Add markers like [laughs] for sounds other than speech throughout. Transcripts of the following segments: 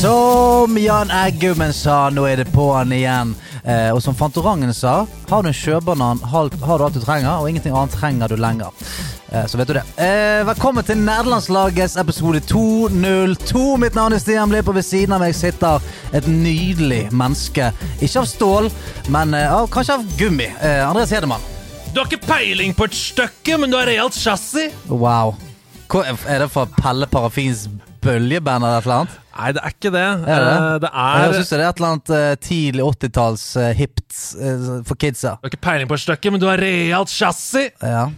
Som Jan Eggummen sa, nå er det på'n igjen. Eh, og som Fantorangen sa, har du en sjøbanan, har, har du alt du trenger, og ingenting annet trenger du lenger. Eh, så vet du det. Eh, velkommen til Nederlandslagets episode 202. Mitt navn er Stian Blipp, og ved siden av meg sitter et nydelig menneske. Ikke av stål, men eh, av, kanskje av gummi. Eh, Andreas Hedemann. Du har ikke peiling på et stykke, men du har realt chassis. Wow. Hva, er det fra Pelle Parafins bøljeband eller et eller annet? Nei, det er ikke det. Er det? Uh, det Jeg syns det er et eller annet uh, tidlig 80-talls eh, hipt for kidsa. Du har ikke peiling på et stykke, men du har realt chassis. Ja,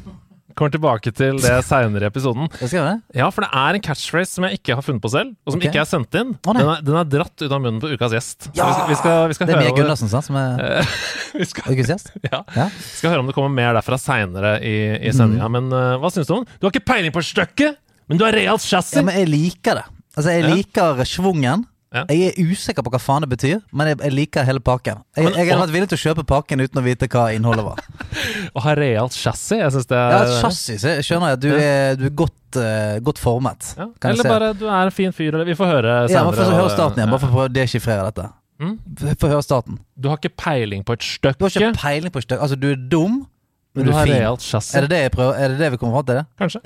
Kommer tilbake til det seinere i episoden. jeg skrev det. Ja, for det er en catchphrase som jeg ikke har funnet på selv, og som okay. ikke er sendt inn. Oh, den, er, den er dratt ut av munnen på ukas gjest. Ja! vi skal, vi skal, vi skal Det er Mia over- Gundersen. Som er [laughs] vi skal, ukas gjest? [laughs] ja. Ja. skal høre om det kommer mer derfra seinere i, i sendinga. Mm. Men uh, hva syns du om den? Du har ikke peiling på et stykke, men du har realt chassis. ja, men jeg liker det. Altså, jeg liker schwungen. Ja. Jeg er usikker på hva faen det betyr, men jeg, jeg liker hele pakken. Jeg, Men- jeg hadde vært villig til å kjøpe pakken uten å vite hva innholdet var. [laughs] Å ha realt chassis, jeg syns det er Ja, et chassis, jeg skjønner jeg du er, du er godt, uh, godt formet. Ja, Eller bare du er en fin fyr, eller vi får høre senere. Ja, høre starten igjen, bare for å deschiffrere dette. Mm. Få høre starten. Du har ikke peiling på et Du har ikke peiling på stykk. Altså, du er dum, men du du er fin. Er det det, jeg prøver, er det det vi kommer fram til? det? Kanskje.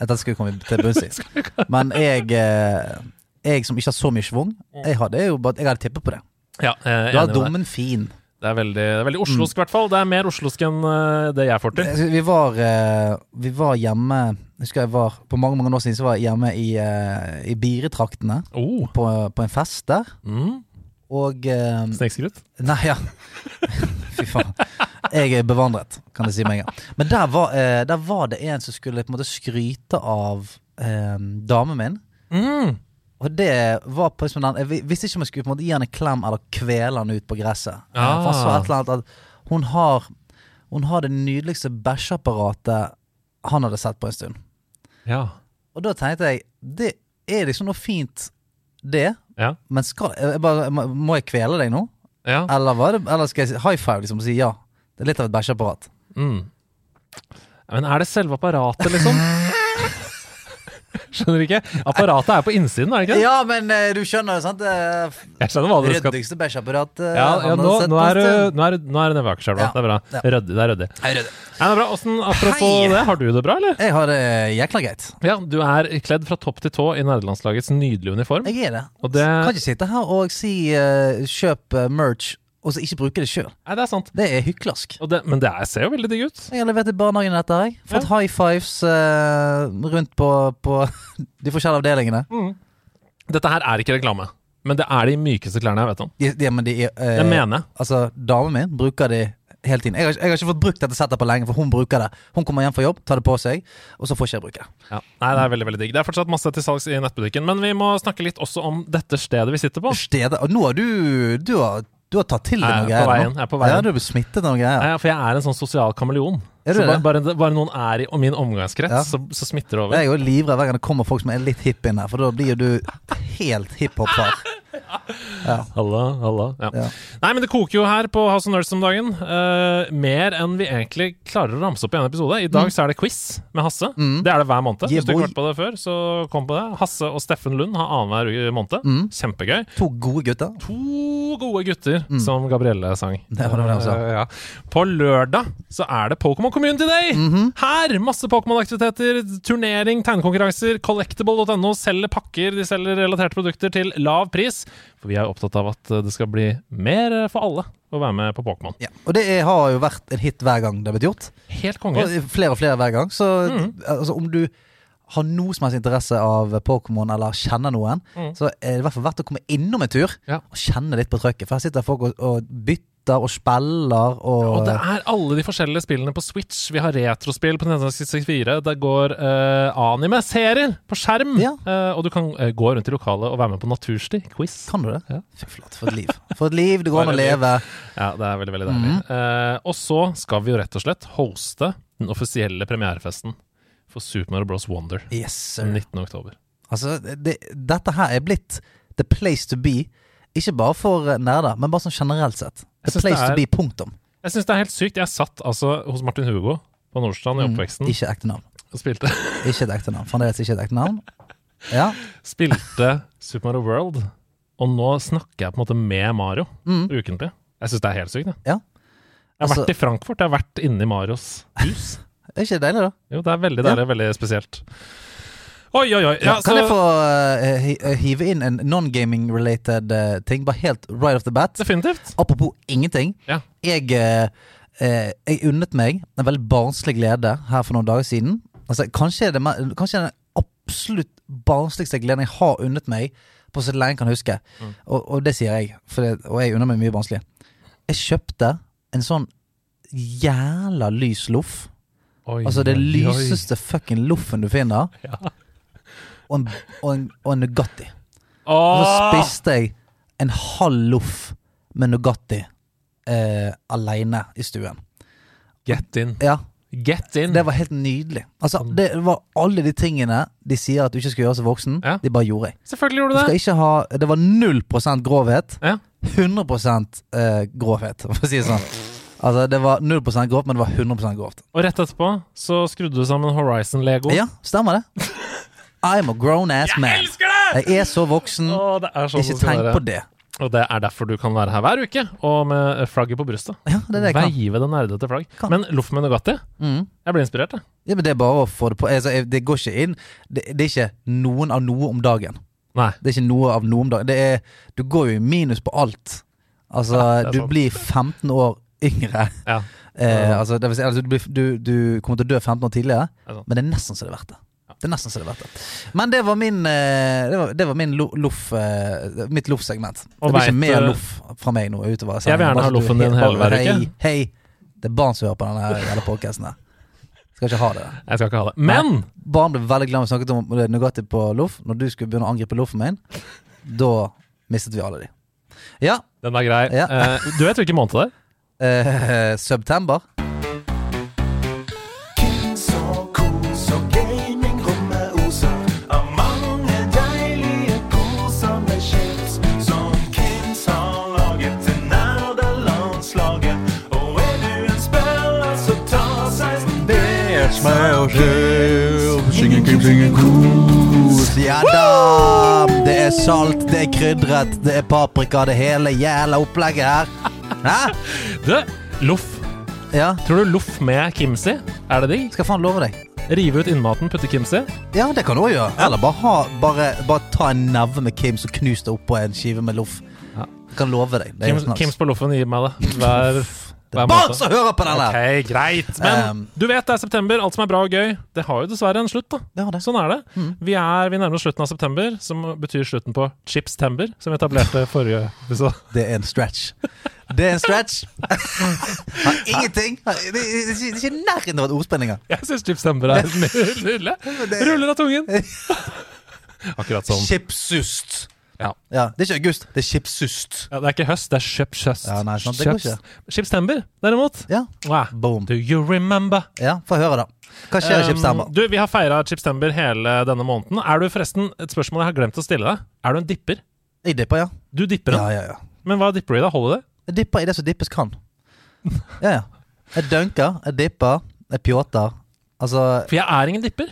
Dette skal vi komme til bunns i. [laughs] Men jeg, eh, jeg som ikke har så mye schwung, jeg hadde jo bare Jeg hadde tippet på det. Ja, jeg er Du har dommen fin. Det er veldig, det er veldig oslosk, i hvert fall. Det er mer oslosk enn eh, det jeg får til. Eh, Vi var, vi var hjemme Jeg husker jeg var For mange mange år siden så var jeg hjemme i, i Bire-traktene Oh. på, på en fest der. Mm. Og eh, Snikskryt. Nei, ja. [laughs] Fy faen. Jeg er bevandret, kan jeg si med en gang. Men der var, eh, der var det en som skulle på en måte skryte av eh, damen min. Mm. Og det var på liksom den Jeg visste ikke om jeg skulle på en måte gi han en klem eller kvele han ut på gresset. Eh, Ah. For han sa et eller annet at hun har Hun har det nydeligste bæsjeapparatet han hadde sett på en stund. Ja. Og da tenkte jeg Det er liksom noe fint, det. Ja. Men skal jeg bare, må- jeg kvele deg nå? ja. Eller, var det, eller skal jeg si high five liksom og si ja? Det er litt av et bæsjeapparat. Mm. Men er det selve apparatet, liksom? [laughs] Skjønner du ikke? Apparatet er på innsiden, er det ikke? Ja, men eh, du skjønner jo, sant? Jeg skjønner hva du skal ryddigste bæsjeapparat eh, ja, ja, han nå, har sett nå, på en er, du- stund. nå, er, du- nå er det nede ved Akerselva. Ja. Det er bra. Ja. Ryddig. Det er ryddig. Hei, ryddig. Ja, det er bra. Åssen, apropos Hei! det, har du det bra, eller? Jeg har det jækla greit. Ja, du er kledd fra topp til tå i nederlandslagets nydelige uniform. Jeg er det. Og det Kan ikke sitte her og si eh, kjøp eh, merch, og så ikke bruke det sjøl. Det er sant. Det er hyklersk. Det, men det er, ser jo veldig digg ut. Jeg har levert i barnehagen dette, jeg. Fått high fives uh, rundt på, på [laughs] de forskjellige avdelingene. Dette her er ikke reklame, men det er de mykeste klærne jeg vet om. De, de, men de, uh, jeg mener. Altså, damen min bruker de hele tiden. Jeg har, jeg har ikke fått brukt dette settet på lenge, for hun bruker det. Hun kommer hjem fra jobb, tar det på seg, og så får ikke jeg bruke det. Ja. Nei, det er veldig, veldig digg. Det er fortsatt masse til salgs i nettbutikken, men vi må snakke litt også om dette stedet vi sitter på. Stedet Og nå har du Du har, du har tatt til deg er noe greier. veien, nå. jeg er på veien. Ja, du har smittet av noe greier. Nei, for jeg er en sånn sosial kameleon. Er du så bare, bare, bare noen er i min omgangskrets, Ja. så, så smitter det over. Jeg er jo livredd hver gang det kommer folk som er litt hipp inn her, for da blir jo du helt hiphop-far. [laughs] Halla, halla. Ja. Ja. Nei, men det koker jo her på House of Nerds om dagen. Uh, mer enn vi egentlig klarer å ramse opp i en episode. I dag så er det quiz med Hasse. Det er det hver måned. Mm. Yeah, Hvis du ikke har hørt på det før, så kom på det. Hasse og Steffen Lund har annenhver måned. Mm. Kjempegøy. To gode gutter. To gode gutter, som Gabrielle sang. Mm. Det var det sa. Eh, ja. På lørdag så er det Pokémon Community Day! -hmm. Her! Masse Pokémon-aktiviteter, turnering, tegnekonkurranser. Collectable.no selger pakker, de selger relaterte produkter til lav pris. For vi er opptatt av at eh, det skal bli mer eh, for alle å være med på Pokémon. Ja. Og det er, har jo vært en hit hver gang det har blitt gjort. Helt konge. Og flere og flere hver gang. Så Mm. altså, om du har noe som helst interesse av Pokémon, eller kjenner noen, Mm. så er det i hvert fall verdt å komme innom en tur Ja. og kjenne litt på trøkket. For her sitter folk og, og bytter og spiller og, Og det er alle de forskjellige spillene på Switch. Vi har retrospill på Nintendo 64. Det går uh, anime-serier på skjerm. Ja. Uh, og du kan uh, gå rundt i lokalet og være med på natursti. Quiz. Kan du det? Ja. Fy flate, for et liv. For et liv det går an å [laughs] leve. Ja, det er veldig, veldig deilig. Mm. Og så skal vi jo rett og slett hoste den offisielle premierefesten for Super Mario Bros. Wonder Yes, sir. 19. oktober. Altså, det, dette her er blitt the place to be. Ikke bare for nerder, men bare sånn generelt sett. The det place er- to be, punktum. Jeg syns det er helt sykt. Jeg satt altså hos Martin Hugo på Nordstrand i Mm, oppveksten Ikke ekte navn. og spilte, [laughs] Ikke et ekte navn. Fremdeles ikke et ekte navn. Ja. spilte Super Mario World, og nå snakker jeg på en måte med Mario Mm. ukentlig. Jeg syns det er helt sykt. Jeg, Ja. jeg har Altså- vært i Frankfurt, jeg har vært inne i Marios hus. [laughs] Er ikke det deilig, da? Jo, det er veldig deilig, veldig spesielt. Oi, oi, oi. Ja, kan så jeg få uh, hive inn en non-gaming-related uh, ting, bare helt right off the bat? Definitivt. Apropos ingenting. Ja. Jeg, uh, jeg unnet meg en veldig barnslig glede her for noen dager siden. Altså, kanskje, det, kanskje den absolutt barnsligste gleden jeg har unnet meg på så lenge jeg kan huske. Mm. Og, og det sier jeg, det, og jeg unner meg mye barnslig. Jeg kjøpte en sånn jævla lys loff. Altså det oi. lyseste fucking loffen du finner. Ja. Og en, og en, og en Nugatti. Og så spiste jeg en halv loff med Nugatti eh, aleine i stuen. Get in. Ja, Get in. det var helt nydelig. Altså, det var alle de tingene de sier at du ikke skal gjøre som voksen, Ja. de bare gjorde jeg. Selvfølgelig gjorde du skal det. ha Det var 0 grovhet. Ja. 100 eh, grovhet, [laughs] for å si det sånn. Altså, det var 0% grovt, men det var 100% grovt. Og rett etterpå så skrudde du sammen Horizon-lego. Ja, stemmer det. [laughs] I'm a grown ass Jeg man. elsker det! Jeg er så voksen. Å, det er sånn Ikke det skal tenk være. på det. Og det er derfor du kan være her hver uke, og med flagget på brystet. Ja, det er det jeg kan. Veive det nerdete flagg. Kan. Men loff med Nugatti, Mm. jeg ble inspirert, jeg. Ja, men Det er bare å få det på. Altså, jeg- det går ikke inn det, det er ikke noen av noe om dagen. Nei. Det er ikke noe av noe om dagen. Det er, du går jo i minus på alt. Altså, Ja, det er du sant. blir 15 år yngre. Ja. Eh, altså, det vil si, altså, du, blir, du, du kommer til å dø 15 år tidligere, Det er sant. men det er nesten så det er verdt det. Det er nesten så det er verdt det. Men det var min eh, Det var, det var min loff eh, mitt loff-segment. Det blir ikke mer eh, loff fra meg nå utover. Jeg vil gjerne ha loffen din hele hver hei, uke. Hei, det er barn som hører på denne jævla podkasten her. Skal ikke ha det. Jeg skal ikke ha det. Men Barn ble veldig glad da vi snakket om Nugatti på loff. Når du skulle begynne å angripe loffen min, da mistet vi alle de. Ja. den var grei. Ja. Uh, du vet hvilken måned det er? Uh, [laughs] September. Ja da! Det er salt, det er krydret, det er paprika, det hele jævla opplegget her. Hæ? Du, loff. Ja, Tror du loff med kimsi? Er det digg? skal faen love deg. Rive ut innmaten, putte kimsi? Ja, det kan du òg gjøre. Eller bare, ha, bare, bare ta en neve med Kims og knus det oppå en skive med loff. Ja. Jeg kan love deg. Det er Kims, Kims på loffen, gir meg det. Er hver barn som hører på den der! Ok, greit. Men Um, du vet det er september. Alt som er bra og gøy, det har jo dessverre en slutt. da Det det. Sånn er det. Mm. Vi, er, vi nærmer oss slutten av september, som betyr slutten på Chipstember, som vi etablerte forrige episode. Det er en stretch. Det er en stretch. Har ingenting Det er ikke- i nærheten av engang. Jeg syns Chipstember er nydelig. Ruller av tungen. [laughs] Akkurat sånn. Chipsust. Ja. Det er ikke august, det er chipsust. Ja, det er ikke høst, det er kjøpshøst. Ja, nei, sant, det går ikke. Chipstember, derimot. Ja, Wow. boom. Do you remember? Ja, Få høre, da. Hva skjer i um, Um, du, Vi har feira Chipstember hele denne måneden. Er du forresten, Et spørsmål jeg har glemt å stille deg. Er du en dipper? Jeg dipper, ja. Du dipper Ja, den, ja, ja. men hva dipper du i da? Holder det? Jeg dipper i det som dippes kan. [laughs] Ja, ja. Jeg dunker, jeg dipper, jeg pjåter. Altså For jeg er ingen dipper.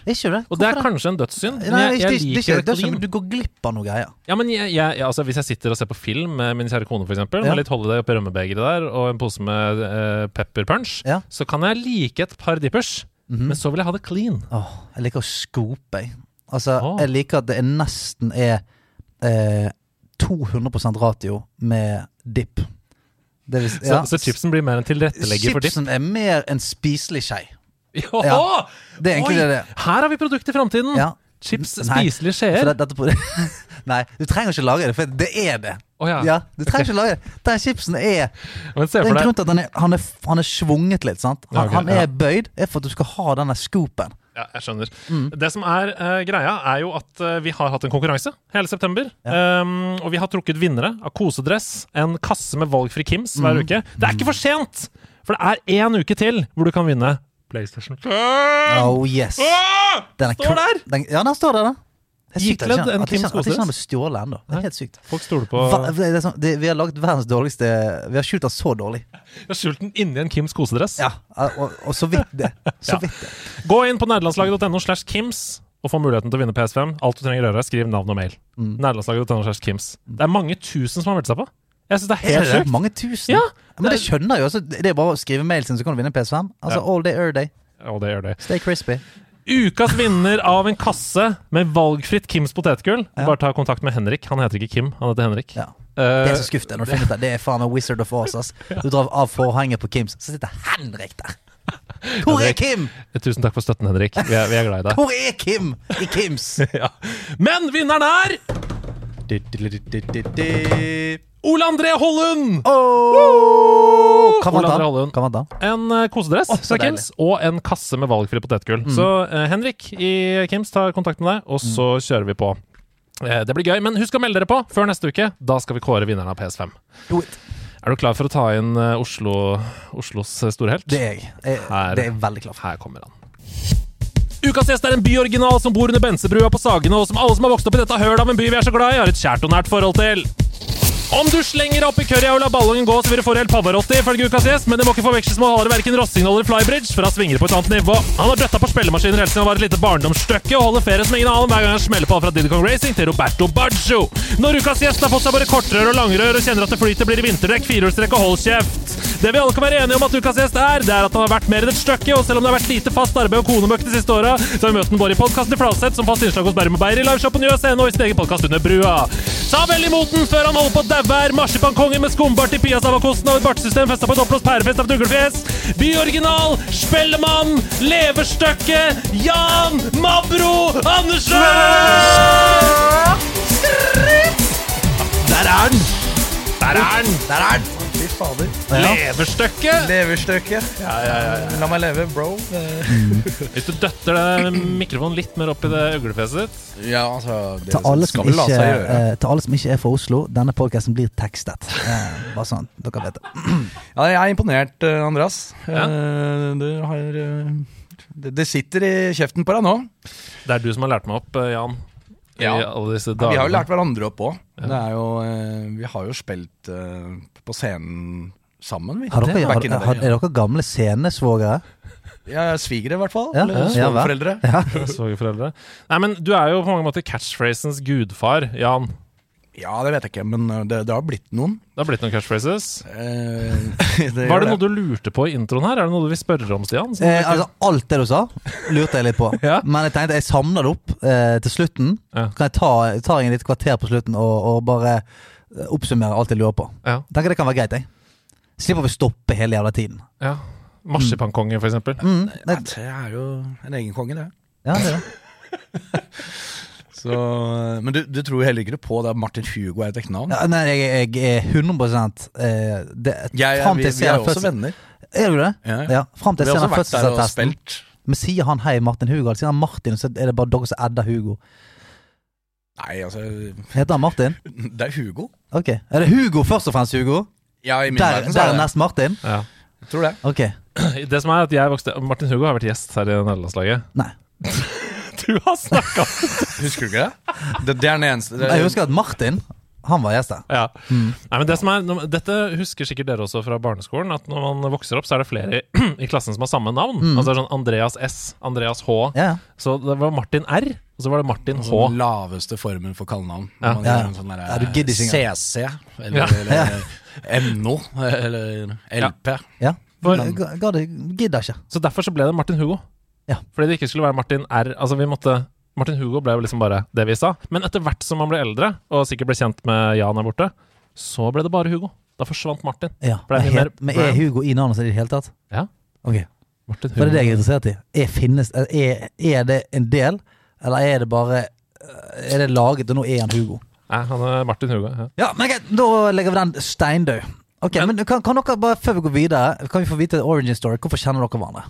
Og det er kanskje en dødssynd. Nei, Men jeg, jeg er liker er ikke- clean. Du går glipp av noe greier. Ja, men jeg, jeg, altså Hvis jeg sitter og ser på film med min kjære kone, eksempel, Ja. med litt holiday oppi rømmebegeret der, og en pose med uh, pepper punch, Ja. så kan jeg like et par dippers. Mhm. Men så vil jeg ha det clean. Åh, jeg liker å scope, jeg. Altså, Åh. jeg liker at det nesten er eh, 200% ratio med dipp. Det vil, Så, så chipsen blir mer en tilrettelegger for dipp. Chipsen er mer en spiselig skei. Ja. Ja. Det er egentlig Oi, det det er. Her har vi produkt i framtiden! Ja. Chips, spiselige skjeer. det, [laughs] nei, du trenger ikke lage det, for det er det. Oh, ja. Ja, du trenger ikke lage det. Den chipsen er Det er en grunn til at han er, han er, han er svunget litt. sant? Han, Ja, ok, han ja. er bøyd er for at du skal ha denne scoopen. Ja, jeg skjønner. Mm. Det som er uh, greia, er jo at uh, vi har hatt en konkurranse hele september. Um, og vi har trukket vinnere av kosedress, en kasse med valgfri Kims hver Mm. uke. Det er ikke for sent! For det er én uke til hvor du kan vinne PlayStation 5! Oh yes. Ah! Den Står der! Den, ja, den står der, da. Det sykt at Ikledd ikke- en ikke- Kims At ikke han ble stjålet ennå. Det er helt sykt. Folk stoler på Hva, det er sånn, det, vi har lagd verdens dårligste Vi har skjult den så dårlig. Vi har skjult den inni en Kims kosedress. Ja, og, og så vidt det. [laughs] Så Ja. vidt det. Gå inn på nederlandslaget.no slash Kims og få muligheten til å vinne PS5. Alt du trenger å gjøre, skriv navn og mail. Mm. Nederlandslaget.no slash Kims. Det er mange tusen som har meldt seg på. Jeg syns det er helt sjukt. Mange tusen? Ja, Men det skjønner jeg jo. Altså, det er bare å skrive mail sin, så kan du vinne PS5. Altså Ja. all day, every day. Og det gjør det. Stay crispy. Ukas vinner av en kasse med valgfritt Kims potetgull. Ja. Bare ta kontakt med Henrik. Han heter ikke Kim, han heter Henrik. Ja. Eh, Det er så skuffende når du finner ut det. Det er faen meg Wizard of Oz. ass. [laughs] Du drar av forhenget på Kims, så sitter Henrik der. Hvor er Henrik. Kim? tusen takk for støtten, Henrik. Vi er, vi er glad i deg. Hvor er Kim i Kims? [laughs] ja. Men vinneren er Ole André Hollund! Oh! Kan man ta den? En uh, kosedress oh, fra Kims og en kasse med valgfri potetgull. Så uh, Henrik i Kims tar kontakt med deg, og så kjører vi på. Uh, det blir gøy, men husk å melde dere på før neste uke. Da skal vi kåre vinneren av PS5. Do it. Er du klar for å ta inn Oslo, Oslos store helt? Det er jeg. jeg Her. det er veldig klar for. Her kommer han. Ukas gjest er en byoriginal som bor under Bensebrua på Sagene, og som alle som har vokst opp i dette hølet av en by vi er så glad i, har et kjært og nært forhold til. Om du slenger opp i currya og lar ballongen gå, så vil du få helt Pavarotti, ifølge ukas gjest, men det må ikke forveksles med å holde verken Rossingdal eller Flybridge, for han svinger på et annet nivå. Han har døtta på spillemaskiner helt siden han var et lite barndomsstykke, og holder ferie som ingen annen hver gang han smeller på fra Diddy Kong Racing til Roberto Baggio. Når ukas gjest har fått seg både kortrør og langrør og kjenner at det flyter, blir det vinterdekk, firehjulstrekk og hold kjeft. Det vi alle kan være enige om at ukas gjest er, det er at han har vært mer enn et stykke, og selv om det har vært lite fast arbeid og konemøkk de siste åra, så har vi møtt den både i podkasten i Fladseth, som fast innslag hos Bærum og Beyer, i liveshop på Njø og i sin egen podkast under brua. Ta vel imot den før han holder på å daue marsipankongen med skumbart i piasavakosten og et bartesystem festa på et oppblåst pærefest av et uglefjes. Byoriginal, spellemann, Leverstøkke, Jan Mabro Andersen! Der er den! Der er den! Der er den! Fy fader. Ja. ja, ja, ja. La meg leve, bro. Hvis du døtter det mikrofonen litt mer opp i det øglefjeset ditt Ja, altså Det Til alle, som skal vel la ikke, seg gjøre. eh, til alle som ikke er fra Oslo, denne podkasten blir tekstet. Eh, bare sånn dere vet det. Ja, jeg er imponert, eh, Andreas. Ja. Eh, Du har eh, det, det sitter i kjeften på deg nå. Det er du som har lært meg opp, eh, Jan. I alle disse Vi har jo lært hverandre opp òg. Ja. Vi har jo spilt eh, på scenen sammen, vi. Har dere, har, har, er dere gamle scenesvogere? Ja, Svigere, i hvert fall. Ja. Eller svogerforeldre. Ja. ja. [laughs] [laughs] Nei, men du er jo på mange måter catchphrasens gudfar, Jan. Ja, det vet jeg ikke, men eh, det, det har blitt noen. Det har blitt noen catchphrases. Eh, [laughs] det Var det noe du lurte på i introen her? Er det noe du vil spørre om, Stian? Eh, ikke- altså, alt det du sa, lurte jeg litt på. [laughs] Ja. Men jeg tenkte jeg samla det opp eh, til slutten. Ja. Så kan jeg ta, ta en litt kvarter på slutten og, og bare eh, oppsummere alt jeg lurer på. ja. Tenker det kan være greit, jeg. Slipper vi stoppe hele jævla tiden. ja. Marsipankonge, for eksempel. Mm, det, det er jo en egen konge, det. ja, det er det. [laughs] Så, men du, du tror heller ikke på at Martin Hugo er et ekte navn? Ja, nei, jeg, jeg er 100 eh, det, Jeg, fram vi, vi er også fødsel- venner. Er du det? Ja. Ja, fram til Vi jeg har ser også vært der og fødselsattesten. spilt. Men sier han hei Martin Hugo, eller sier han Martin, så er det bare dere som edder Hugo? Nei, altså Heter han Martin? [laughs] Det er Hugo. Ok. Er det Hugo først og fremst, Hugo? Ja, i min Der, verden så er det dernest Martin? Ja. Jeg tror det. Ok. [clears throat] Det som er at jeg vokste Martin Hugo har vært gjest her i nederlandslaget. Nei. [laughs] Du har snakka Husker du ikke det? Det, det er den eneste det, Jeg husker at Martin, han var gjest. Ja. Mm. Nei, men det som er, dette husker sikkert dere også fra barneskolen. At når man vokser opp, så er det flere i, [clears throat] i klassen som har samme navn. Mm. Altså det er sånn Andreas S, Andreas H. Yeah. Så det var Martin R, og så var det Martin H. Den laveste formen for kallenavn. Ja. Man Ja. sånn der, Ja, du. CC, eller, Ja. eller NO, eller LP. ja. For- Ga- ga det- Gidder ikke. Så derfor så ble det Martin Hugo. Ja. Fordi det ikke skulle være Martin R. Altså vi måtte Martin Hugo ble jo liksom bare det vi sa. Men etter hvert som man ble eldre, og sikkert ble kjent med Jan her borte, så ble det bare Hugo. Da forsvant Martin. Ja. ble Men, mer men er. Hugo i navnet sitt i det hele tatt? Ja. Ok. Martin For det er det jeg er interessert i. Er, finnes, er, er det en del, eller er det bare Er det laget, og nå er han Hugo? Nei, han er Martin Hugo. Ja. Ja, men okay, Da legger vi den steindød. Ok, Men- men, kan, kan dere bare, Før vi går videre, kan vi få vite origin story? Hvorfor kjenner dere hverandre?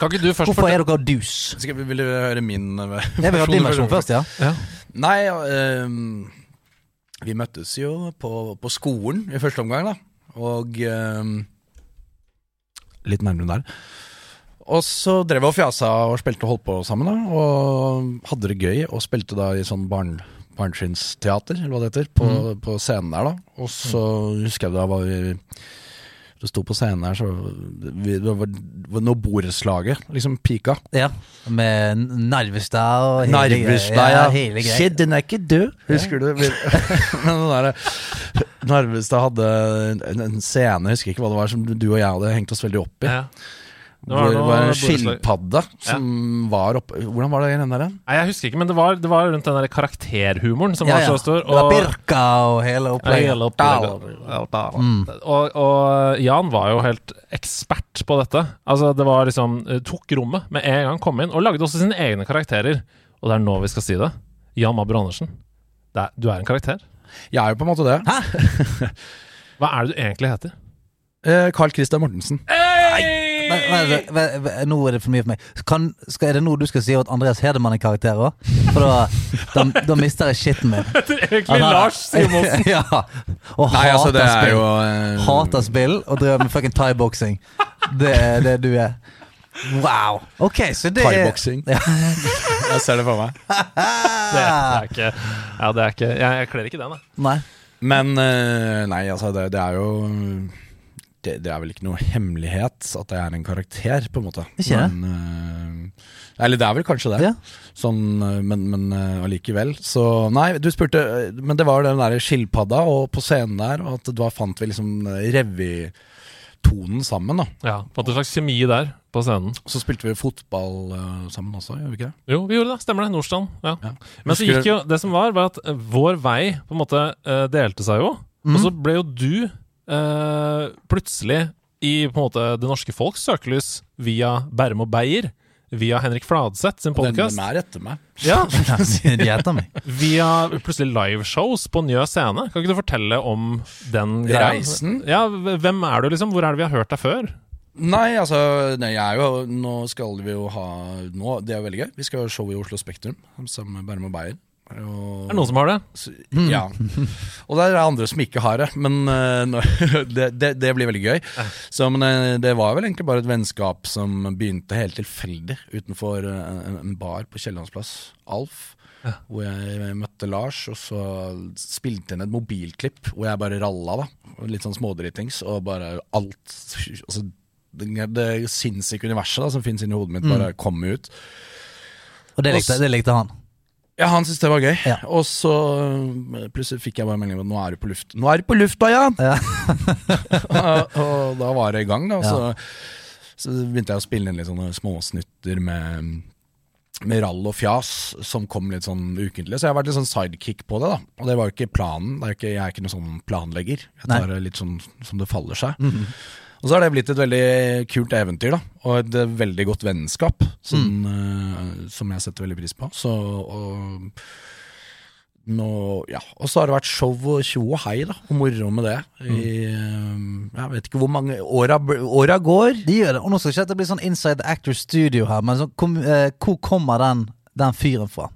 Kan ikke du først Hvorfor fortelle er dere dus? Skal vi, vil du høre min versjon? Jeg vil ha din versjon først, ja. ja. Nei, ehm, vi møttes jo på, på skolen i første omgang, da. Og ehm, Litt nærmere der. Og så drev vi og fjasa og spilte og holdt på sammen, da. Og hadde det gøy, og spilte da i sånn barn, barnetrinnsteater, eller hva det heter, på, på scenen der, da. Og så husker jeg da var vi Det sto på scenen her, så vi, Det var, det var når borettslaget liksom pika. Ja, med Narvestad og hele Narvestad, greia. ja. hele greia. Shit, den er ikke død, husker du? [laughs] Men den der, Narvestad hadde en, en scene, jeg husker ikke hva det var, som du og jeg hadde hengt oss veldig opp i. Ja. Det Hvor var det var en skilpadde som var oppe Hvordan var det den der? Nei, jeg husker ikke, men det var, det var rundt den der karakterhumoren som Ja, var så stor. Det var Birka og hele Ja, opplegget. hele opplegget. Og, og Jan var jo helt ekspert på dette. Altså Det var liksom eh, Tok rommet med en gang, kom inn, og lagde også sine egne karakterer. Og det er nå vi skal si det. Jan Mabro Andersen. Det er, du er en karakter. Jeg er jo på en måte det. Hæ? [laughs] Hva er det du egentlig heter? Eh, Carl Christian Mortensen. Men, men, men, men, nå er det for mye for meg. Kan, skal, er det nå du skal si at Andreas Hedemann er karakter òg? For da, da, da mister jeg skitten min. Egentlig Lars Simonsen. ja. Og Nei, altså, hater det er spill. jo uh... Hater spill og driver med fucking thaiboksing. Det er det du er. Wow. Ok, så det er Thaiboksing. Ja. [laughs] Jeg ser det for meg. [laughs] Det, det er ikke Ja, det er ikke Jeg, jeg kler ikke den, jeg. Nei. Men uh, nei, altså, det, det er jo det, det er vel ikke noe hemmelighet at jeg er en karakter, på en måte. Ikke det? Men, uh, eller det er vel kanskje det. Ja. Sånn, eh, men, men uh, allikevel. Så nei, du spurte Men det var den der skilpadda og på scenen der, og at da fant vi liksom revytonen sammen, da. Ja, Fant en slags kjemi der på scenen. Så spilte vi fotball uh, sammen også, gjør vi ikke det? Jo, vi gjorde det. Stemmer det. Nordstrand. Ja. Ja. Men så gikk jo Det som var, var at vår vei på en måte delte seg jo. Og så ble jo du plutselig i på en måte det norske folks søkelys via Bærum og Beyer. Via Henrik Fladseth sin podkast. den er etter meg. Ja, [laughs] de etter meg. via plutselig liveshows på Njø scene. Kan ikke du fortelle om den greia? Reisen? Ja, hvem er du, liksom? Hvor er det vi har hørt deg før? Nei, altså nei, jo, Nå skal vi jo ha nå, Det er jo veldig gøy. Vi skal ha show i Oslo Spektrum sammen med Bærum og Beyer. Og, Er det noen som har det? så, Ja. Og det er andre som ikke har det, men uh, [laughs] det, det, det blir veldig gøy. Så, men eh, det var vel egentlig bare et vennskap som begynte helt tilfeldig utenfor eh, en, en bar på Kiellandsplass, Alf. Hvor jeg møtte Lars, og så spilte inn et mobilklipp hvor jeg bare ralla, da. Litt sånn smådritings, og bare alt altså, det, det sinnssyke universet da som finnes inni hodet mitt, bare kom ut. Og det likte, det likte han. Ja, han syntes det var gøy. Ja. Og så øh, plutselig fikk jeg bare melding om at nå er du på luft. Nå er du på lufta, ja! Ja. [laughs] og, og da var det i gang, da. og Så, så begynte jeg å spille inn litt sånne småsnutter med med rall og fjas som kom litt sånn ukentlig. Så jeg har vært litt sånn sidekick på det, da. Og det var jo ikke planen. Det er ikke, jeg er ikke noen sånn planlegger. Jeg tar det litt sånn som det faller seg. Og så har det blitt et veldig kult eventyr, da. Og et eh, veldig godt vennskap, som, eh, som jeg setter veldig pris på. Så og, nå, ja. og så har det vært show og tjo og hei, da. Og moro med det. I, uh, jeg vet ikke hvor mange åra, åra går. De gjør det. Og nå skal ikke dette bli sånn Inside the Actor Studio her, men så, kom, uh, hvor kommer den, den fyren fra?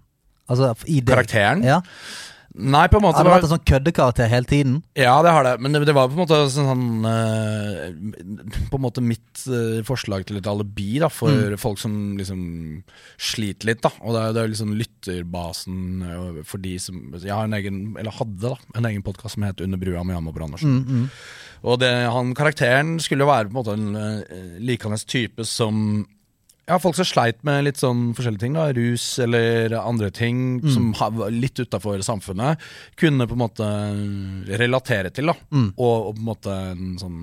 Altså. Karakteren? Ja. Nei, på en måte Har det vært en sånn køddekarakter hele tiden? Ja, det har det. Men det, det var på en måte sånn uh, På en måte mitt uh, forslag til et alibi da for folk som liksom sliter litt. da Og det er, det er liksom lytterbasen eh, for de som Jeg har en egen, eller hadde da en egen podkast som het Under brua med Jan Mobber Andersen. Og det, han karakteren skulle jo være på en måte en uh, likandes type som ja, folk som sleit med litt sånn forskjellige ting, da, rus eller andre ting som var litt utafor samfunnet, kunne på en måte relatere til, da. Og, og på en måte en sånn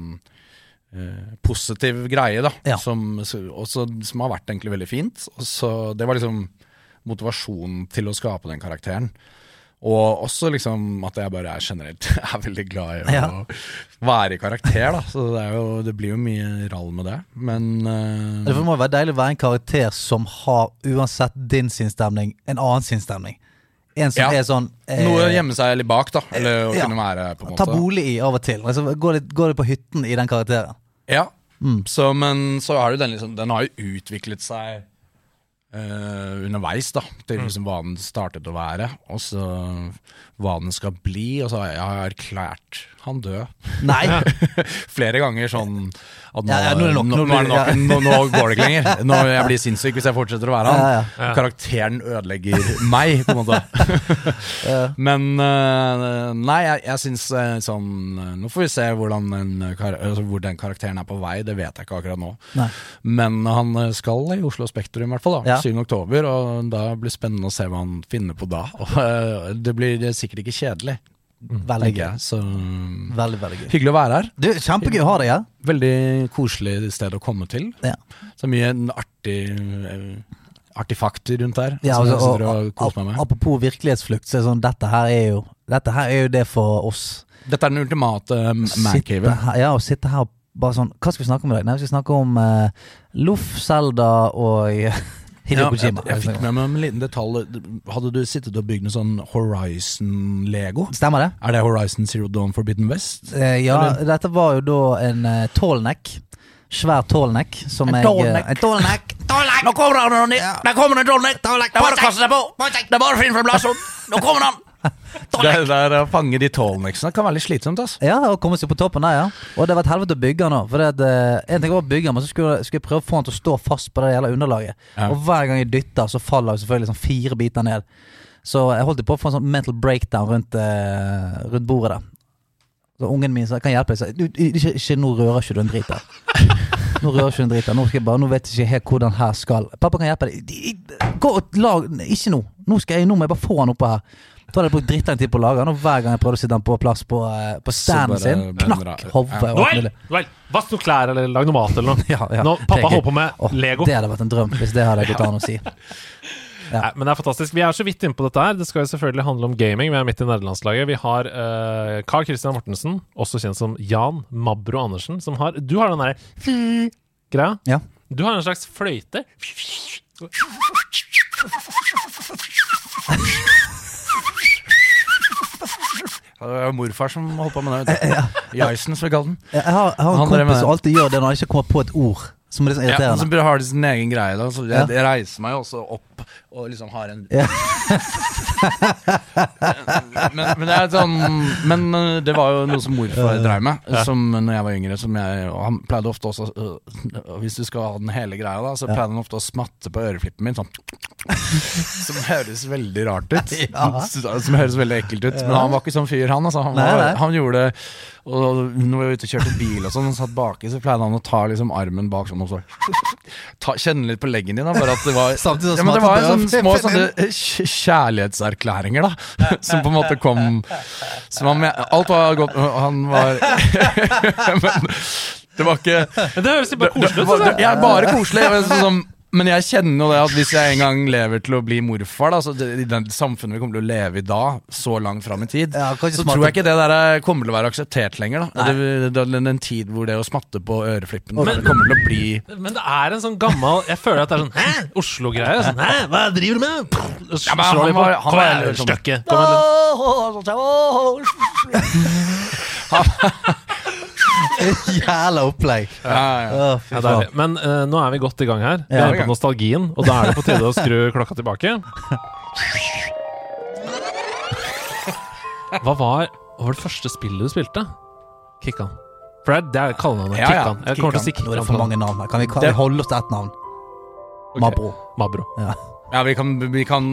eh, positiv greie, da. Ja. Som, også, som har vært egentlig veldig fint. Så Det var liksom motivasjonen til å skape den karakteren. Og også liksom at jeg bare er generelt [laughs] er veldig glad i å Ja. være i karakter, da. Så det, jo, det blir jo mye rall med det. Men uh, Det må jo være deilig å være en karakter som har, uansett din sinnsstemning, en annen sinnsstemning. En som Ja. er sånn eh, Noe å gjemme seg litt bak, da. Eller å ja. kunne være på en Ta bolig i av og til. Altså, gå, litt, gå litt på hytten i den karakteren. Ja. Så, men så har jo den liksom Den har jo utviklet seg eh, underveis, da, til liksom hva den startet å være, og så hva den skal bli. Og så har jeg erklært han død Nei! [laughs] flere ganger sånn at nå, Ja, ja, nå er det nok, nå, nå nok, blir- nå, nå går det ikke lenger. Nå jeg blir sinnssyk hvis jeg fortsetter å være han. Ja, ja. Karakteren ødelegger meg, på en måte. [laughs] Men uh, nei, jeg, jeg syns eh, sånn Nå får vi se hvordan en, altså, hvor den karakteren er på vei, det vet jeg ikke akkurat nå. Nei. Men han skal i Oslo Spektrum, i hvert fall. da Ja. 7. oktober, og da blir det spennende å se hva han finner på da. [laughs] Og eh, det blir sikkert ikke kjedelig, Veldig gøy. Så Veldig, veldig gøy. hyggelig å være her. Du, Kjempegøy å ha deg her. Veldig koselig sted å komme til. Ja. Så mye artig eh, Artifakter rundt her. Ja, altså, og, og, og apropos virkelighetsflukt, så er det sånn dette her er jo Dette her er jo det for oss. Dette er den ultimate eh, mancaven. ja, å sitte her og bare sånn Hva skal vi snakke om i dag? Nei, vi skal snakke om uh, Loff, Zelda og [laughs] Hideo Ja, jeg, jeg fikk med meg en liten detalj. Hadde du sittet og bygd en sånn Horizon-lego? Stemmer det? Er det Horizon Zero Dawn Forbidden West? Eh, ja, dette var jo da en uh, tallneck. Svær tallneck. Som En jeg [laughs] tallneck. Nå kommer han, Ronny! Der kommer en tallneck! Det er bare å kaste seg på! Det er bare å finne fram lassoen! Nå kommer han! [laughs] Det der å fange de tallnecksene kan være litt slitsomt. ass Ja, å komme seg på toppen der, ja. Og det var et helvete å bygge den òg. For det eh, en ting var å bygge den, men så skulle, skulle jeg prøve å få han til å stå fast på det jævla underlaget. Ja. Og hver gang jeg dytter, så faller jeg selvfølgelig sånn fire biter ned. Så jeg holdt på å få en sånn mental breakdown rundt, eh, rundt bordet der. Så ungen min sa 'kan hjelpe deg', så du, ikke, ikke, nå rører ikke du en drit der. [laughs] Nå rører ikke du en drit der. Nå, skal jeg bare, nå vet jeg ikke helt hvordan her skal. Pappa kan hjelpe deg. De- de- Gå og lag Ikke nå. Nå, skal jeg, nå må jeg bare få han oppå her. Hadde jeg brukt drittlang tid på å lage den, og hver gang jeg prøvde å sitte den på plass på, eh, på standen sin, knakk hodet Noel! Noel! Vask noen klær eller lag noe mat eller noe. [laughs] Ja, ja. Nå, pappa er holder på med oh, Lego. Det hadde vært en drøm, hvis det hadde [laughs] gått an å si. Nei, men det er fantastisk. Vi er så vidt inne på dette her. Det skal jo selvfølgelig handle om gaming. Vi er midt i nederlandslaget. Vi har uh, Carl Christian Mortensen, også kjent som Jan Mabro Andersen, som har Du har den derre greia. Ja. Du har en slags fløyte. [laughs] Det var morfar som holdt på med det. Jaisen, som vi kaller den. Jeg har, jeg har en kompis som alltid gjør det når han ikke kommer på et ord. Som er litt sånn Ja, irriterende. som har sin egen greie. Da. Så jeg, jeg reiser meg jo også opp og liksom har en. [laughs] men, men det er sånn Men uh, det var jo noe som morfar drev med, som når jeg var yngre. Som jeg, og han pleide ofte også uh, Hvis du skal ha den hele greia, da, så pleide han ofte å smatte på øreflippen min sånn. Som høres veldig rart ut. [laughs] Som høres veldig ekkelt ut. Men han var ikke sånn fyr, han. Altså. Han, var, han gjorde det Og når vi var ute og kjørte bil og sånn, og satt baki, så pleide han å ta liksom armen bak sånn og så ta, Kjenne litt på leggen din, da. Bare at det var ja, men det var en sånn små [laughs] sånne kj- kjærlighetserklæringer, da. [laughs] Som på en måte kom som han, Alt var godt Han var [laughs] Men det var ikke Men det høres bare koselig ut. synes det, jeg. er bare koselig. Men, sånn men jeg kjenner jo det at hvis jeg en gang lever til å bli morfar, da, så det, i den samfunnet vi kommer til å leve i da, så langt fram i tid, Ja, så smatte. tror jeg ikke det der er- kommer til å være akseptert lenger. da det, det, det, En tid hvor det å smatte på øreflippen Men- kommer til å bli Men det er en sånn gammel Jeg føler at det er sånn Hæ? Oslo-greie. Sånn, Hæ? Hva driver du med? Ja, men han på. var- han Kom var sånn- støkke. Kom igjen. [laughs] Jævla opplegg. ja, ja. Å, Ja, Men eh, nå er vi godt i gang her. Vi Ja. er inne på nostalgien, og da er det på tide å skru [laughs] klokka tilbake. Hva var, hva var det første spillet du spilte? Kickan. For det er, det er kallenavnet. Ja, ja, Kickan. Jeg kommer til å si Nå er det Kickan. for mange navn her. Kan vi, kan Det- vi holde oss til ett navn? Ok. Mabro. Mabro. Ja. ja, vi kan, vi kan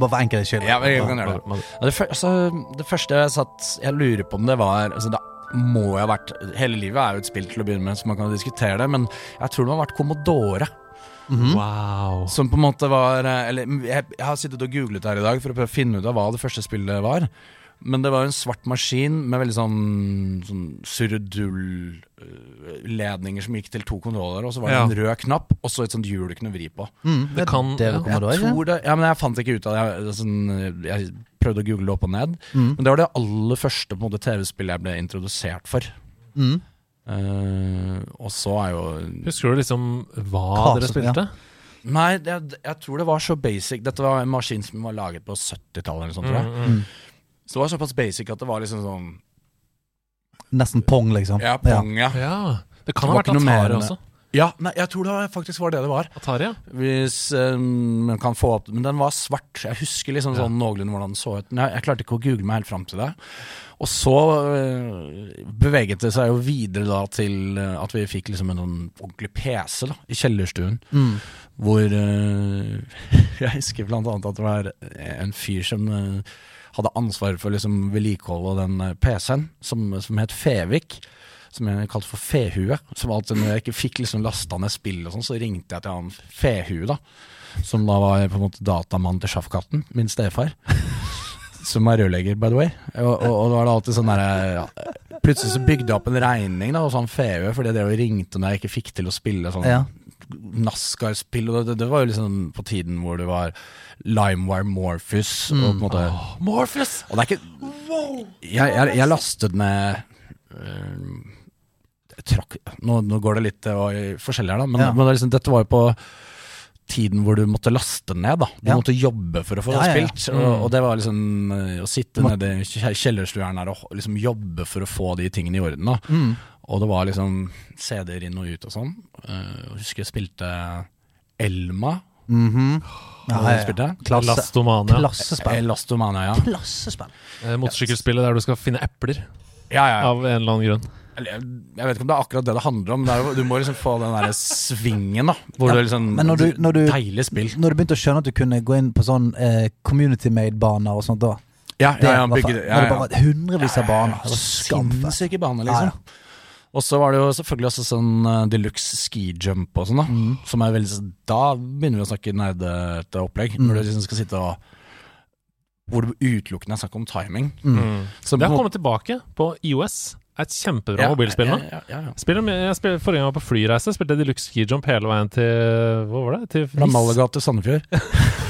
Bare for enkelhets skyld. Ja, vi kan gjøre det. Mabro. Mabro. Ja, det, fyr- altså, det første jeg satt Jeg lurer på om det var altså, Det må jo ha vært Hele livet er jo et spill til å begynne med, så man kan diskutere det, men jeg tror det har vært Commodore. Mhm. Wow. Som på en måte var eh, Eller jeg, jeg har sittet og googlet her i dag for å prøve å finne ut av hva det første spillet var. Men det var jo en svart maskin med veldig sånn, sånn surredull-ledninger som gikk til to kontroller, og så var det Ja. en rød knapp, og så et sånt hjul du kunne vri på. Mm, Det kan- det kan kommer da, Jeg tror det, ja, men jeg fant ikke ut av det. Jeg, sånn, jeg prøvde å google det opp og ned. Mm. Men det var det aller første TV-spillet jeg ble introdusert for. Mm. Uh, og så er jo Husker du liksom hva Hva dere spilte? Ja. Nei, jeg, jeg tror det var så basic. Dette var en maskin som var laget på 70-tallet. eller sånt, tror jeg. Mm, mm. Så det var såpass basic at det var liksom sånn Nesten pong, liksom. Ja, pong, ja. Ja. Det kan Det ha vært Atari også. Ja, nei, jeg tror det faktisk var det det var. Atari, ja. Hvis um, man kan få opp Men den var svart. Jeg husker liksom sånn noenlunde hvordan den så ut. Men jeg, jeg klarte ikke å google meg helt fram til det. Og så uh, beveget det seg jo videre da til eh, at vi fikk liksom en sånn ordentlig PC da, i kjellerstuen. Mm. Hvor uh, [laughs] Jeg husker blant annet at det var en fyr som eh, hadde ansvar for liksom vedlikeholdet av den eh, PC-en, som, som het Fevik. Som jeg kalte for Fehue. Som alltid når jeg ikke fikk liksom lasta ned spill, og sånn, så ringte jeg til han Fehue, da. Som da var på en måte datamannen til Sjaffkatten, min stefar. [laughs] Som er rørlegger, by the way. Og, og, og da var det alltid sånn derre ja, Plutselig så bygde jeg opp en regning da, hos han Fehue, fordi jeg ringte når jeg ikke fikk til å spille sånn Ja. NASCAR-spill. Og det, det var jo liksom på tiden hvor det var LimeWire Morphus. Og på en måte Morpheus! Og det er ikke Jeg, jeg, jeg lastet ned uh, trakk, nå, nå går det litt uh, forskjellig her, da, men, Ja. men det liksom, dette var jo på tiden hvor du måtte laste ned. da Du Ja. måtte jobbe for å få Ja, ja, spilt. Og, og det var liksom øh, å sitte Må- nede i kje- kjellerstuen her og liksom jobbe for å få de tingene i orden. da Mm. Og det var liksom CD-er inn og ut og sånn. Eh, jeg husker jeg spilte Elma. Mm ja, Ja, ja. spilte? Klasse. Lastomania. Klassespill. Elastomania, ja. Klassespill. Eh, Motorsykkelspillet der du skal finne epler, ja, ja, ja. av en eller annen grunn. Jeg, vet ikke om det er akkurat det det handler om, men er, du må liksom få den der svingen, da. Hvor Ja, du liksom men når du- når du- Deilig spill. Når du begynte å skjønne at du kunne gå inn på sånn eh, community made-baner og sånt da Ja, ja, ja, bygge, ja, ja, Når det bare var hundrevis av baner. Sinnssyke baner, Ja, liksom. ja. Og så var det jo selvfølgelig også sånn uh, deluxe ski jump og sånn, da. Mm. Som er veldig Da begynner vi å snakke nerdete opplegg. Mm. Når du liksom skal sitte og Hvor det utelukkende er snakk om timing. Mm. Så Det har kommet tilbake på IOS. Et kjempebra Ja, mobilspill nå. Ja, ja, ja. Spiller jeg spiller, forrige gang jeg var på flyreise, spilte jeg Deluxe Ski Jump hele veien til Hvor var det? Til Fra Malaga til Sandefjord. [laughs]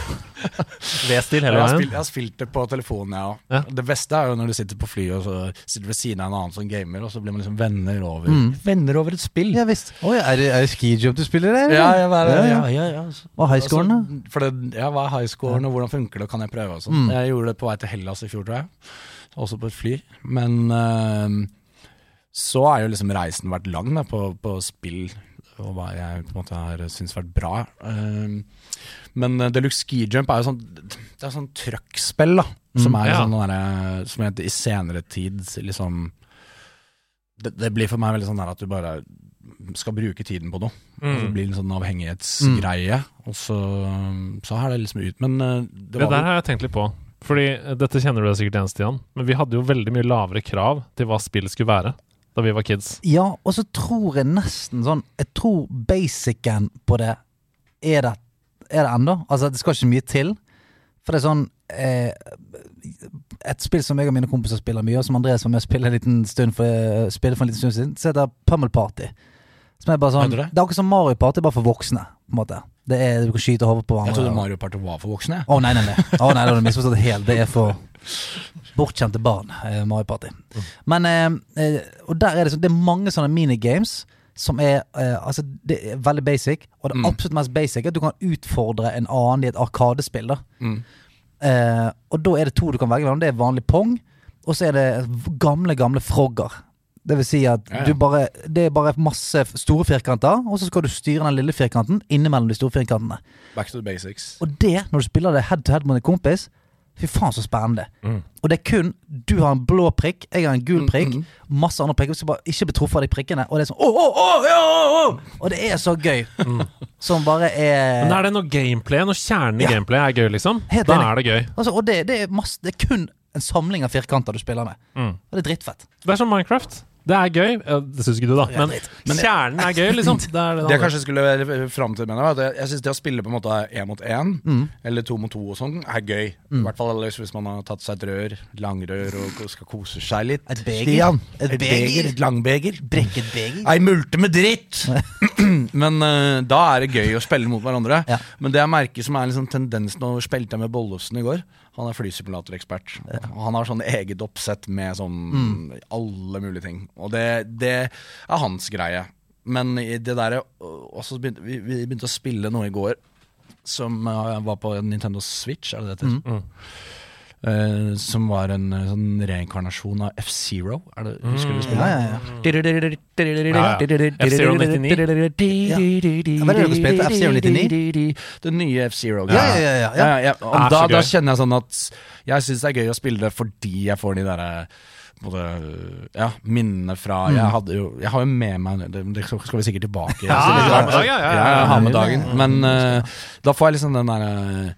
[laughs] V-stil Jeg hele har, veien. spilt, jeg har spilt det på telefonen, jeg òg. Ja. Det beste er jo når du sitter på flyet og så sitter du ved siden av en annen som gamer, og så blir man liksom venner over Mm. Venner over et spill. Ja visst. Oi, er det, er det skijump du spiller eller? Ja, jeg hva er det? Ja, ja, ja. ja, ja. high scoren, da? Altså, for det, ja, hva er highscoren, og hvordan funker det, og kan jeg prøve og sånn. Mm. Jeg gjorde det på vei til Hellas i fjor, tror jeg. Også på et fly. Men eh, så er jo liksom reisen vært lang da, på, på spill, og hva jeg på en måte har syntes vært bra. Eh, men uh, Deluxe Ski Jump er jo sånn Det er sånn trøkkspill, da. Som Mm, er ja. sånn derre Som jeg i senere tid liksom det, det blir for meg veldig sånn der at du bare skal bruke tiden på noe. Mm. blir det en sånn avhengighetsgreie. Og så, så har det liksom ut. Men eh, det Det der har jeg tenkt litt på. Fordi eh, Dette kjenner du deg sikkert igjen, Stian. Men vi hadde jo veldig mye lavere krav til hva spill skulle være da vi var kids. Ja, og så tror jeg nesten sånn Jeg tror basicen på det er det, er det ennå. Altså, det skal ikke mye til. For det er sånn eh, Et spill som jeg og mine kompiser spiller mye, og som Andreas var med å spille en liten stund for, eh, for en liten stund siden, så heter Pummel Party. Som er bare sånn Det det? er akkurat som Mario Party, bare for voksne. På en måte Det er Du kan skyte hodet på hverandre. Jeg trodde Mario Party var for voksne. Å Å nei, nei, nei. Oh, nei, det har du misforstått helt. Det er for bortskjemte barn, eh, Mario Party. Men eh, eh, Og der er det sånn Det er mange sånne minigames som er eh, Altså, det er veldig basic. Og det Mm. absolutt mest basic er at du kan utfordre en annen i et arkadespill. da Mm. eh, Og da er det to du kan velge mellom. Det er vanlig pong, og så er det gamle, gamle frogger. Det vil si at Ja, ja. du bare, det er bare masse f- store firkanter, og så skal du styre den lille firkanten innimellom de store firkantene. Back to the basics. Og det, når du spiller det head to head mot en kompis Fy faen, så spennende. Mm. Og det er kun Du har en blå prikk, jeg har en gul Mm, prikk. mm. Masse andre prikker. Vi skal bare ikke bli truffet av de prikkene. Og det er sånn åh, åh, åh, ja, åh, åh! Og det er så gøy. Som bare er Men er det noe gameplay, når kjernen i Ja. gameplay er gøy, liksom? Helt Da enig. er det gøy. altså, Og det, det, er masse, det er kun en samling av firkanter du spiller med. Mm. Og det er drittfett. Det er som Minecraft. Det er gøy. Det syns ikke du, da. Men, Men- kjernen er gøy, liksom. Det er det, Det jeg kanskje skulle være fram til, mener jeg, jeg, syns det å spille på en måte én mot én, Mm. eller to mot to og sånn, er gøy. I hvert fall hvis man har tatt seg et rør, langrør, og skal kose seg litt. Et beger. Stian, Et et, beger. beger. Et langbeger. Brekket beger. Ei multe med dritt! [laughs] Men uh, da er det gøy å spille mot hverandre. Ja. Men det jeg merker som er liksom tendensen Nå spilte jeg med Bollefsen i går. Han er flysimulatorekspert. Og Han har sånn eget oppsett med sånn alle mulige ting. Og det, det er hans greie. Men i det derre begynte, vi, vi begynte å spille noe i går som eh, var på Nintendo Switch, er det det heter? Eh, som var en eh, sånn reinkarnasjon av F-Zero. Er det, Husker du spillet? Ja, ja, ja. F-Zero 99. Ja. Det dere spilte? F-Zero 99? Den nye F-Zero. Ja, ja, ja, ja, ja. ja, ja. Og da, da kjenner jeg sånn at jeg syns det er gøy å spille det fordi jeg får de derre både, ja, minnene fra Mm. Jeg, hadde jo, jeg har jo med meg Det, det skal vi sikkert tilbake Ja, ja, ja, ja, ja, ja, ja, ja, ja. ja, ja, med dagen. Men eh, da får jeg liksom den derre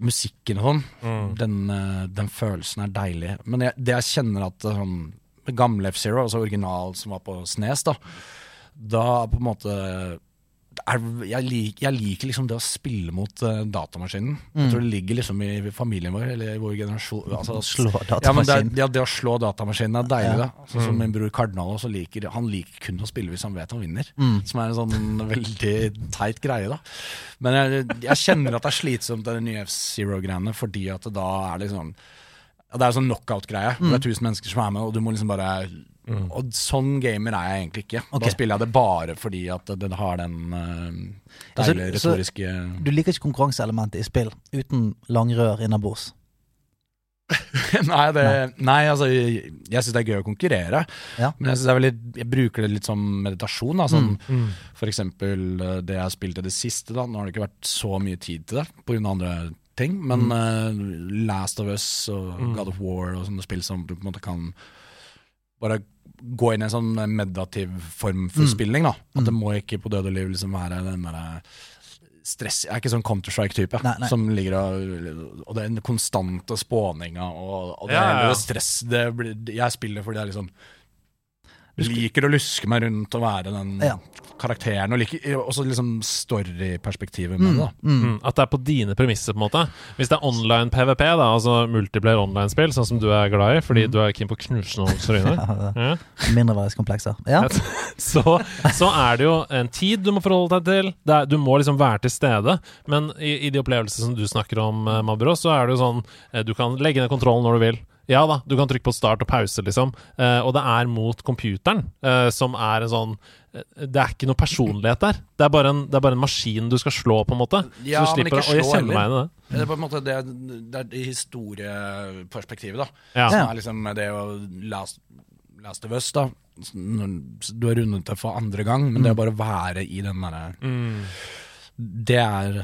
musikken og sånn. Mm. Den, eh, den følelsen er deilig. Men jeg, det jeg kjenner at eh, sånn gamle F-Zero, altså original som var på Snes, da Da på en måte er, jeg, lik, jeg liker liksom det å spille mot uh, datamaskinen. Jeg tror det ligger liksom i familien vår, eller i vår generasjon altså, Slå ja, men det, datamaskinen. ja, det å slå datamaskinen er deilig, Ja. da. Sånn som min bror Kardinal også liker Han liker kun å spille hvis han vet han vinner. Mm. Som er en sånn veldig teit greie, da. Men jeg, jeg kjenner at det er slitsomt, det nye F-Zero-greiene, fordi at da er det sånn Det er sånn knockout-greie. Mm. Det er tusen mennesker som er med, og du må liksom bare Og sånn gamer er jeg egentlig ikke. Okay. Da spiller jeg det bare fordi at den har den uh, Altså, retoriske Du liker ikke konkurranseelementet i spill uten langrør innabords? [laughs] nei, det, nei, altså Jeg, jeg syns det er gøy å konkurrere, Ja. men jeg, jeg, veldig, jeg bruker det litt som meditasjon. Da, sånn, Mm. For eksempel eh, det jeg har spilt i det siste. Da. Nå har det ikke vært så mye tid til det pga. andre ting, men eh, Last of Us og Mm. God of War og sånne spill som du på en måte kan bare gå inn i en sånn meditativ form for Mm. spilling. da At det Mm. må ikke på død og liv liksom være den derre stress Jeg er ikke sånn Counter-Strike-type som ligger og Og den konstante spåninga og, og det, Ja, ja, ja. stress det blir, Jeg spiller fordi jeg liksom liker å luske meg rundt og være den Ja. karakteren. Og liker også liksom storyperspektivet med Mm. det. Mm. Mm, at det er på dine premisser, på en måte. Hvis det er online PVP, da, altså multiplayer online-spill, sånn som du er glad i fordi du er keen på å knuse noen tryne, Ja. Mindreverdighetskomplekser. Ja. [laughs] så, så er det jo en tid du må forholde deg til. Det er, du må liksom være til stede. Men i, i de opplevelsene som du snakker om, eh, Mabro, så er det jo sånn eh, Du kan legge ned kontrollen når du vil. Ja da, du kan trykke på start og pause, liksom. Uh, og det er mot computeren, uh, som er en sånn uh, Det er ikke noe personlighet der. Det er, bare en, det er bare en maskin du skal slå, på en måte. Ja, så du men slipper, ikke og jeg slå meg heller. igjen i det. Det er på en måte det, det er det historieperspektivet, da. Ja. Som er liksom det å Last, last of Us, da. Du har rundet det for andre gang, men det å bare være i den derre Mm. Det er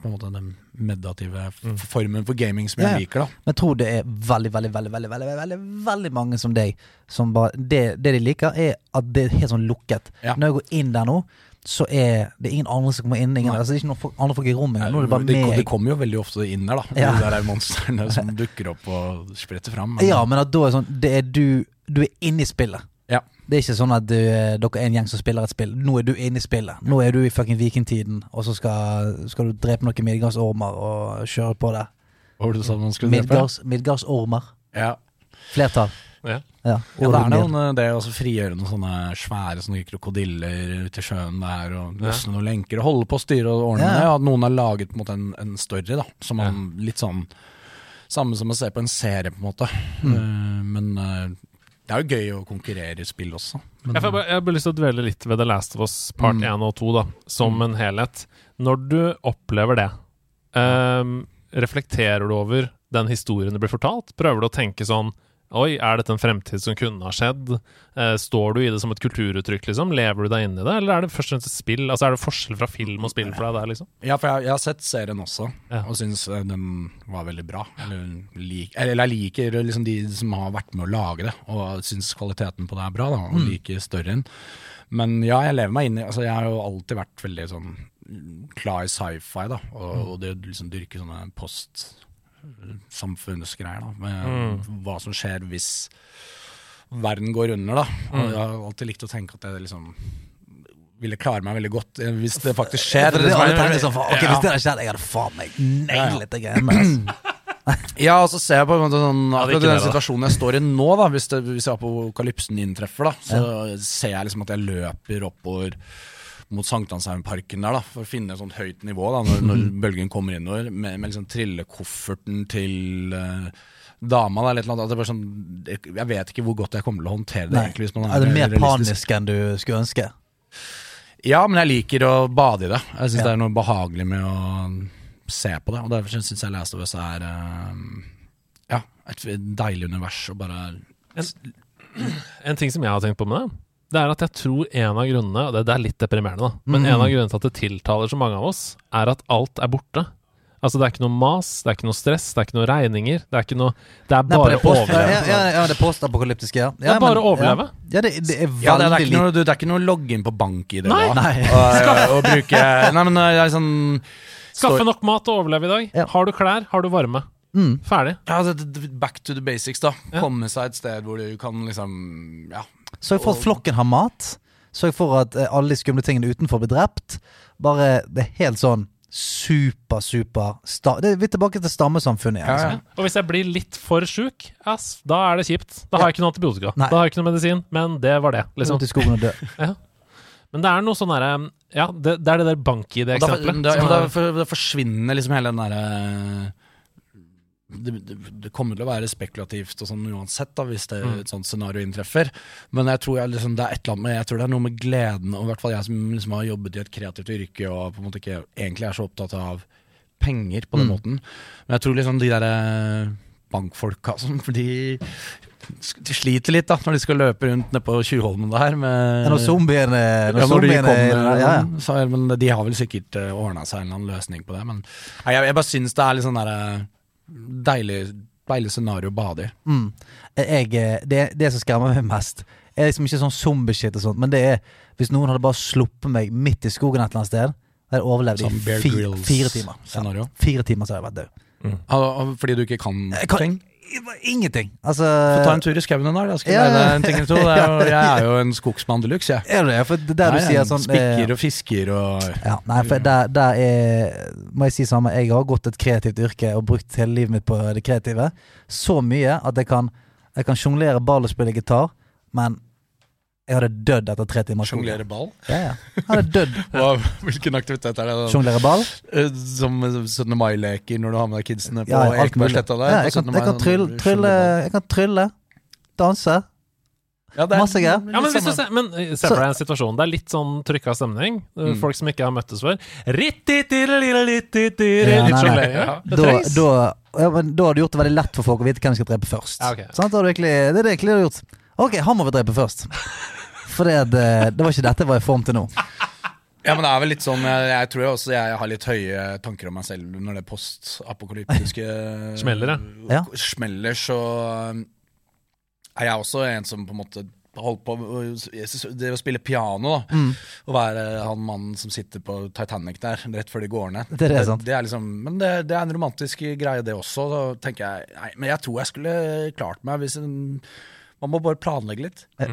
på en måte den meditative Mm. formen for gaming som jeg ja. liker, da. Men jeg tror det er veldig, veldig, veldig veldig, veldig, veldig, veldig mange som deg som bare det, det de liker, er at det er helt sånn lukket. Ja. Når jeg går inn der nå, så er det ingen andre som kommer inn. Ingen, altså, det er ikke noen andre folk i rommet. Nå er det bare det, meg. det kommer jo veldig ofte inn der, da. Ja. De der monstrene [laughs] som dukker opp og spretter fram. men- Ja, men at da er sånn Det er du Du er inne i spillet. Ja. Det er ikke sånn at du, eh, dere er en gjeng som spiller et spill. Nå er du inne i spillet. Nå er du i fucking vikingtiden, og så skal, skal du drepe noen midgardsormer og kjøre på det. Hva var det du sa man skulle drepe? Midgardsormer. Ja. Flertall. Ja. Ja. Ja, det er noen, det å frigjøre noen sånne svære sånne krokodiller ute i sjøen der, og Ja. løsne noen lenker og holde på å styre og ordne. Ja. At Noen har laget mot en en, story, da, som man litt sånn Samme som å se på en serie, på en måte. Mm. Uh, men eh, det er jo gøy å konkurrere i spill også. Men, Jeg bare- jeg har lyst til å dvele litt ved The Last of Us part Mm. 1 og 2, da, som en helhet. Når du opplever det, um, reflekterer du over den historien det blir fortalt? Prøver du å tenke sånn Oi, er dette en fremtid som kunne ha skjedd? Eh, står du i det som et kulturuttrykk, liksom? Lever du deg inn i det, eller er det først og fremst et spill? Altså, er det forskjell fra film og spill for deg der, liksom? ja, for jeg, jeg har sett serien også, Ja. og syns eh, den var veldig bra. Eller, lik, eller jeg liker liksom de som har vært med å lage det, og syns kvaliteten på det er bra, da, og liker storyen. Men ja, jeg lever meg inn i altså, Jeg har jo alltid vært veldig sånn klar i sci-fi, da, og, og det å liksom dyrke sånne post-samfunnsgreier, da, med hva som skjer hvis verden går under, da. Og jeg har alltid likt å tenke at jeg liksom ville klare meg veldig godt eh, hvis det faktisk skjer. Det, det er det alle tenker sånn, Ok, Ja. Hvis det hadde skjedd, jeg hadde faen meg nailet det altså. [clears throat] Ja, og så ser jeg på en måte sånn Ja, det Akkurat den situasjonen jeg står i nå, da hvis, det, hvis apokalypsen inntreffer, da så ser jeg liksom at jeg løper oppover mot Sankthanshaugenparken der, da for å finne et sånt høyt nivå da når, når bølgen kommer innover, med, med liksom trillekofferten til uh, dama. Da, eller annet. At det er bare sånn, jeg- vet ikke hvor godt jeg kommer til å håndtere det. Nei. egentlig hvis man Er det mer realistisk. panisk enn du skulle ønske? Ja, men jeg liker å bade i det. Jeg syns Ja. det er noe behagelig med å se på det. Og derfor syns jeg Last of Us er eh, ja, et deilig univers og bare En ting som jeg har tenkt på med det, det er at jeg tror en av grunnene og det, det er litt deprimerende, da, men Mm. en av grunnene til at det tiltaler så mange av oss, er at alt er borte. Altså Det er ikke noe mas, det er ikke noe stress, det er ikke noe regninger. Det er ikke noe Det er bare å overleve. Ja, ja, ja, det postapokalyptiske, ja. Det er bare å overleve. Ja, det, det er veldig Ja, det, er ikke noe, det er ikke noe login på bank-ID Nei. da. Nei. Og, [laughs] og bruke Nei, men det er sånn Skaffe nok mat og overleve i dag. Ja. Har du klær, har du varme. Mm. Ferdig. ja, det, det, Back to the basics, da. Ja. Komme seg et sted hvor du kan liksom Ja. Sørg for at flokken har mat. Sørg for at eh, alle de skumle tingene utenfor blir drept. Bare Det er helt sånn super, super sta det, Vi er tilbake til stammesamfunnet igjen. Ja, Liksom. ja. Og hvis jeg blir litt for sjuk, ass, da er det kjipt. Da har jeg ikke noe antibiotika. Nei. Da har jeg ikke noe medisin. Men det var det, liksom. Ut i skogen og dø. [laughs] Men det er noe sånn derre Ja, det, det er det der Og da, bank-ID-eksempelet. da, ja, da, er- for, da forsvinner liksom hele den derre det, det, det kommer til å være spekulativt og sånn uansett, da, hvis det, Mm. et sånt scenario inntreffer. Men jeg tror, jeg, liksom, det er et eller annet med, jeg tror det er noe med gleden, og i hvert fall jeg som liksom har jobbet i et kreativt yrke og på en måte ikke egentlig er så opptatt av penger på den Mm. måten. Men jeg tror liksom de der eh, bankfolka som de, de sliter litt da når de skal løpe rundt nede på Tjuvholmen der med Når zombiene ja, Når når de kommer, ja, ja. Så, er- men de har vel sikkert uh, ordna seg en eller annen løsning på det. Men jeg, jeg bare syns det er litt sånn der, eh, deilig, deilig scenario å bade i. Mm. Jeg, eh, det, det som skremmer meg mest, er liksom ikke sånn zombieshit og sånt, men det er hvis noen hadde bare sluppet meg midt i skogen et eller annet sted, hadde jeg overlevd Sånn i fire, fire timer. Ja, fire timer så hadde jeg vært død. Mm. fordi du ikke kan, kan- ting? Ingenting. Altså Få ta en tur i skauen en dag. Da skal ja, ja. en ting eller to. Er jo, [laughs] jeg er jo en skogsmann de luxe, jeg. Er det? For det der du sier sånn eh, Spikker og fisker og ja, Nei, for der, der er Må jeg si samme Jeg har gått et kreativt yrke og brukt hele livet mitt på det kreative. Så mye at jeg kan Jeg kan sjonglere ball og spille gitar, men jeg hadde dødd etter tre timer. sjonglere ball. Ja, ja. Hadde dødd. [laughs] Hva- Hvilken aktivitet er det? Sjonglere ball? Eh, Som 17. mai-leker når du har med deg kidsene på Ja. Ekebergsletta der? Ja, jeg, kan, jeg, kan trylle, trylle, jeg kan trylle. Danse. Ja, det er- Masse greier. Ja, men, ser, men eh, se for deg en situasjon. Det er litt sånn trykka stemning. Eh, Mm. Folk som ikke har møttes før. Ja. Da, da, ja, men da har du gjort det veldig lett for folk å vite hvem de skal drepe først. Ja, okay. sånn, Da har du egentlig, det er det egentlig du har gjort. Ok, han må vi drepe først. For det, det, var ikke dette jeg var i form til nå. Ja, men det er vel litt sånn Jeg, jeg tror jo også jeg har litt høye tanker om meg selv når det postapokalyptiske Smeller, Ja. Smeller, så um, er jeg også en som på en måte holdt på Det å spille piano, da. Mm. Å være han mannen som sitter på Titanic der rett før de går ned. Det er det, sant. Det er liksom, men det, det er en romantisk greie, det også. Da tenker jeg Nei, men jeg tror jeg skulle klart meg hvis en Man må bare planlegge litt. [laughs]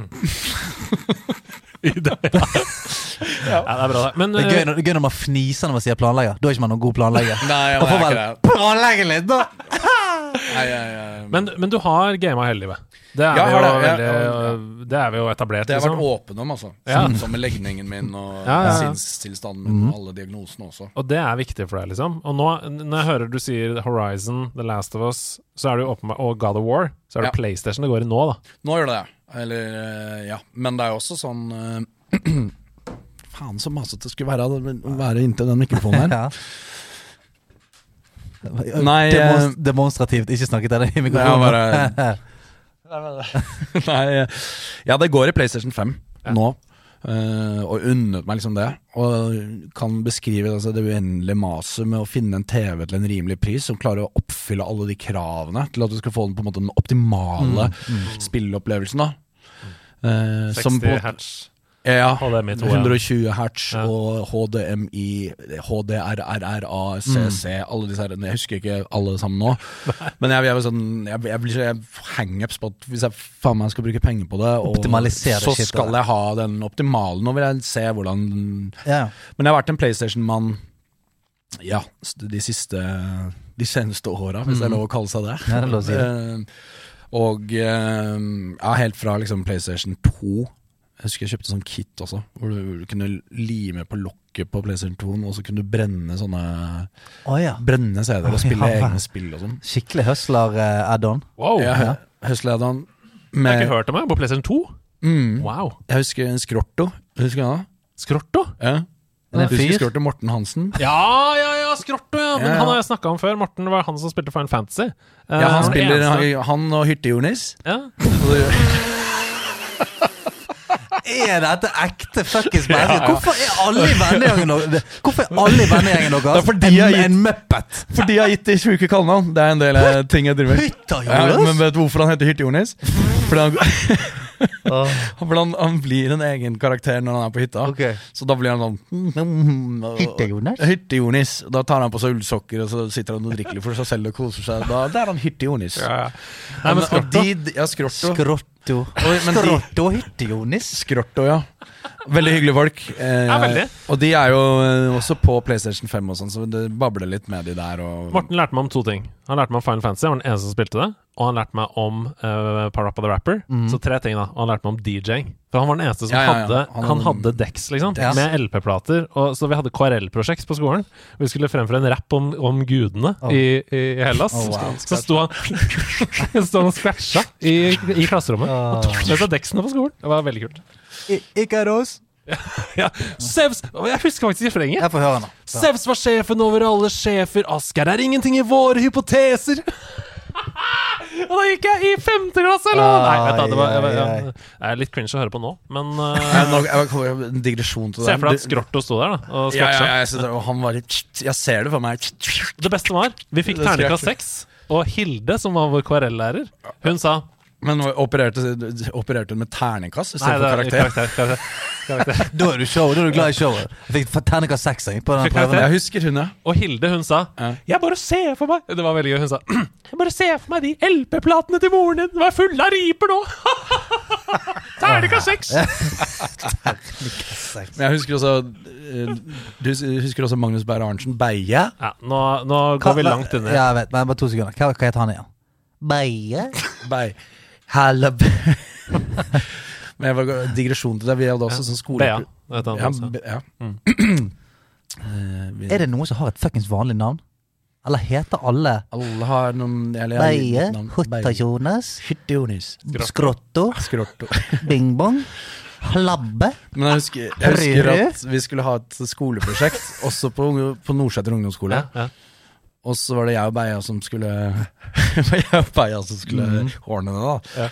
[laughs] Ja, det er bra, det. Men Det er gøy eh, når, det er gøy når man fniser når man sier planlegger. Da er ikke man noen god planlegger. Nei, Man får vel planlegge litt, da! [laughs] Nei, jeg, jeg, men, men du har gama hele livet. Det er, Ja, vi jo det. veldig, Ja, det er vi jo etablert, Det har jeg liksom. vært åpen om, altså. Ja. Som, som med legningen min og Ja, sinnstilstanden min og alle diagnosene også. Og det er viktig for deg, liksom. Og nå, når jeg hører du sier Horizon, The Last of Us, så er det jo åpenbart Og God of War, så er det Ja. PlayStation det går i nå, da. Nå gjør det det. Eller, eh, ja. Men det er jo også sånn uh, [clears throat] Faen, så masete det skulle være å være inntil den mikrofonen her. [laughs] Ja. Nei, eh, demonstrativt ikke snakket til deg i Ja, mikrofonen. [laughs] [laughs] Nei, eh, ja, det går i PlayStation 5 Ja. nå. Uh, og unnet meg liksom det. Og kan beskrive altså, det uendelige maset med å finne en TV til en rimelig pris som klarer å oppfylle alle de kravene til at du skal få den på en måte den optimale spilleopplevelsen. da Eh, som 60 på, hertz. Ja, HDMI 2, ja. 120 hertz Ja. og HDMI, HDRRRA, CC, alle disse her. Jeg husker ikke alle sammen nå. Men jeg, jeg, sånn, jeg, jeg blir så hangups på at hvis jeg faen meg skal bruke penger på det, og så skal jeg ha den optimale. Nå vil jeg se hvordan Ja. Men jeg har vært en PlayStation-mann ja, de siste De seneste åra, hvis det er lov å kalle seg det. Ja, det er lov å si det. Eh, og eh, ja, helt fra liksom PlayStation 2 Jeg husker jeg kjøpte sånn kit også, hvor du kunne lime på lokket på PlayStation 2, og så kunne du brenne sånne oh, ja. Brenne CD-er og spille Ja. egne spill og sånn. Skikkelig høsler-add-on. Wow! add-on Med... Jeg har ikke hørt om det på PlayStation 2. mm, Wow. Jeg husker en Skrotto. Husker du det? Skrotto? Ja. Det Du husker Skrorto Morten Hansen? Ja, ja, ja, Skrotto, ja. Men Ja, ja. han har jeg snakka om før. Morten var han som spilte Final Fantasy. Eh, Ja, han den spiller han, han og Hytte-Jonis. ja. Er dette ekte fuckings [laughs] mennesker? Hvorfor er alle i vennegjengen Hvorfor er alle i vennegjengen [laughs] er deres en, gitt- en muppet? Fordi jeg har gitt de sjuke kallenavn. Det er en del eh, ting jeg driver med. Ja, men vet du hvorfor han heter Hytte-Jonis? Fordi han, [laughs] fordi han, han blir en egen karakter når han er på hytta. Okay. Så da blir han sånn Hytte-Jonas? Hytte-Jonis. Da tar han på seg ullsokker og så sitter han og drikker litt for seg selv og koser seg. Da, da er han Hytte-Jonis. Ja, ja. Nei, men og Skrotto de, ja, Skrotto. Skrotto. De- Skrotto Hytte-Jonis? Skrotto, ja. Veldig hyggelige folk. Eh, Ja, veldig. Og de er jo eh, også på PlayStation 5 og sånn, så det babler litt med de der. Og, Morten lærte meg om to ting. Han lærte meg om Final Fantasy, han var den eneste som spilte det. Og han lærte meg om uh, Parappa the Rapper. Så tre ting, da. Og han lærte meg om DJ-ing. For han var den eneste som Ja, ja, ja. hadde Han hadde- Dex, liksom. Dex. Med LP-plater. Så vi hadde KRL-prosjekt på skolen. Vi skulle fremføre en rapp om, om gudene Oh. i, i Hellas. Oh, wow. Så sto han [laughs] sto han og scratcha i, i klasserommet. Oh. Og tok Dexene på skolen. Det var veldig kult. Ikaros? [laughs] Ja. Sevs Jeg husker faktisk refrenget. Jeg får høre nå. Sevs var sjefen over alle sjefer. Asgeir er ingenting i våre hypoteser. Og da gikk jeg i femte klasse, eller? Ah, Nei, vet du, det, var, jeg, jeg, jeg, er litt cringe å høre på nå, men [laughs] uh, en digresjon til det. Se for deg at Skrorto sto der da og Ja, ja, ja, jeg, det- og han var litt Jeg ser det for meg. Det beste var, vi fikk terningkast seks, og Hilde, som var vår KRL-lærer, hun sa Men opererte, opererte hun med terningkast istedenfor det er karakter? karakter, karakter, karakter. [laughs] Da er du show, da er du glad i showet. Jeg fikk terningkast seks jeg, på den prøven. Jeg husker hun, ja. Og Hilde, hun sa Ja. Jeg bare ser for meg Det var veldig gøy. Hun sa [clears throat] Jeg bare ser for meg de LP-platene til moren din. De er fulle av riper nå! [laughs] Terningkast [laughs] seks! Men jeg husker også eh, Du husker også Magnus Beyer Arntzen Beie? Ja, nå, nå går vi langt i Ja, jeg vet, men bare to sekunder. Hva, hva heter han igjen? Beie? Beie. Halla [laughs] Men jeg var digresjon til deg. Vi hadde også sånn skole... Bea. Det Ja, ja. Mm. [clears throat] Eh, Er det noen som har et fuckings vanlig navn? Eller heter alle alle har noen eller, Beie, navn. Skrotto, Skrotto. [laughs] Bingbong, Labbe? Men jeg husker, jeg husker at vi skulle ha et skoleprosjekt, også på, unge- på Nordseter ungdomsskole. Ja, ja. Og så var det jeg og Beia som skulle [laughs] jeg og Beia som skulle ordne det, da. Ja.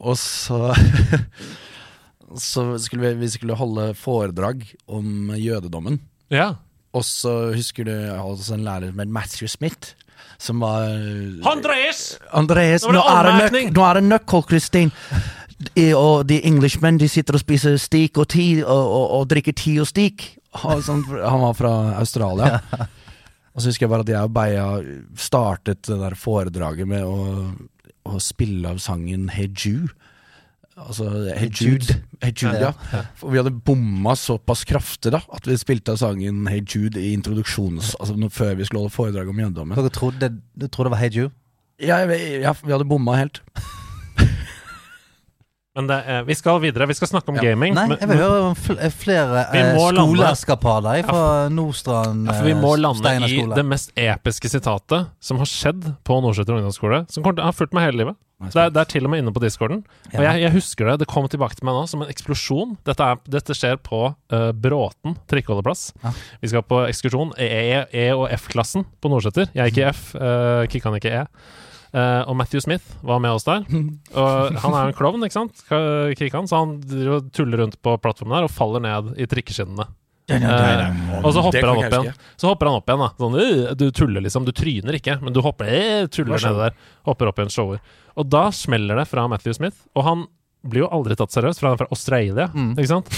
Og så [laughs] Så skulle vi, vi skulle holde foredrag om jødedommen. ja. Og så husker du altså en lærer med Matthew Smith, som var Andreas! Andreas, Nå er det nå er det nøkkel, Kristin. Og de engelskmenn de sitter og spiser stik og ti og, og, og drikker ti og stik. Han, sånn, han var fra Australia. [laughs] Og så husker jeg bare at jeg og Beia startet det der foredraget med å, å spille av sangen Hey Jude. Altså Hey Jude. Hey Jude, ja. For vi hadde bomma såpass kraftig da at vi spilte av sangen Hey Jude i introduksjons... Altså før vi skulle holde foredrag om jødedommen. Dere trodde, du trodde det var Hey Jude? Ja, ja, vi hadde bomma helt. Men det, eh, vi skal videre. Vi skal snakke om Ja. gaming. Nei, jeg vil høre om fl flere eh, skoleeskapader fra Nordstrand Ja, for vi må eh, lande i skole. det mest episke sitatet som har skjedd på Nordseter ungdomsskole. Som til, har fulgt meg hele livet. Det er, det er til og med inne på discorden. Og jeg, jeg husker det. Det kom tilbake til meg nå som en eksplosjon. Dette, er, dette skjer på uh, Bråten trikkeholdeplass. Ja. Vi skal på ekskursjon. E, e og F-klassen på Nordseter. Jeg gikk i F, uh, Kikkan gikk i E. Eh, og Matthew Smith var med oss der. [laughs] Og han er jo en klovn, ikke sant? Ka- Kikkan, så han tuller rundt på plattformen der og faller ned i trikkeskinnene. Eh, og så hopper han opp igjen. Så hopper han opp igjen, da. Sånn, «Øh, du tuller liksom. Du tryner ikke, men du hopper øh, tuller nede der. Hopper opp igjen, shower. Og da smeller det fra Matthew Smith, og han blir jo aldri tatt seriøst, for han er fra Australia, Mm. ikke sant?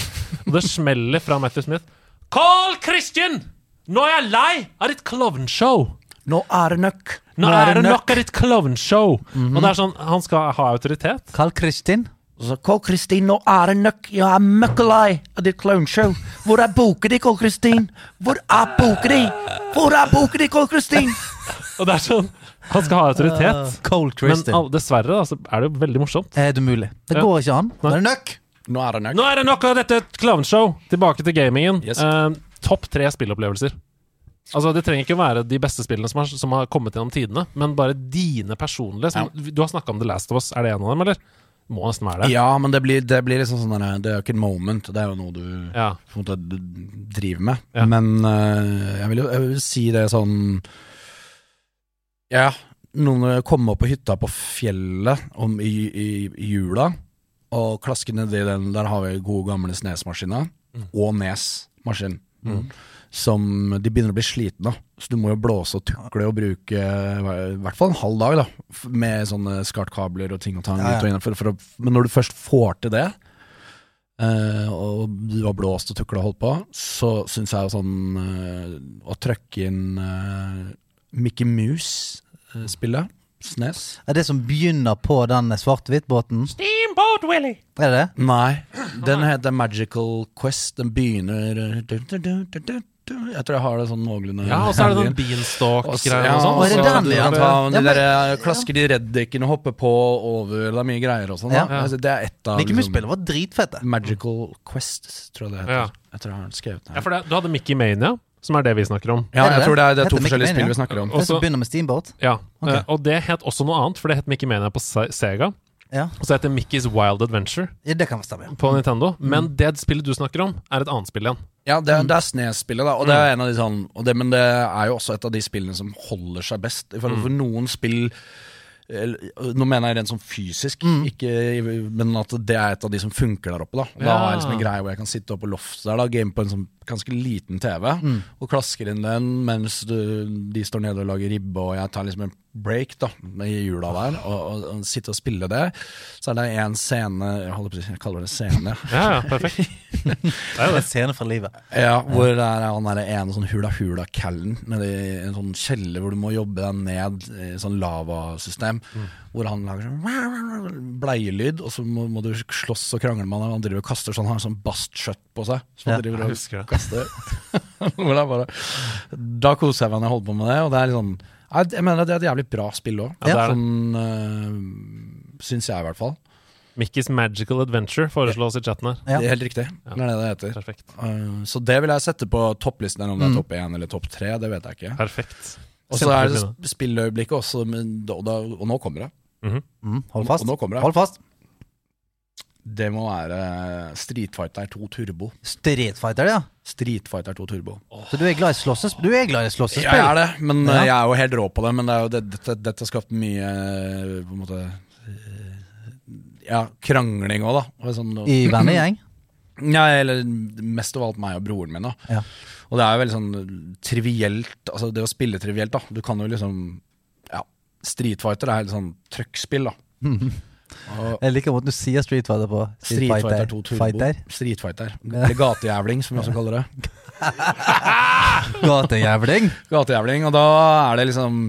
Og det smeller fra Matthew Smith. Call Christian! Nå er jeg lei av ditt klovnshow! Nå er det nok! Nå er det nok av ditt klovnshow! Og det er sånn, han skal ha autoritet. Kall Kristin? Så, Kål Kristin, nå er det nok! Jeg er møkkalei av ditt clownshow. Hvor er boka di, Kål Kristin? Hvor er boka di? Hvor er boka di, Kål Kristin? Og det er sånn, han skal ha autoritet. Cold Men Kristin. dessverre da, så er det jo veldig morsomt. er det mulig? Det går ikke an. Nei. Det nok! Nå er det nok, Nå er det nok av dette klovnshow! Tilbake til gamingen. Yes. Uh, Topp tre spillopplevelser. Altså Det trenger ikke å være de beste spillene som har, som har kommet gjennom tidene, men bare dine personlige. Som, Du har snakka om The Last of Us. Er det en av dem, eller? Må nesten være det. Ja, men det blir, det blir liksom sånn der, Det er jo ikke et moment, det er jo noe du Ja. måte driver med. Ja. Men uh, jeg, vil jo jeg vil si det sånn Ja, noen kommer opp på hytta på fjellet om, i, i, i jula, og klasker nedi den Der har vi gode gamle Snes-maskiner, og Nes-maskin. Som de begynner å bli slitne av. Så du må jo blåse og tukle og bruke i hvert fall en halv dag, da. Med sånne skartkabler og ting og tang. Ja, ja. For, for å, men når du først får til det, uh, og du har blåst og tukla og holdt på, så syns jeg jo sånn uh, Å trøkke inn uh, Mickey Mouse-spillet, Snes Er det som begynner på den svart-hvitt-båten? Steamboat Willy! Er det det? Nei, den heter Magical Quest. Den begynner Jeg tror jeg har det sånn noenlunde Ja, og så er det noen beanstalk-greier ja, og sånn. er det så ja? kan Ja, de men- der eh, klasker de reddikene, hoppe på over, det er mye greier og sånn. Ja. Altså, det er ett av Mickey Mouse-spillet var dritfette. Magical Quest, tror jeg det heter. Ja. Jeg tror jeg har skrevet det Ja, her. for det, du hadde Mickey Mania, som er det vi snakker om. Ja, jeg tror det er, det er to Mickey forskjellige Mania? spill vi snakker om. Også, Det som begynner med Steamboat? Ja, Ok. eh, Og det het også noe annet, for det het Mickey Mania på Sega. Ja, Og så heter det Mickey's Wild Adventure ja det kan stemme. på Nintendo. Men det spillet du snakker om, er et annet spill igjen. Ja, det, er- det er Snes-spillet, da. Og det er en av de sånn og det, Men det er jo også et av de spillene som holder seg best. I forhold til noen spill eller, Nå mener jeg rent sånn fysisk, ikke, men at det er et av de som funker der oppe. Da Da Ja. har jeg liksom en greie hvor jeg kan sitte oppe på loftet der, da, game på en sånn ganske liten TV, og klasker inn den mens du, de står nede og lager ribbe, og jeg tar liksom en break da i jula der, og, og, og sitter og spiller det. Så er det en scene Jeg holder på å si, jeg kaller det scene. [laughs] Ja, ja, perfekt. [laughs] Det er jo En scene fra livet. Ja, hvor det er han derre ene sånn hula-hula-callen nede i en sånn kjeller hvor du må jobbe deg ned i sånn lavasystem. Hvor han lager sånn bleielyd, og så må, må du slåss og krangle med han. Han driver og kaster sånn, han har sånn bastskjøtt på seg. Som han Ja, driver og kaster. [laughs] hvor det er bare, da koser jeg meg når jeg holder på med det, og det er litt sånn jeg jeg mener det er et jævlig bra spill òg. Ja, det sånn, øh, syns jeg i hvert fall. Mickey's Magical Adventure foreslås i chatten her. Ja. Det er helt riktig. Det er det det heter. Perfekt. Uh, så det vil jeg sette på topplisten. Om det er topp én eller topp tre, det vet jeg ikke. Perfekt. Og så er det spilløyeblikket også, men da, da, og nå kommer det. Mm, hold fast. Det. Hold fast. Det må være Street Fighter 2 Turbo. Street Fighter, ja. Street Fighter 2 Turbo. Så du er glad i slåssespill? Jeg er det, men Ja. uh, jeg er jo helt rå på det. Men det det, dette, dette har skapt mye uh, på en måte uh, Ja, krangling òg, da. Sånn, I vennegjeng? [clears throat] Ja, eller mest av alt meg og broren min. da Ja. Og det er jo veldig sånn trivielt Altså det å spille trivielt, da. Du kan jo liksom Street Fighter er helt sånn trøkkspill, da. [laughs] Jeg liker måten du sier Street Fighter på. Street Fighter 2 Turbo. Fighter. Street Fighter. [laughs] Eller gatejævling, som vi også kaller det. [laughs] Gatejævling. Gatejævling, og da er det liksom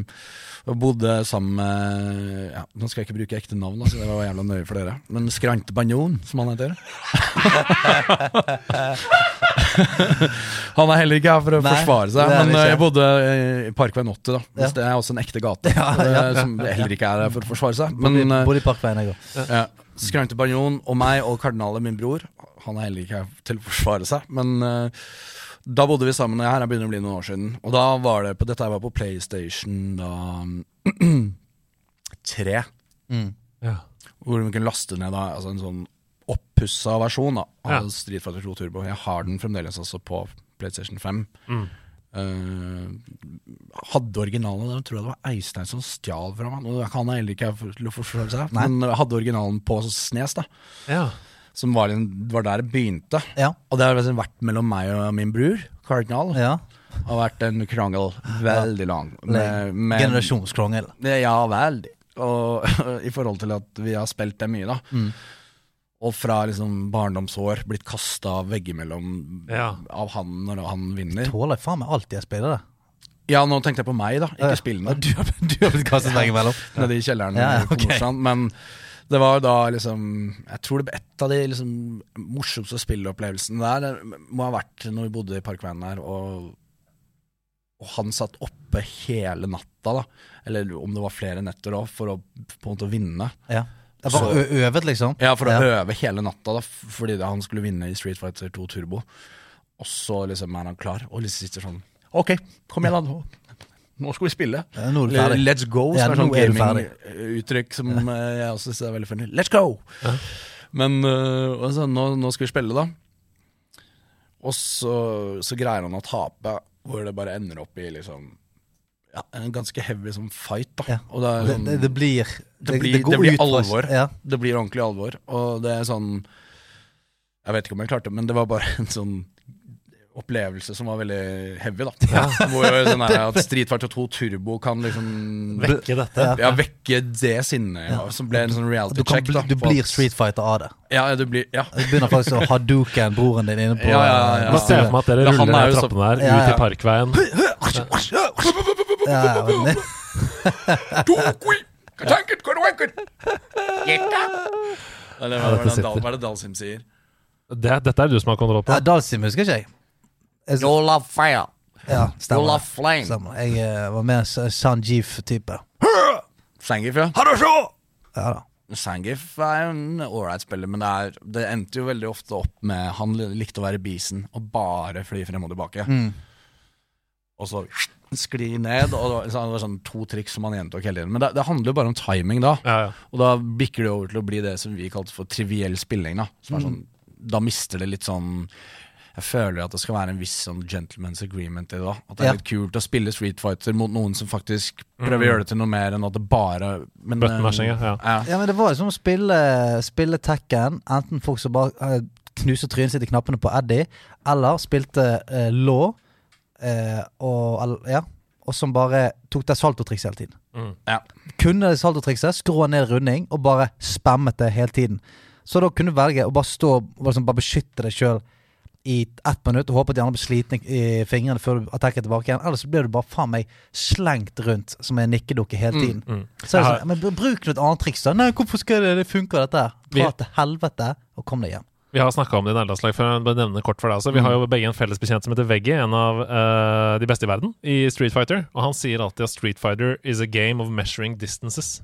og bodde sammen med ja, Nå skal jeg ikke bruke ekte navn, altså, det var jævla nøye for dere. Men Skrant Banjon, som han heter. [laughs] han er heller ikke her for å Nei, forsvare seg, men eh, jeg bodde i Parkveien 80, da. Ja. Det er også en ekte gate. [laughs] Ja, eh. Som heller ikke er her for å forsvare seg. Men i- eh, Bodde i Parkveien, jeg òg. ja. Skrante Banjon og meg og kardinalet, min bror, han er heller ikke her til å forsvare seg. Men eh, da bodde vi sammen, og her er begynner å bli noen år siden. Og da var det på, dette var på PlayStation da [clears throat] tre, Ja. hvor vi kunne laste ned da, altså en sånn oppussa versjon da, av Ja. Street Fighter 2 Turbo. Jeg har den fremdeles altså på PlayStation 5. Mm. Uh, hadde originalen Jeg tror det var Eistein som stjal fra meg. Nå kan jeg heller ikke for- til å forsvare seg, men hadde originalen på Snes, da. ja. Som var, var der det begynte. Ja. Og det har liksom vært mellom meg og min bror, Cardinal. ja. Har vært en krangel veldig lang. Med, med, Generasjonskrangel. Ja, veldig. Og [laughs] i forhold til at vi har spilt det mye, da. Mm. Og fra liksom barndomsår blitt kasta veggimellom Ja. av han når han vinner. Tåler faen meg alltid jeg spiller det. Ja, nå tenkte jeg på meg, da. Ikke Ja, spillene. [laughs] Du, har- du har blitt kastet veggimellom. Nede i kjelleren. Ja, ja, på Men det var da liksom Jeg tror det et av de liksom morsomste spillopplevelsene der det må ha vært når vi bodde i Parkveien der, og, og han satt oppe hele natta, da. Eller om det var flere netter òg, for å på en måte vinne. Ja. Det var Så- øvet, liksom. Ja, for å Ja. øve hele natta, da, fordi da han skulle vinne i Street Fighter 2 Turbo. Og så liksom er han klar, og liksom sitter sånn Ok, kom igjen, da. Nå. skal vi spille. Let's go, som er sånn gaminguttrykk som eh, jeg også synes er veldig funny. Let's go! Men eh, altså, nå, nå skal vi spille, da. Og så, så greier han å tape, hvor det bare ender opp i liksom ja, en ganske heavy sånn fight. da. Og det, er sånn, det, det blir det blir, det blir ut alvor. Ja. Det blir ordentlig alvor. Og det er sånn Jeg vet ikke om jeg klarte det, men det var bare [laughs] en sånn opplevelse som var veldig heavy, da. Hvor sånn her, at Street Fighter 2 Turbo kan liksom Vekke dette. Ja. ja, vekke det sinnet, ja, som ble en sånn reality Du, kan, check. bli- da du blir Street Fighter av det. Ja, du blir Ja. Du begynner faktisk å hadouken broren din inne på Ja, ja, ja. ja. ser jeg for meg at dere ruller er ned trappene her, Ja, ut ja. i Parkveien. ja, ja, men- Eller Ja, hva, er det er Dalsim sier? Det, dette er det du som har kontroll på. ja, Dalsim husker ikke jeg. Jeg You love fire. ja, You stemmer. love det. flame. stemmer. Jeg eh, var mer en Sanjeev-type. Sangif, ja. Ja da. Sangif er jo en ålreit spiller, men det, er, det endte jo veldig ofte opp med Han likte å være bisen og bare fly frem og tilbake. Mm. Og så skli ned. Og det var, så det var sånn to triks som han gjentok hele tiden. Men det, det handler jo bare om timing, da. Ja, ja. Og da bikker det over til å bli det som vi kalte for triviell spilling. Da Som er sånn, da mister det litt sånn Jeg føler at det skal være en viss sånn gentleman's agreement i det. At det er Ja. litt kult å spille Street Fighter mot noen som faktisk prøver å gjøre det til noe mer enn at det bare men, Buttonmashing, eh, ja. ja. Ja, men det var liksom å spille, spille Tekken, enten folk som bare eh, knuser trynet sitt i knappene på Eddie, eller spilte eh, Law, eh, og, ja, og som bare tok det saltotrikset hele tiden. Mm. Ja. Kunne det saltotrikset, skrå ned runding, og bare spammet det hele tiden. Så da kunne du velge å bare stå og liksom bare beskytte deg sjøl i ett minutt og håper at de andre blir slitne i fingrene før du attacker tilbake igjen. Ellers blir du bare faen meg slengt rundt som en nikkedukke hele tiden. Mm. Så er det sånn, men Bruk noe annet triks, da. Nei, hvorfor skal det, det funke, dette? her? Dra til helvete og kom deg hjem. Vi har snakka om det i nærlandslag før. jeg bare nevner kort for deg også. Vi har jo begge en felles bekjent som heter Veggie, en av uh, de beste i verden i Street Fighter. Og han sier alltid at Street Fighter is a game of measuring distances.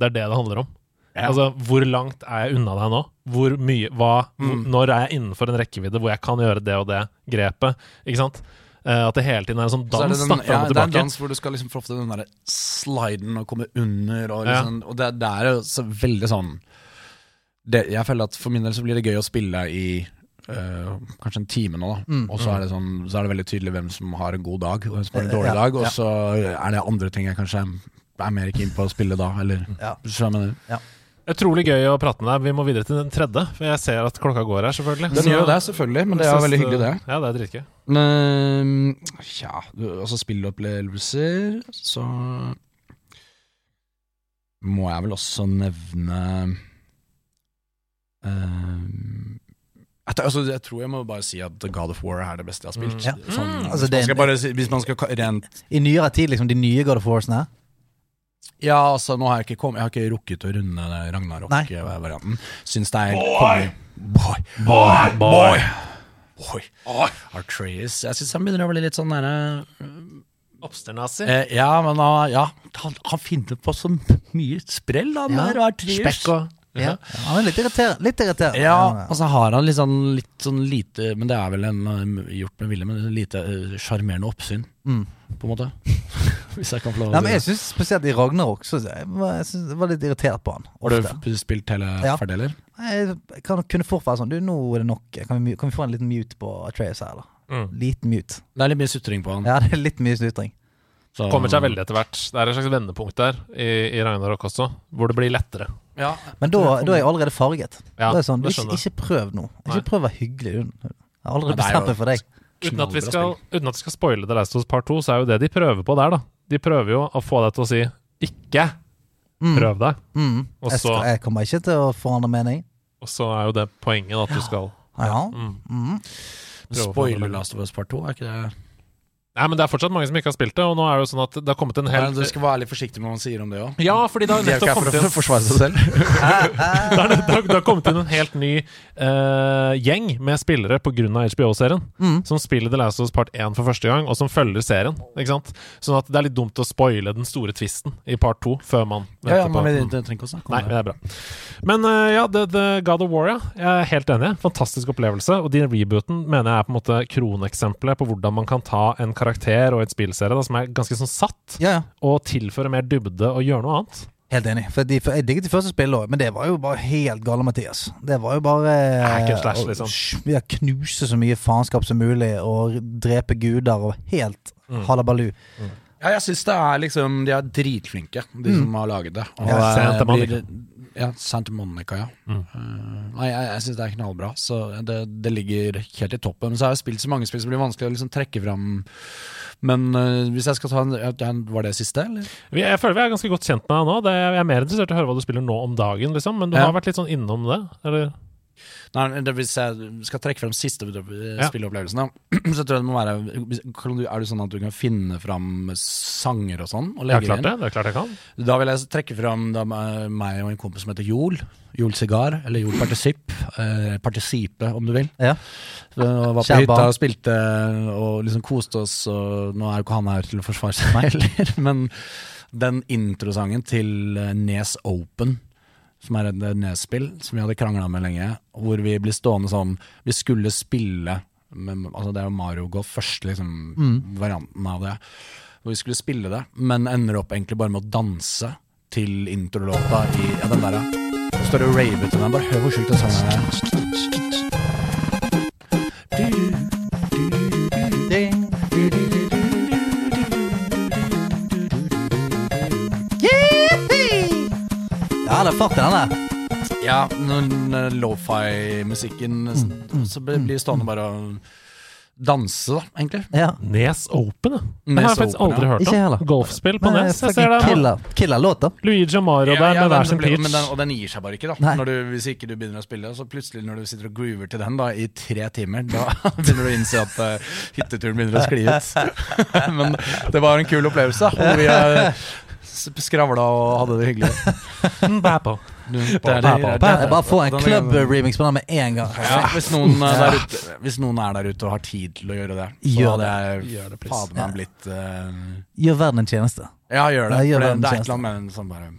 Det er det det handler om. Ja. Altså, hvor langt er jeg unna deg nå? Hvor mye, hva, mm. Når er jeg innenfor en rekkevidde hvor jeg kan gjøre det og det grepet? Ikke sant? Uh, at det hele tiden er en sånn Så dans det, den, da, ja, det er en dans hvor du skal liksom få ofte den derre sliden og komme under, og, Ja. liksom, og det, det er jo så veldig sånn det, Jeg føler at for min del så blir det gøy å spille i Uh, kanskje en time nå, da. Mm. og så er, det sånn, så er det veldig tydelig hvem som har en god dag, og hvem som har en Eh, dårlig ja, dag. Og ja. så er det andre ting jeg kanskje er, er mer keen på å spille da, eller Ja. så jeg mener. Utrolig gøy å prate med deg. Vi må videre til den tredje, for jeg ser at klokka går her, selvfølgelig. Den Så- gjør jo det, selvfølgelig, men det er veldig hyggelig, det. Ja, det er dritgøy. Men, ja, altså spillopplevelser, så må jeg vel også nevne eh, altså, Jeg tror jeg må bare si at God of War er det beste jeg har spilt. Ja. Sånn, Mm. hvis, Altså, man skal bare, si- hvis man skal rent I nyere tid, liksom, de nye God of Warsene. Ja, altså, nå har jeg ikke, kom, jeg har ikke rukket å runde. Ragnarok-varianten. Syns det er Boy! Boy! Boy! Boy! Boy. Artreus. Jeg syns han begynner å bli litt sånn derre Oppsternazi? Eh, ja, men uh, ja, han, han finner på så mye sprell, han Ja, der. og Spekk og Ja. Han er litt irriterende. Litt irriterende. Ja, og så har han litt sånn, litt sånn lite Men det er vel en uh, gjort med vilje, men lite uh, sjarmerende oppsyn, Mm. på en måte. [laughs] Hvis jeg kan få lov Nei, men jeg synes syns spesielt i Ragnarok så jeg var, jeg synes, jeg var litt irritert på han. Har du Ofte. spilt hele Ja. ferdig, eller? Jeg kan, kunne fort være sånn Du, nå er det nok. Kan vi, kan vi få en liten mute på Atreas her, eller? Mm. Liten mute. Det er litt mye sutring på han. Ja, det er litt mye snutring. Så- Kommer seg veldig etter hvert. Det er et slags vendepunkt der i, i Ragnarok også, hvor det blir lettere. Ja. Men da, da er jeg allerede farget. Ja, da er det sånn, det ikke, ikke prøv nå. Ikke prøv å være hyggelig. Jeg har allerede Ja, det er bestemt meg for deg. Uten at, vi skal, uten at vi skal spoile The Last of Us Part 2, så er jo det de prøver på der, da. De prøver jo å få deg til å si 'ikke Mm. prøv deg', Mm. Og Jeg, skal, jeg kommer ikke til å forandre mening. og så er jo det poenget da, at du skal Ja. mm. Mm. Prøve Spoiler. Last of Us Part 2, er ikke det Nei, men det er fortsatt mange som ikke har spilt det, og nå er det jo sånn at det har kommet en hel Du skal være litt forsiktig med hva man sier om det òg. Ja, fordi det har nettopp for kommet inn å [laughs] forsvare seg selv. [laughs] det har, det, har, kommet inn en helt ny uh, gjeng med spillere pga. HBO-serien. Mm. Som spiller The Last of Us Part 1 for første gang, og som følger serien. Ikke sant? Sånn at det er litt dumt å spoile den store tvisten i part 2 før man Ja, ja, men vi det trenger ikke å snakke om Nei, det er bra. Men uh, ja, The, The God of War, ja. Jeg er helt enig. Fantastisk opplevelse. Og den rebooten mener jeg er på en måte kroneksempelet på hvordan man kan ta en karakter karakter og et spillserie da, som er ganske sånn satt, Ja, ja. og tilfører mer dybde og gjør noe annet. Helt enig. For de, for jeg digget de første spillene òg, men det var jo bare helt gale, Mathias. Det var jo bare slash, å- liksom. knuse så mye faenskap som mulig, og drepe guder, og helt Mm. halabalu. Ja, jeg syns det er liksom De er dritflinke, de som har laget det. Og Ja, det Santa blir-. Ja, Santa Monica, ja. Mm. Eh, nei, jeg, jeg syns det er knallbra. Så det, det ligger helt i toppen. Men så har jeg spilt så mange spill som blir vanskelig å liksom trekke fram. Men uh, hvis jeg skal ta en Var det siste, eller? Jeg føler vi er ganske godt kjent med deg nå. Det, jeg er mer interessert i å høre hva du spiller nå om dagen, liksom. Men du Ja. har vært litt sånn innom det, eller? Nei, det, Hvis jeg skal trekke frem siste eh, Ja. spilleopplevelsen, da, [clears throat] så tror jeg det må være du, Er det sånn at du kan finne fram sanger og sånn? Og Ja, klart det. Det er klart jeg kan. Da vil jeg trekke fram da, meg og en kompis som heter Jol. Jol Sigar, eller Jol Partisip Eh, partisipe, om du vil. Ja. Så var på hytta og spilte og liksom koste oss, og nå er jo ikke han her til å forsvare seg heller, [laughs] men den introsangen til eh, Nes Open, som er et Nes-spill som vi hadde krangla med lenge, hvor vi blir stående sånn Vi skulle spille med, altså Det er jo Mario Golf, første liksom, varianten av det. Hvor vi skulle spille det, men ender opp egentlig bare med å danse til introlåta i Ja, den der. Så står det og raver til den. Bare hør hvor sjukt den sangen er. Ja, det er fart i den der. Ja, den eh, lo-fi-musikken Så blir blir stående bare og danse, da, egentlig. Ja. Nes Open, ja. Det har jeg faktisk Open, aldri ja. hørt Ikke om. heller. Golfspill på Nes. eh, Jeg ser det. killer låt. Luigi og Mario Ja, der ja, med hver sin blir- pitch. men den, og den gir seg bare ikke, da. Nei. Når du, hvis ikke du begynner å spille, så plutselig når du sitter og groover til den da i tre timer, da [laughs] begynner du å innse at uh, hytteturen begynner å skli ut. [laughs] men det var en kul opplevelse, da. Og vi uh, skravla og hadde det hyggelig. Mm, på. Bare få en club-remix på den med en gang. Ja, hvis, noen, uh, der ute, hvis noen er der ute og har tid til å gjøre det, så Gjør hadde jeg det, fader meg blitt uh, Gjør verden en tjeneste. Ja, gjør det. Ja, gjør det, det er et eller annet med den som bare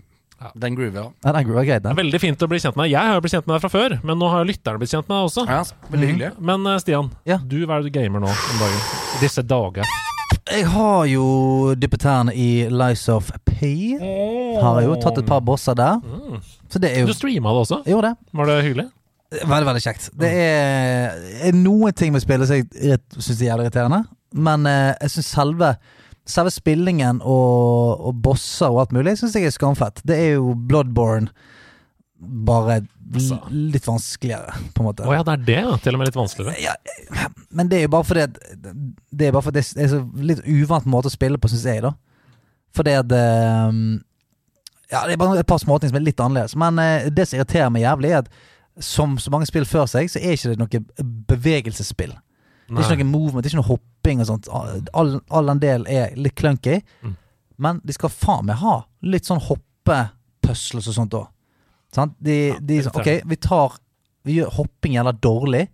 Den groover, ja. Ja, den greit, den. veldig fint å bli kjent med deg. Jeg har jo blitt kjent med deg fra før, men nå har lytterne blitt kjent med deg også. ja veldig hyggelig. Men eh, Stian, Ja. du, hva er det du gamer nå om dagen? Disse dager. Jeg har jo dyppet tærne i Lies of P. Har jeg jo tatt et par bosser der. Mm. Så det er Du jo streama det også. Jo, det. Var det hyggelig? Veldig, veldig kjekt. Det er, er noen ting med spillet som jeg syns er jævlig irriterende. Men eh, jeg syns selve Selve spillingen og, og bosser og alt mulig syns jeg er skamfett. Det er jo Bloodborne, bare Altså. litt vanskeligere, på en måte. Å ja, det er det, ja. Til og med litt vanskeligere. Ja, men det er jo bare fordi at Det er bare fordi det er så litt uvant måte å spille på, syns jeg, da. Fordi at ehm, Ja, det er bare et par småting som er litt annerledes. Men eh, det som irriterer meg jævlig, er at som så mange spill før seg, så er ikke det noe bevegelsesspill. Det er ikke noe movement, det er ikke noe hopping og sånt. All, all den del er litt clunky. Mm. Men de skal faen meg ha litt sånn hoppepusles og sånt òg. Sant? De, Ja, de, sånn ok, vi tar Vi gjør hopping jævla dårlig.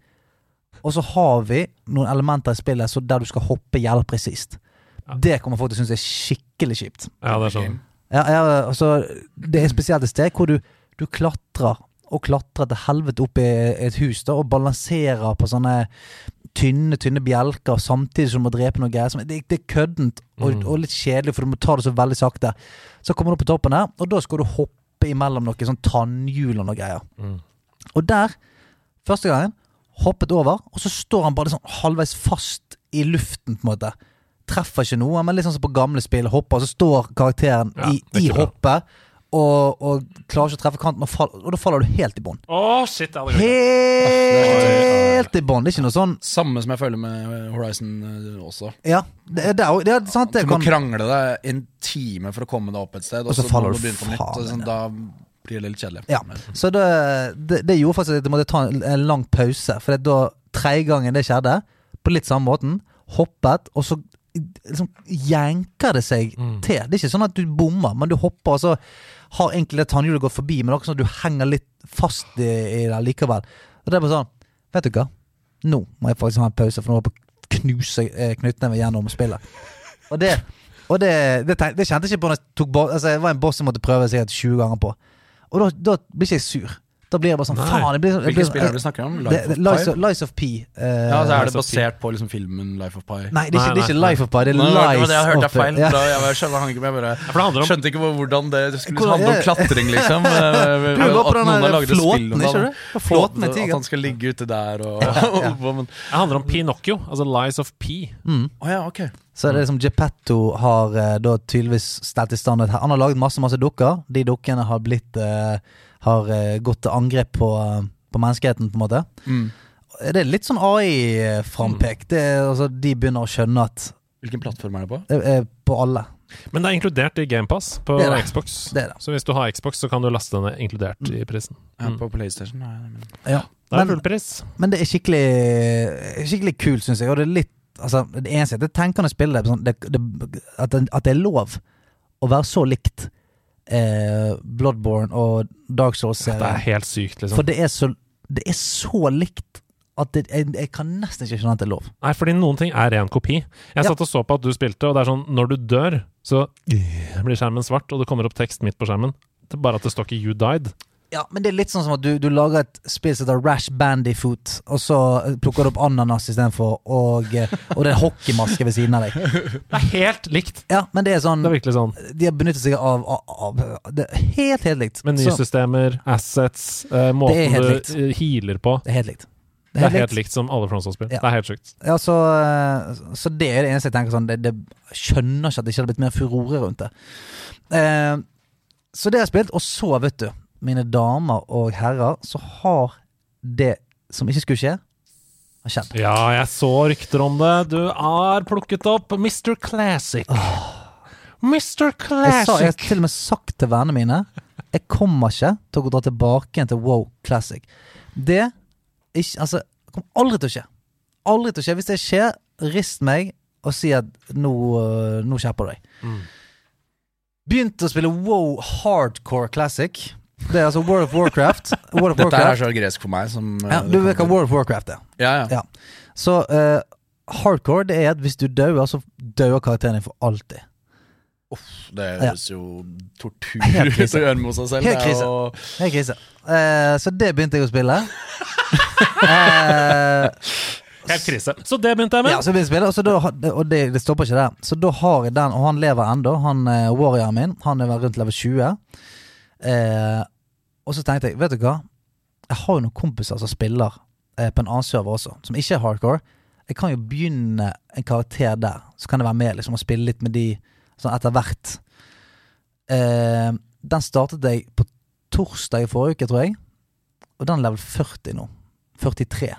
Og så har vi noen elementer i spillet så der du skal hoppe jævla presist. Ja. Det kommer folk til å synes er skikkelig kjipt. Ja, det er sånn. Ja, ja, altså, det er spesielt et sted hvor du, du klatrer og klatrer til helvete opp i et hus da, og balanserer på sånne tynne tynne bjelker samtidig som du må drepe noe greier. Det, det er køddent og, Mm. og litt kjedelig, for du må ta det så veldig sakte. Så kommer du opp på toppen her, og da skal du hoppe imellom noen sånn tannhjul og noe greier. Mm. Og der, første gangen, hoppet over, og så står han bare sånn halvveis fast i luften, på en måte. Treffer ikke noe, men litt sånn som på gamle spill. Hopper, og så står karakteren Ja, i, i hoppet, og, og klarer ikke å treffe kanten, og, fall, og da faller du helt i bånn. Oh, shit! Helt i bånn. Det er ikke noe sånn Samme som jeg føler med Horizon eh, også. Ja, det er, det er, det er sant. Det Du må kan, krangle deg en time for å komme deg opp et sted, Og så faller du faen sånn, da blir det litt kjedelig. Ja. Så det, det, det gjorde faktisk at jeg måtte ta en, en lang pause. For det da tredje gangen det skjedde, på litt samme måten, hoppet, og så liksom jenker det seg Mm. til. Det er ikke sånn at du bommer, men du hopper, og så har egentlig det tannhjulet gått forbi, men det er sånn at du henger litt fast i, i det likevel. Og det er bare sånn Vet du hva? Nå må jeg faktisk ha en pause, for nå holder jeg på å knuse knyttneven knyttneve gjennom spillet. Og det og det, det, tenkte, det kjente jeg ikke på når jeg tok altså, Det var en boss jeg måtte prøve sikkert 20 ganger på. Og da, da blir ikke jeg sur. Da blir det bare sånn Nei. Faen, det blir, det Hvilke blir, spill er det du snakker om? Life det, of Lies, Pi? of, Lies of eh, Ja, altså Er det of basert på liksom filmen Life of Pi? Nei, det er ikke, det er ikke Life of Pi, det er Nå, det var Lies det jeg hørte of jeg feil. Ja. Da, jeg bare skjønte, han ikke, men jeg bare for det handler om skjønte ikke hvor- hvordan det, det skulle Hvordan- handle om klatring, liksom. [laughs] På At noen har der laget et spill flåten, om ikke det. det? Flåten med At tiger. han skal ligge ute der og, [laughs] oppå, men, Det handler om Pinocchio, altså Lies of P. Mm. Å ja, ok. Så er det liksom Geppetto har eh, da tydeligvis stelt i stand et- Han har laget masse masse dukker. De dukkene har blitt eh, Har eh, gått til angrep på, på menneskeheten, på en måte. Mm. Det er litt sånn AI-frampek. Det Altså, de begynner å skjønne at Hvilken plattform er det på? på alle. Men det er inkludert i GamePass på Det er det. Xbox. Det er det. Så hvis du har Xbox, så kan du laste den inkludert i prisen. Ja, Mm. på PlayStation? Ja. Det er Men, full pris. men det er skikkelig Skikkelig kult, syns jeg. Og det er litt Altså, det eneste jeg tenker når jeg spiller det, sånn, det, det at, det, at det er lov å være så likt eh, Bloodborne og Dark Souls Det er helt sykt, liksom. For det er så, det er så likt at det, jeg, jeg kan nesten ikke skjønne at det er lov. Nei, fordi noen ting er ren kopi. Jeg Ja. satt og så på at du spilte, og det er sånn når du dør, så blir skjermen svart, og det kommer opp tekst midt på skjermen. Det er bare at det står ikke 'you died'. Ja, men det er litt sånn som at du, du lager et spill som heter Rash Bandyfoot, og så plukker du opp ananas istedenfor, og, eh, og det er en hockeymaske ved siden av deg. Det er helt likt! Ja, men det er sånn Det er virkelig sånn. De har benyttet seg av, av, av Det er helt, helt likt. Så Menysystemer, assets, eh, er måten du likt. eh, healer på. det er helt likt. Det er helt likt som alle Fronsvoll-spill. Ja. Det er helt sjukt. Ja, så, eh, så det er det eneste jeg tenker sånn det, det Skjønner ikke at det ikke hadde blitt mer furore rundt det. Eh, så det har jeg spilt, og så, vet du, mine damer og herrer, så har det som ikke skulle skje, har skjedd. Ja, jeg så rykter om det. Du har plukket opp Mr. Classic. Mr. Jeg, sa, jeg har til og med sagt til vennene mine Jeg kommer ikke til å dra tilbake igjen til Wow Classic. Det ikke, altså, kommer aldri til å skje. Aldri til å skje. Hvis det skjer, rist meg og si at nå, øh, nå skjerper du deg. Mm. Begynte å spille Wow Hardcore Classic. Det er altså World of Warcraft. World of Dette er så gresk for meg som eh, Ja, du vet hva. World of Warcraft er. Ja, ja. Ja. Så uh, hardcore, det er at hvis du dauer, så dauer karakteren din for alltid. Det høres jo tortur ut å gjøre med seg selv. Helt krise. Og... Er krise. Uh, så det begynte jeg å spille. uh, [laughs] Helt krise. Så det begynte jeg med. ja, så begynte jeg spille, og, så da, og det, det stopper ikke der. Så da har jeg den, og han lever ennå, han uh, warrioren min. Han er vel rundt level 20. Eh, og så tenkte jeg, vet du hva? Jeg har jo noen kompiser som spiller eh, på en annen server også, som ikke er hardcore. Jeg kan jo begynne en karakter der, så kan jeg være med liksom, og spille litt med de sånn etter hvert. Eh, den startet jeg på torsdag i forrige uke, tror jeg. Og den er level 40 nå. 43.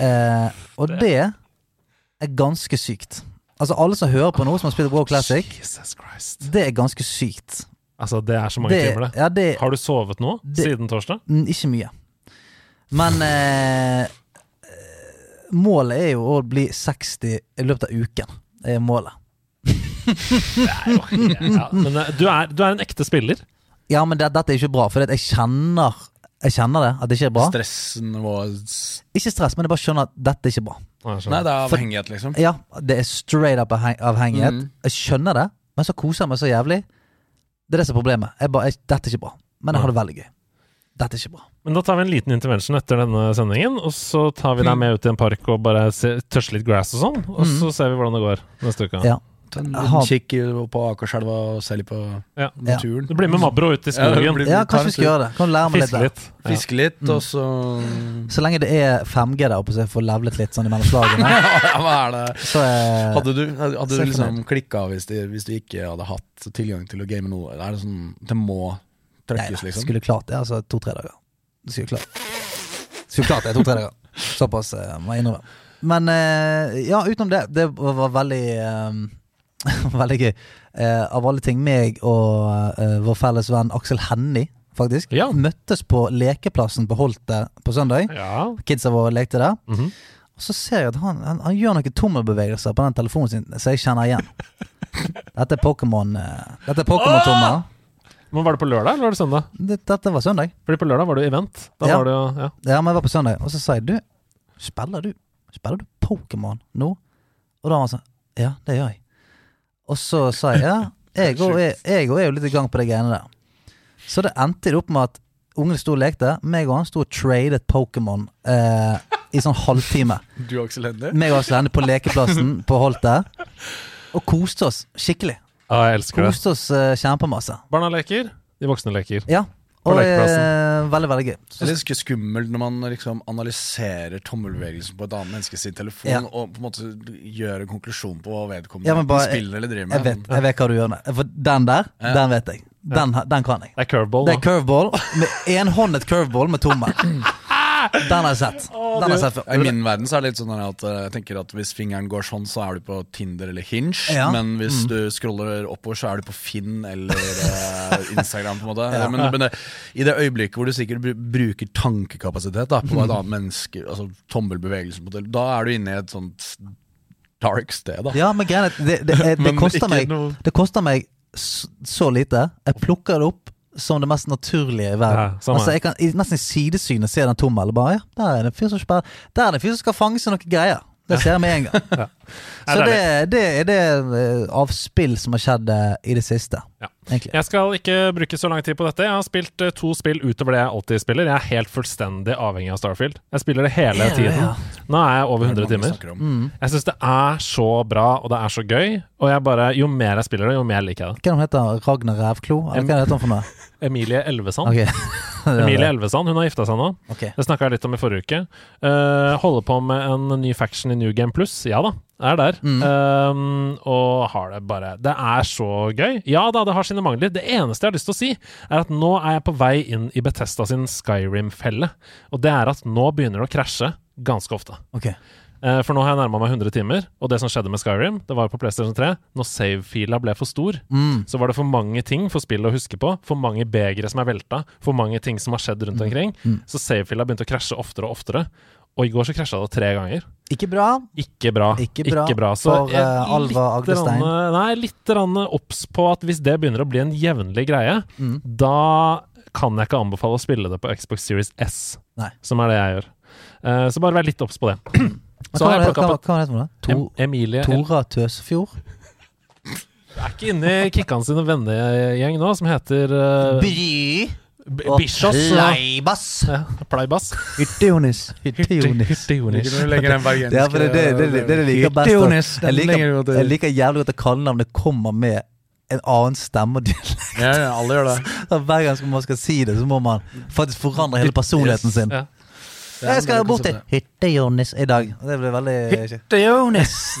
Eh, og det er ganske sykt. Altså Alle som hører på nå, som har spilt World Classic, det er ganske sykt. Altså, det er så mange Det, timer, det. ja, det Har du sovet nå Det- siden torsdag? mm, Ikke mye. Men eh, eh, målet er jo å bli 60 i løpet av uken. Det er målet. Ja, men eh, du er, du er en ekte spiller. Ja, men det, dette er ikke bra, for jeg kjenner Jeg kjenner det, at det ikke er bra. Stressnivået Ikke stress, men jeg bare skjønner at dette er ikke bra. Nei, det er avhengighet, liksom. Ja, det er straight up avhengighet. Mm. Jeg skjønner det, men så koser jeg meg så jævlig. Det er det som er problemet. Jeg ba, jeg, dette er ikke bra. Men jeg har det veldig gøy. Dette er ikke bra. Men da tar vi en liten intervention etter denne sendingen, og så tar vi deg med ut i en park og bare tørster litt grass og sånn, og Mm. så ser vi hvordan det går neste uke. Ja. Ta en liten kikk på Akerselva og se litt på Ja. naturen. Du blir med Mabro ut i Ja, skogen, blir- Ja, kanskje vi skal gjøre det. Kan du lære meg litt fiske litt. Ja. Fiske litt, Mm. og så Så lenge det er 5G der oppe, så jeg får levlet litt sånn imellom slagene, [laughs] Ja, hva er det? så er Hadde du, hadde du liksom klikka hvis, hvis du ikke hadde hatt tilgang til å game noe? Er det sånn Det må nei, liksom? skulle klart det. Altså to-tre dager. Det skulle klart Skulle klart det to-tre dager. Såpass eh, må jeg innrømme. Men eh, ja, utenom det. Det var, var veldig eh, [laughs] Veldig gøy. Eh, av alle ting, meg og eh, vår felles venn Aksel Hennie, faktisk, Ja. møttes på lekeplassen på Holte på søndag. Ja. Kidsa våre lekte der. mhm. Og så ser jeg at han, han, han gjør noen tommelbevegelser på den telefonen sin som jeg kjenner igjen. [laughs] Dette er Pokémon eh, Dette er Pokémon-tommer. Men Var det på lørdag eller var det søndag? Det- Dette var søndag. Fordi på lørdag var det event. Da Ja. var det ja. Ja, men jeg var på søndag, og så sa jeg du, spiller du Spiller du Pokémon nå? Og da var han sånn Ja, det gjør jeg. Og så sa jeg ja, jeg òg er, jo litt i gang på de greiene der. Så det endte det opp med at Ungene sto og lekte. Meg og han sto og tradet Pokémon eh, i sånn halvtime. [laughs] Du og Aksel Hennie? Meg og Aksel Hennie på lekeplassen på Holte. Og koste oss skikkelig. Ja, jeg elsker det. Koste oss eh, kjempemasse. Barna leker, de voksne leker. Ja. Og eh, veldig, veldig gøy. Det er litt skummelt når man liksom analyserer tommelbevegelsen på et annet menneske sin telefon, Ja. og på en måte gjør en konklusjon på hva vedkommende Ja, bare- spiller eller driver Jeg med. vet, jeg vet hva du gjør med. For den der, Ja. den vet jeg. Den, den kan jeg. Det er curveball Det er curveball. Med enhåndet curveball med tommel. [laughs] Den har jeg sett. Den har jeg sett I min verden så er det litt sånn at eh, jeg tenker at hvis fingeren går sånn, så er du på Tinder eller Hinge. Ja. Mm. Men hvis du scroller oppover, så er du på Finn eller eh, [laughs] Instagram. på en måte Men, men det, i det øyeblikket hvor du sikkert bruker tankekapasitet da, på Mm. et annet menneske, altså tommelbevegelsen da er du inne i et sånt dark sted. da Ja, men greia er at det, det, det, det, [laughs] koster meg, noe- det koster meg så lite. Jeg plukker det opp som det mest naturlige i verden. Ja, altså, jeg kan i, nesten i sidesynet se den tommelen. Bare, ja, der er det en fyr som spiller Der er det en fyr som skal fange seg noen greier. Det ser jeg med en gang. [laughs] Ja, Så det det, er det eh, av spill som har skjedd eh, i det siste. Ja. Jeg skal ikke bruke så lang tid på dette. Jeg har spilt eh, to spill utover det jeg alltid spiller. Jeg er helt fullstendig avhengig av Starfield. Jeg spiller det hele tiden. Nå er jeg over Det er det 100 timer. Mm. Jeg syns det er så bra, og det er så gøy. Og jeg bare, jo mer jeg spiller det, jo mer liker jeg det. Hva er heter Ragnar Rævklo? Eller hva heter han for noe? [laughs] Emilie Elvesand. Ok. [laughs] Emilie Elvesand, hun har gifta seg nå. Okay. Det snakka jeg litt om i forrige uke. Uh, holder på med en ny faction i New Game Plus. Ja da, er der. Mm. Um, og har det bare Det er så gøy. Ja da, det har sine mangler. Det eneste jeg har lyst til å si, er at nå er jeg på vei inn i Betesta sin Skyrim-felle. Og det er at nå begynner det å krasje ganske ofte. Ok. Eh, for nå har jeg nærma meg 100 timer, og det som skjedde med Skyrim, det var jo på PlayStation 3, når save-fila ble for stor, Mm. så var det for mange ting for spillet å huske på, for mange begre som er velta, for mange ting som har skjedd rundt omkring. Mm. Så save-fila begynte å krasje oftere og oftere. Og i går så krasja det tre ganger. Ikke bra. Ikke bra. Ikke bra Så for, eh, Alva Agdestein. Nei, litt obs på at hvis det begynner å bli en jevnlig greie, Mm. da kan jeg ikke anbefale å spille det på Xbox Series S, Nei. som er det jeg gjør. Uh, så bare vær litt obs på det. [clears throat] Så hva har var jeg det- plukka hva- opp hva var det for noe? Emilie Tora Tøsefjord? Jeg er ikke inne i Kikkan sine vennegjeng nå, som heter uh, Bry Bischos. og- Leibass. Ja, Pleibass. Hyttejonis. Hyttejonis. Det, det, det, det, liker best. Jeg liker, godt, jeg liker jævlig godt at kallenavnet kommer med en annen stemme. og dialekt. Ja, ja, alle gjør det. [laughs] Så Hver gang man skal si det, så må man faktisk forandre hele personligheten sin. Ja. Jeg skal bort til Hytte-Jonis i dag. Det blir veldig Hytte-Jonis! [laughs]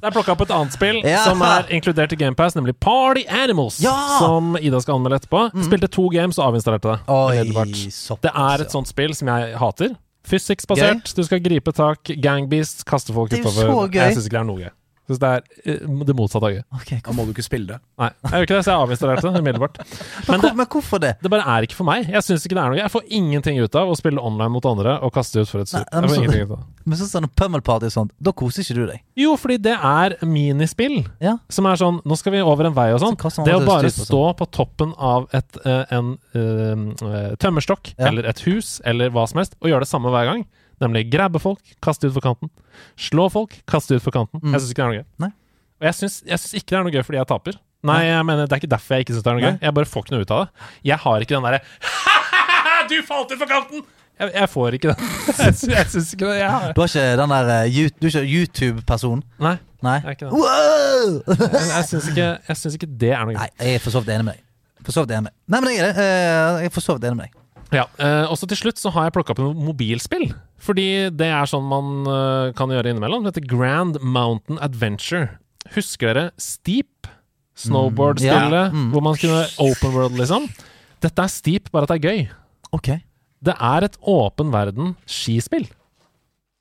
Det er plukka opp et annet spill Ja. som er inkludert i GamePass, nemlig Party Animals. Ja! Som Ida skal anmelde etterpå. Spilte to games og avinstallerte det. Oi, såpass. Det er et sånt spill som jeg hater. Physics-basert. Du skal gripe tak, gangbeast, kaste folk Det er jo utover. så gøy. Jeg syns ikke det er noe gøy. Synes det er eh, det motsatte av gøy. Ok, Da må du ikke spille det. Nei, jeg gjør ikke det, så jeg avinstallerte det umiddelbart. Men, Men det, men hvorfor det? det bare er ikke for meg. Jeg syns ikke det er noe. Jeg får ingenting ut av å spille online mot andre og kaste ut for et Nei, men så-. Men sånn sånn Pummel Party og sånt, da koser ikke du deg? Jo, fordi det er minispill. Ja. Som er sånn Nå skal vi over en vei og sånn. Så Det å bare stå på toppen av et, en, en eh, tømmerstokk Ja. eller et hus eller hva som helst, og gjøre det samme hver gang. Nemlig grabbe folk, kaste ut for kanten. Slå folk, kaste ut for kanten. Mm. Jeg syns ikke det er noe gøy. Nei. Og jeg syns, ikke det er noe gøy fordi jeg taper. Nei, jeg mener det er ikke derfor jeg ikke syns det er noe Nei. gøy. Jeg bare får ikke noe ut av det. Jeg har ikke den derre [laughs] Du falt ut for kanten! Jeg, jeg får ikke den. [laughs] Jeg, sy- jeg syns ikke det. Jeg har Du er ikke den der eh, Du er ikke YouTube-personen? Nei, Nei? jeg er ikke det. Wow! Jeg, syns ikke, ikke det er noe gøy. Nei, jeg er for så vidt enig med deg. For så vidt enig med deg. Nei, men jeg er det. Eh, Jeg er for så vidt enig med deg. Ja, og så til slutt så har jeg plukka opp noen mobilspill. Fordi det er sånn man eh, kan gjøre innimellom. Det heter Grand Mountain Adventure. Husker dere Steep? Snowboard-spillet Ja, mm. hvor man kunne open world, liksom. Dette er Steep, bare at det er gøy. Ok. Det er et åpen verden skispill.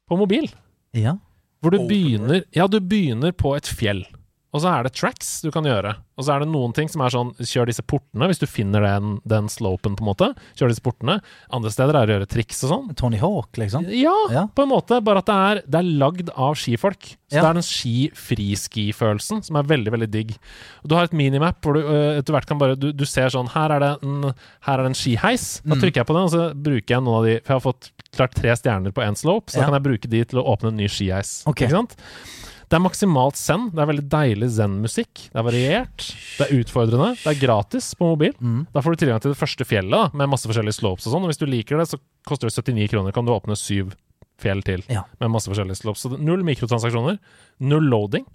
På mobil. Ja. Hvor du begynner Ja, du begynner på et fjell. Og så er det tracks du kan gjøre. Og så er det noen ting som er sånn Kjør disse portene, hvis du finner den, den slopen, på en måte. Kjør disse portene. Andre steder er det å gjøre triks og sånn. Tony Hawk, liksom. Ja, Ja. på en måte. Bare at det er, det er lagd av skifolk. Så Ja. det er den ski-friski-følelsen som er veldig, veldig digg. Du har et minimap hvor du øh, etter hvert kan bare Du, du ser sånn Her er det en, her er det en skiheis. Da Mm. trykker jeg på den, og så bruker jeg noen av de For jeg har fått klart tre stjerner på én slope, så Ja. da kan jeg bruke de til å åpne en ny skiheis. Okay. Ikke sant? Det er maksimalt zen. Det er veldig deilig zen-musikk. Det er variert. Det er utfordrende. Det er gratis på mobil. Mm. Da får du tilgang til det første fjellet da, med masse forskjellige slopes og sånn. Og hvis du liker det, så koster det 79 kroner. Kan du åpne syv fjell til Ja. med masse forskjellige slopes. Så null mikrotransaksjoner. Null loading.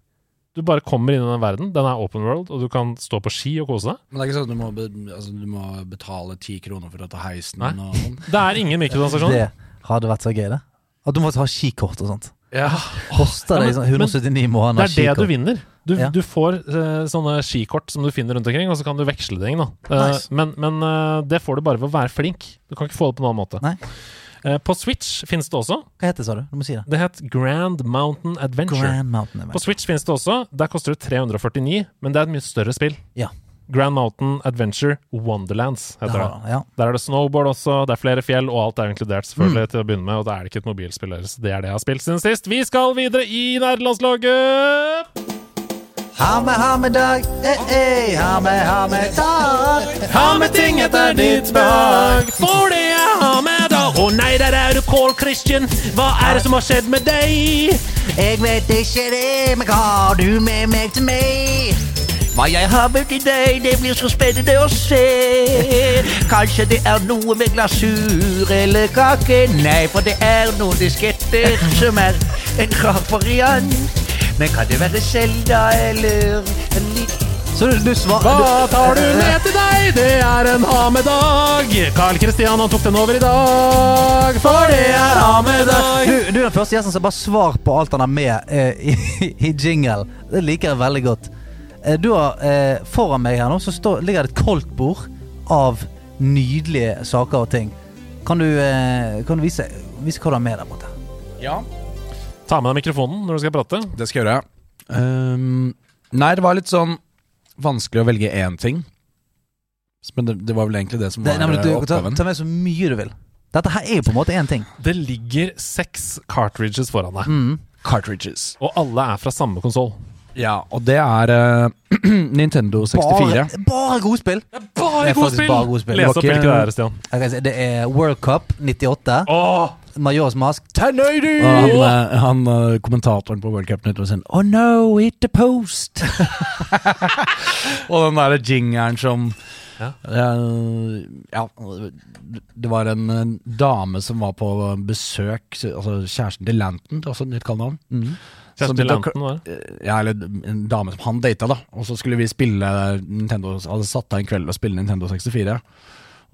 Du bare kommer inn i den verden. Den er open world, og du kan stå på ski og kose deg. Men det er ikke sånn at du må, be, altså, du må betale ti kroner for å ta heisen Nei. og sånn? Det er ingen mikrotransaksjoner. Det hadde vært så gøy, det. At du måtte ha skikort og sånt. Ja. Koster det sånn 179 måneder Det er det du vinner. Du, Ja. du får uh, sånne skikort som du finner rundt omkring, og så kan du veksle ting. da Uh, Nice. Men, men uh, det får du bare ved å være flink. Du kan ikke få det på noen annen måte. Nei. På Switch finnes det også. Hva heter det, sa du? Du må si det. Det het Grand Mountain Adventure. Grand Mountain På Switch finnes det også. Der koster det 349, men det er et mye større spill. Ja. Grand Mountain Adventure Wonderlands heter det. Ja, ja. Der er det snowboard også, det er flere fjell, og alt er inkludert, selvfølgelig, Mm. til å begynne med. Og da er det ikke et mobilspill deres. Det er det jeg har spilt siden sist. Vi skal videre i nerdelandslaget! Ha med, ha med dag, eh, eh, ha med, ha med dag. Ha med ting etter ditt behag, for det jeg har med da. Å nei, der er du Carl Christian. Hva er det som har skjedd med deg? Jeg vet ikke det, men hva har du med meg til meg? Hva jeg har med til deg, det blir så spennende å se. Kanskje det er noe med glasur eller kake. Nei, for det er noen disketter som er en rar variant. Men kan det være Selda eller en liten Så du, du svar... Hva tar du med til deg? Det er en ha med-dag. Carl Christian han tok den over i dag, for det er ha med-dag. Du, du er den første gjesten som bare svar på alt han har med eh, i, i jingle. Det liker jeg veldig godt. Eh, du har eh, Foran meg her nå så står, ligger det et koldtbord av nydelige saker og ting. Kan du, eh, kan du vise, vise hva du har med der borte? ja. Ta med deg mikrofonen når du skal prate. Det skal jeg gjøre. Um, nei, det var litt sånn vanskelig å velge én ting. Men det, det var vel egentlig det som Det, var nei, men eh, du, ta, ta med så mye du vil. Dette her er jo på en måte én ting. Det ligger seks cartridges foran deg, Mm. Cartridges. og alle er fra samme konsoll. Ja, og det er eh, [clears throat] Nintendo 64. Bare, bare godspill! Bare Det er faktisk bare gode spill. Les Det opp var ikke- hvilke det er, Stian. Jeg kan si, det er World Cup 98, Åh, Majors Mask Og han, eh, han eh, kommentatoren på World Cup Nytt var sånn Oh no, hit the post! [laughs] og den derre jingeren som Ja. Eh, ja, det var en, dame som var på besøk, altså kjæresten til Lanton, det er også et nytt kallenavn. Mm. Til begynte var det? Eh, Ja, eller en dame som han data, da. Og så skulle vi spille Nintendo Hadde satt av en kveld og spille Nintendo 64.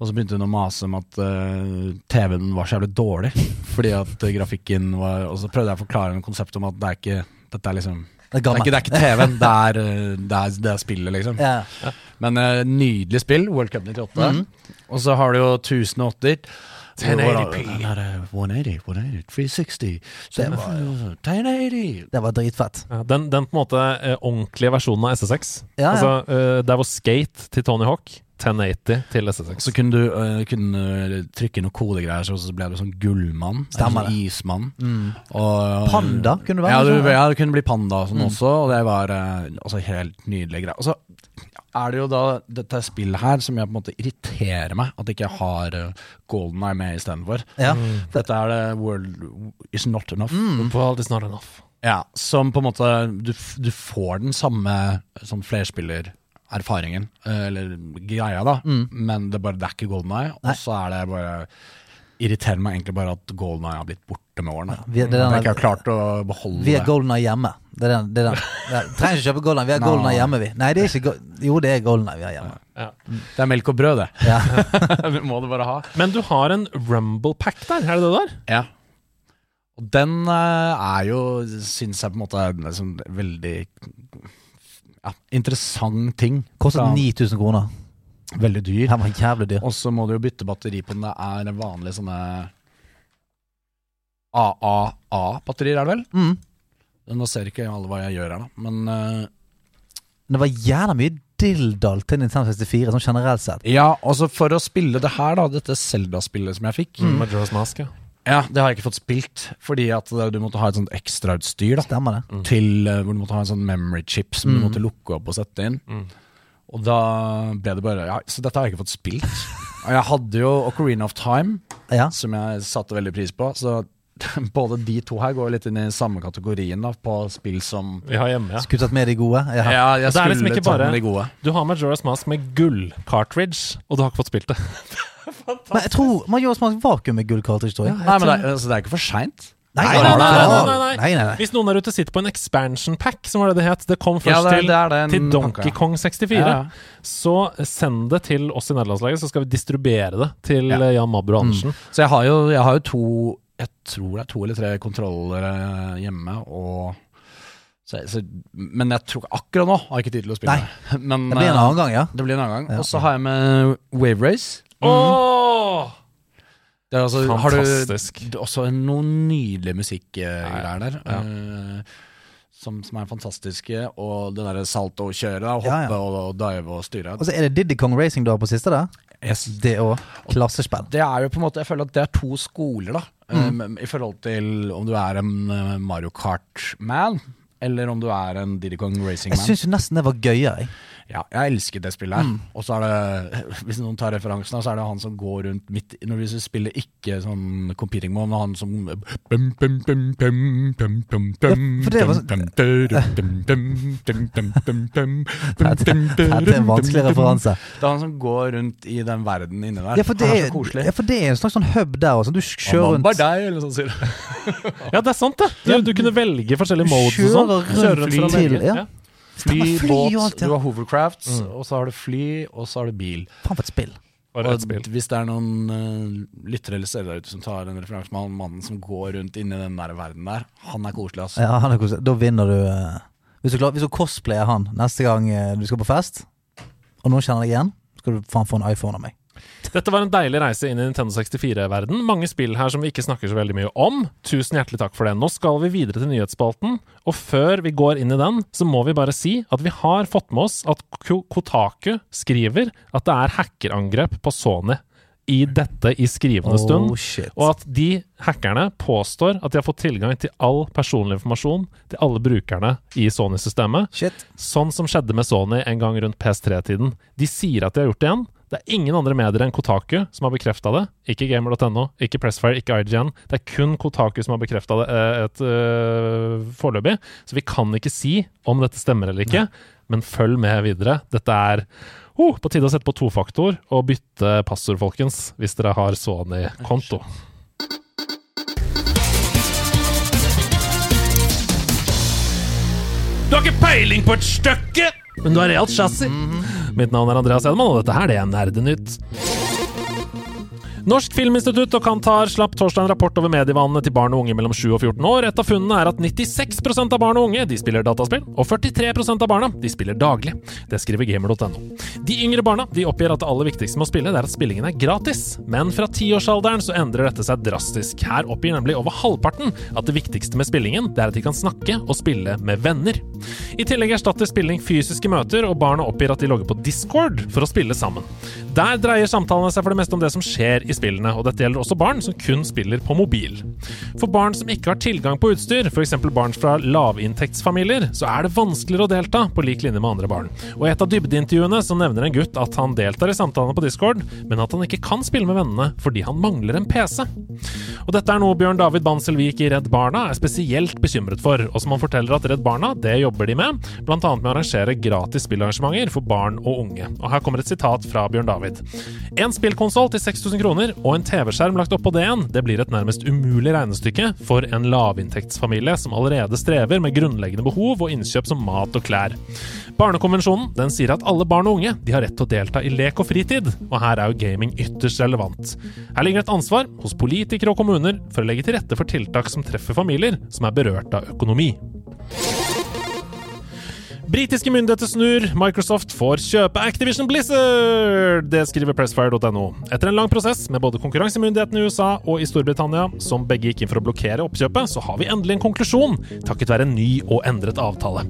Og så begynte hun å mase om at uh, TV-en var så jævlig dårlig. [laughs] Fordi at eh, grafikken var Og så prøvde jeg å forklare en konsept om at det er ikke Dette er liksom Det er Det er ikke, det er ikke TV-en, det er, eh, det, er, det er spillet, liksom. Ja. Men uh, nydelig spill, World Cup 98. Mhm. Og så har du jo 1080. 1080p. Den er, eh, 180, 180, 360 Det var- 1080. Det var dritfett. Ja, den, den på en måte eh, ordentlige versjonen av SSX. Ja, ja. Altså, eh, der var Skate til Tony Hawk, 1080 til SSX. Så kunne du uh, kunne trykke noen kodegreier, så så ble du sånn gullmann. Stemmer sånn det. ismann. Mm. Og, Panda kunne du være. Ja, du, ja, det kunne bli panda og sånn Mm. også, og det var altså helt nydelige greier. Og så er det jo da dette spillet her som jeg på en måte irriterer meg, at ikke jeg har uh, Golden Eye med istedenfor. Ja. Dette er det World is not enough. Mm. World is not enough. Ja, som på en måte Du, du får den samme sånn flerspillererfaringen, eh, eller greia, da, Mm. men det, bare, det er ikke Golden Eye. Og så er det bare Irriterer meg egentlig bare at Golden Eye har blitt borte med årene. vi- det er den- jeg ikke har klart å beholde Vi er. Golden Eye hjemme. Det er den. Det er den. Ja, trenger ikke kjøpe Golden Vi har. Golden hjemme, vi. Nei, det er ikke Jo, det er Golden vi har hjemme. Det er melk og brød, det. Ja. [laughs] det må du bare ha. Men du har en Rumble Pack der, er det det der? Ja. Og den eh, er jo, syns jeg på en måte er en sånn veldig ja, interessant ting. Kostet 9000 kroner. Veldig dyr. Den var jævlig dyr. Og så må du jo bytte batteri på den. Det er vanlige sånne AAA-batterier, er det vel? Mm. Nå ser ikke alle hva jeg gjør her, da. Men uh, det var jævla mye dilldall til Nintendo 64, sånn generelt sett. ja, altså for å spille det her, da, dette Zelda-spillet som jeg fikk Majora's Mask, ja. Ja, det har jeg ikke fått spilt, fordi at du måtte ha et sånt ekstrautstyr, da. Stemmer det? til uh, hvor du måtte ha en sånn memory chip som Mm. du måtte lukke opp og sette inn. Mm. Og da ble det bare Ja, så dette har jeg ikke fått spilt. [laughs] Og jeg hadde jo Ocarina of Time, Ja. som jeg satte veldig pris på, så [laughs] både de to her går litt inn i samme kategorien da, på spill som Vi har hjemme, ja. Skulle tatt med de gode. Ja. Ja, jeg Det liksom skulle ta bare- med de gode. Du har Majora's Mask med gull-cartridge, og du har ikke fått spilt det. [laughs] Men jeg tror Majora's Mask vakuum med gull-cartridge, tror jeg. Nei, men det, altså, det er ikke for seint. Nei, Nei, nei, nei, nei, nei. Hvis noen der ute sitter på en expansion pack, som var det det het, det kom først Ja, det det det til Donkey ja. Kong 64, Ja. så send det til oss i nederlandslaget, så skal vi distribuere det til Ja. eh, Jan Mabro Andersen. Så jeg har, jo, jeg har jo to Jeg tror det er to eller tre kontroller eh, hjemme, og så, så, Men jeg tror akkurat nå har jeg ikke tid til å spille. Nei. [laughs] Men, Det blir en eh, annen gang, ja. Det blir en annen gang. Ja. Og så har jeg med Wave Race. Åh! Det er altså, har du det er også noen nydelige musikkgreier der. Ja. Uh, som, som er fantastiske. Og det derre salto-kjøret, hoppe Ja, ja. og, dive og styre. Og så er det Diddy Kong Racing du har på siste der. Det òg. Klassespill. Det er jo på en måte Jeg føler at det er to skoler, da. Mm. um, I forhold til om du er en uh, Mario Kart-man, eller om du er en Diddy Kong Racing-man. Jeg syns nesten det var gøyere. Ja, jeg elsker det spillet her. Mm. Og så er det, hvis noen tar referansen, så er det han som går rundt midt Når vi spiller ikke sånn competing mode, men han som Ja, for det var så- bum, dum, dum, dum, dum, dum, dum, dum, Dette dette er en vanskelig referanse. Det er han som går rundt i den verden inni der. Ja, for det er, er så koselig. ja, for det er en slags sånn hub der også. Du kjører rundt Bare deg, eller sånn sier du. Ja, det er sant, det! Du, du kunne velge forskjellige modes og sånn. Kjører rundt rundt fra til, ja. Fly, fly båt, alt, ja. du har hovercrafts, og så har du fly, og så har du bil. Faen for et spill. Og Og et spill. hvis det er noen uh, lyttere eller steder der ute som tar en referanse med han mannen som går rundt inni den der verden der, han er koselig, altså. Ja, han er koselig. Da vinner du Uh, Hvis du, klar, hvis du cosplayer han neste gang uh, du skal på fest, og noen kjenner deg igjen, skal du faen få en iPhone av meg. Dette var en deilig reise inn i Nintendo 64-verden. Mange spill her som vi ikke snakker så veldig mye om. Tusen hjertelig takk for det. Nå skal vi videre til nyhetsspalten, og før vi går inn i den, så må vi bare si at vi har fått med oss at Kotaku skriver at det er hackerangrep på Sony i dette i skrivende stund. Oh. Og at de hackerne påstår at de har fått tilgang til all personlig informasjon til alle brukerne i Sony-systemet. Sånn som skjedde med Sony en gang rundt PS3-tiden. De sier at de har gjort det igjen. Det er ingen andre medier enn Kotaku som har bekrefta det. Ikke gamer.no, ikke Pressfire, ikke IGN. Det er kun Kotaku som har bekrefta det eh, et øh, foreløpig. Så vi kan ikke si om dette stemmer eller ikke, men følg med videre. Dette er oh, på tide å sette på tofaktor og bytte passord, folkens, hvis dere har Sony-konto. Du har ikke peiling på et stykke, men du har realt chassis. Mitt navn er Andreas Edemann, og dette her det er Nerdenytt. Norsk Filminstitutt og Kantar slapp torsdag en rapport over medievanene til barn og unge mellom 7 og 14 år. Et av funnene er at 96% av barn og unge de spiller dataspill, og 43% av barna de spiller daglig. Det skriver gamer.no. De yngre barna de oppgir at det aller viktigste med å spille det er at spillingen er gratis. Men fra tiårsalderen så endrer dette seg drastisk. Her oppgir nemlig over halvparten at det viktigste med spillingen det er at de kan snakke og spille med venner. I tillegg erstatter spilling fysiske møter, og barna oppgir at de logger på Discord for å spille sammen. Der dreier samtalene seg for det meste om det som skjer i spillene, og dette gjelder også barn som kun spiller på mobil. For barn som ikke har tilgang på utstyr, f.eks. barn fra lavinntektsfamilier, så er det vanskeligere å delta på lik linje med andre barn. Og i et av dybdeintervjuene så nevner en gutt at han deltar i samtalene på Discord, men at han ikke kan spille med vennene fordi han mangler en PC. Og dette er noe Bjørn David Banselvik i Redd Barna er spesielt bekymret for, og som han forteller at Redd Barna, det jobber de med, annet med å arrangere gratis spillarrangementer for barn og unge. Og her kommer et sitat fra Bjørn David. En spillkonsoll til 6000 kroner og en TV-skjerm lagt oppå det igjen, det blir et nærmest umulig regnestykke for en lavinntektsfamilie som allerede strever med grunnleggende behov og innkjøp som mat og klær. Barnekonvensjonen den sier at alle barn og unge de har rett til å delta i lek og fritid, og her er jo gaming ytterst relevant. Her ligger et ansvar hos politikere og kommuner for å legge til rette for tiltak som treffer familier som er berørt av økonomi. Britiske myndigheter snur. Microsoft får kjøpe Activision Blizzard! Det skriver pressfire.no. Etter en lang prosess med både konkurransemyndighetene i USA og i Storbritannia, som begge gikk inn for å blokkere oppkjøpet, så har vi endelig en konklusjon, takket være en ny og endret avtale.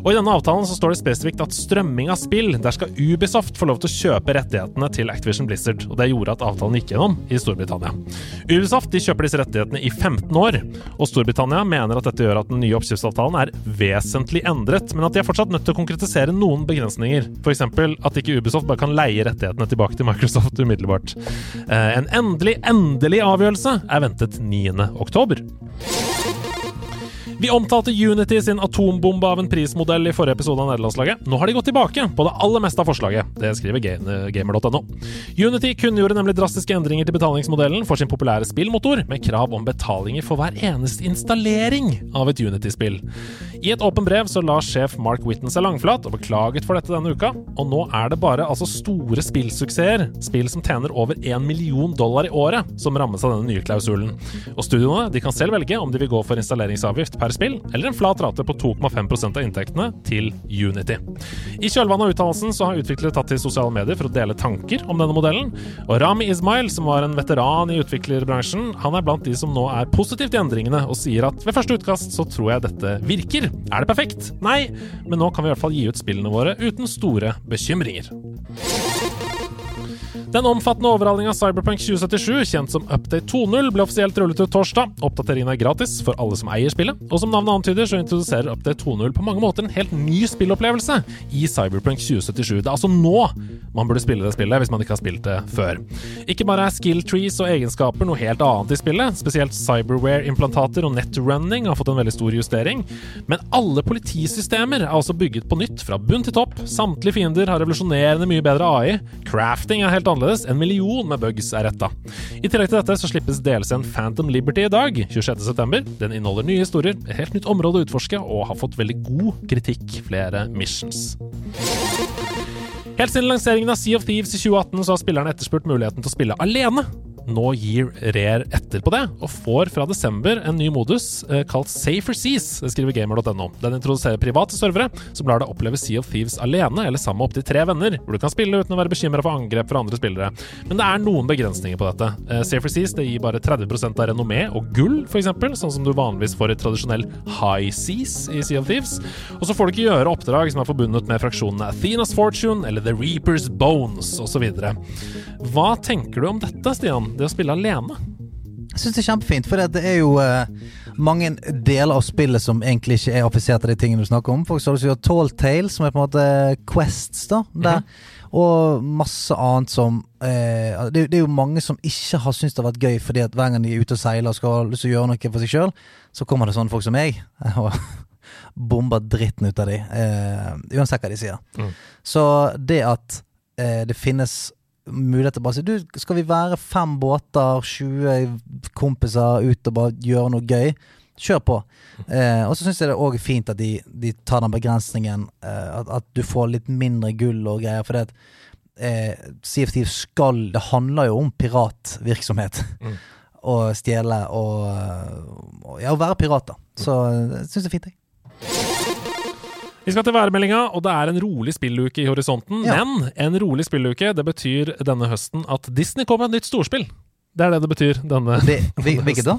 Og i denne avtalen så står det spesifikt at strømming av spill, der skal Ubisoft få lov til å kjøpe rettighetene til Activision Blizzard, og det gjorde at avtalen gikk gjennom i Storbritannia. Ubisoft de kjøper disse rettighetene i 15 år, og Storbritannia mener at dette gjør at den nye oppkjøpsavtalen er vesentlig endret, men at de er fortsatt fortsatt nødt til å konkretisere noen begrensninger. F.eks. at ikke Ubisoft bare kan leie rettighetene tilbake til Microsoft umiddelbart. Eh, En endelig, endelig avgjørelse er ventet 9. Vi omtalte Unity sin atombombe av en prismodell i forrige episode av Nederlandslaget. Nå har de gått tilbake på det aller meste av forslaget. Det skriver gamer.no. Unity kunngjorde nemlig drastiske endringer til betalingsmodellen for sin populære spillmotor, med krav om betalinger for hver eneste installering av et Unity-spill. I et åpen brev så la sjef Mark Whitten seg langflat og beklaget for dette denne uka, og nå er det bare altså store spillsuksesser, spill som tjener over 1 million dollar i året, som rammes av denne nye klausulen. Og studioene de kan selv velge om de vil gå for installeringsavgift per spill, eller en flat rate på 2,5% av inntektene til Unity. I kjølvannet av uttalelsen så har utviklere tatt til sosiale medier for å dele tanker om denne modellen, og Rami Ismail, som var en veteran i utviklerbransjen, han er blant de som nå er positivt i endringene, og sier at ved første utkast så tror jeg dette virker. Er det perfekt? Nei, men nå kan vi i hvert fall gi ut spillene våre uten store bekymringer. Den omfattende overhalinga av Cyberpunk 2077, kjent som Update 2.0, ble offisielt rullet ut torsdag. Oppdateringen er gratis for alle som eier spillet, og som navnet antyder, så introduserer Update 2.0 på mange måter en helt ny spillopplevelse i Cyberpunk 2077. Det er altså nå man burde spille det spillet, hvis man ikke har spilt det før. Ikke bare er skill trees og egenskaper noe helt annet i spillet, spesielt cyberware-implantater og netrunning har fått en veldig stor justering, men alle politisystemer er også bygget på nytt fra bunn til topp. Samtlige fiender har revolusjonerende mye bedre AI. Crafting er helt annerledes. En million med bugs er retta. I tillegg til dette så slippes DLC-en Phantom Liberty i dag, 26.9. Den inneholder nye historier, et helt nytt område å utforske, og har fått veldig god kritikk, flere missions. Helt siden lanseringen av Sea of Thieves i 2018 så har spillerne etterspurt muligheten til å spille alene. Nå gir Rare etter på det, og får fra desember en ny modus eh, kalt Safer Seas, skriver gamer.no. Den introduserer private servere som lar deg oppleve Sea of Thieves alene eller sammen med opptil tre venner, hvor du kan spille uten å være bekymra for angrep fra andre spillere. Men det er noen begrensninger på dette. Eh, Safer Seas det gir bare 30% av renommé og gull, f.eks., sånn som du vanligvis får i tradisjonell High Seas i Sea of Thieves. Og så får du ikke gjøre oppdrag som er forbundet med fraksjonene Athenas Fortune eller The Reapers Bones osv. Hva tenker du om dette, Stian? Det å spille alene? Jeg syns det er kjempefint, for det er jo uh, mange deler av spillet som egentlig ikke er affisert av de tingene du snakker om. For eksempel så har du Tall Tale, som er på en måte quests, da. Der. Og masse annet som eh, det, det er jo mange som ikke har syntes det har vært gøy, fordi at hver gang de er ute og seiler og skal ha lyst til å gjøre noe for seg sjøl, så kommer det sånne folk som meg. [laughs] og bomber dritten ut av de, eh, uansett hva de sier. Mm. Så det at eh, det finnes mulighet til å bare si Du, skal vi være fem båter, 20 kompiser ut og bare gjøre noe gøy? Kjør på. Eh, og så syns jeg det er fint at de, de tar den begrensningen, eh, at, at du får litt mindre gull og greier. For det at eh, CFT skal Det handler jo om piratvirksomhet. Mm. [laughs] Og stjele og, og Ja, å være pirat, da. Så eh, jeg syns det er fint, jeg. Vi skal til værmeldinga, og det er en rolig spilluke i horisonten. Ja. Men en rolig spilluke, det betyr denne høsten at Disney kommer med et nytt storspill. Det er det det betyr. denne [laughs] hvilket da?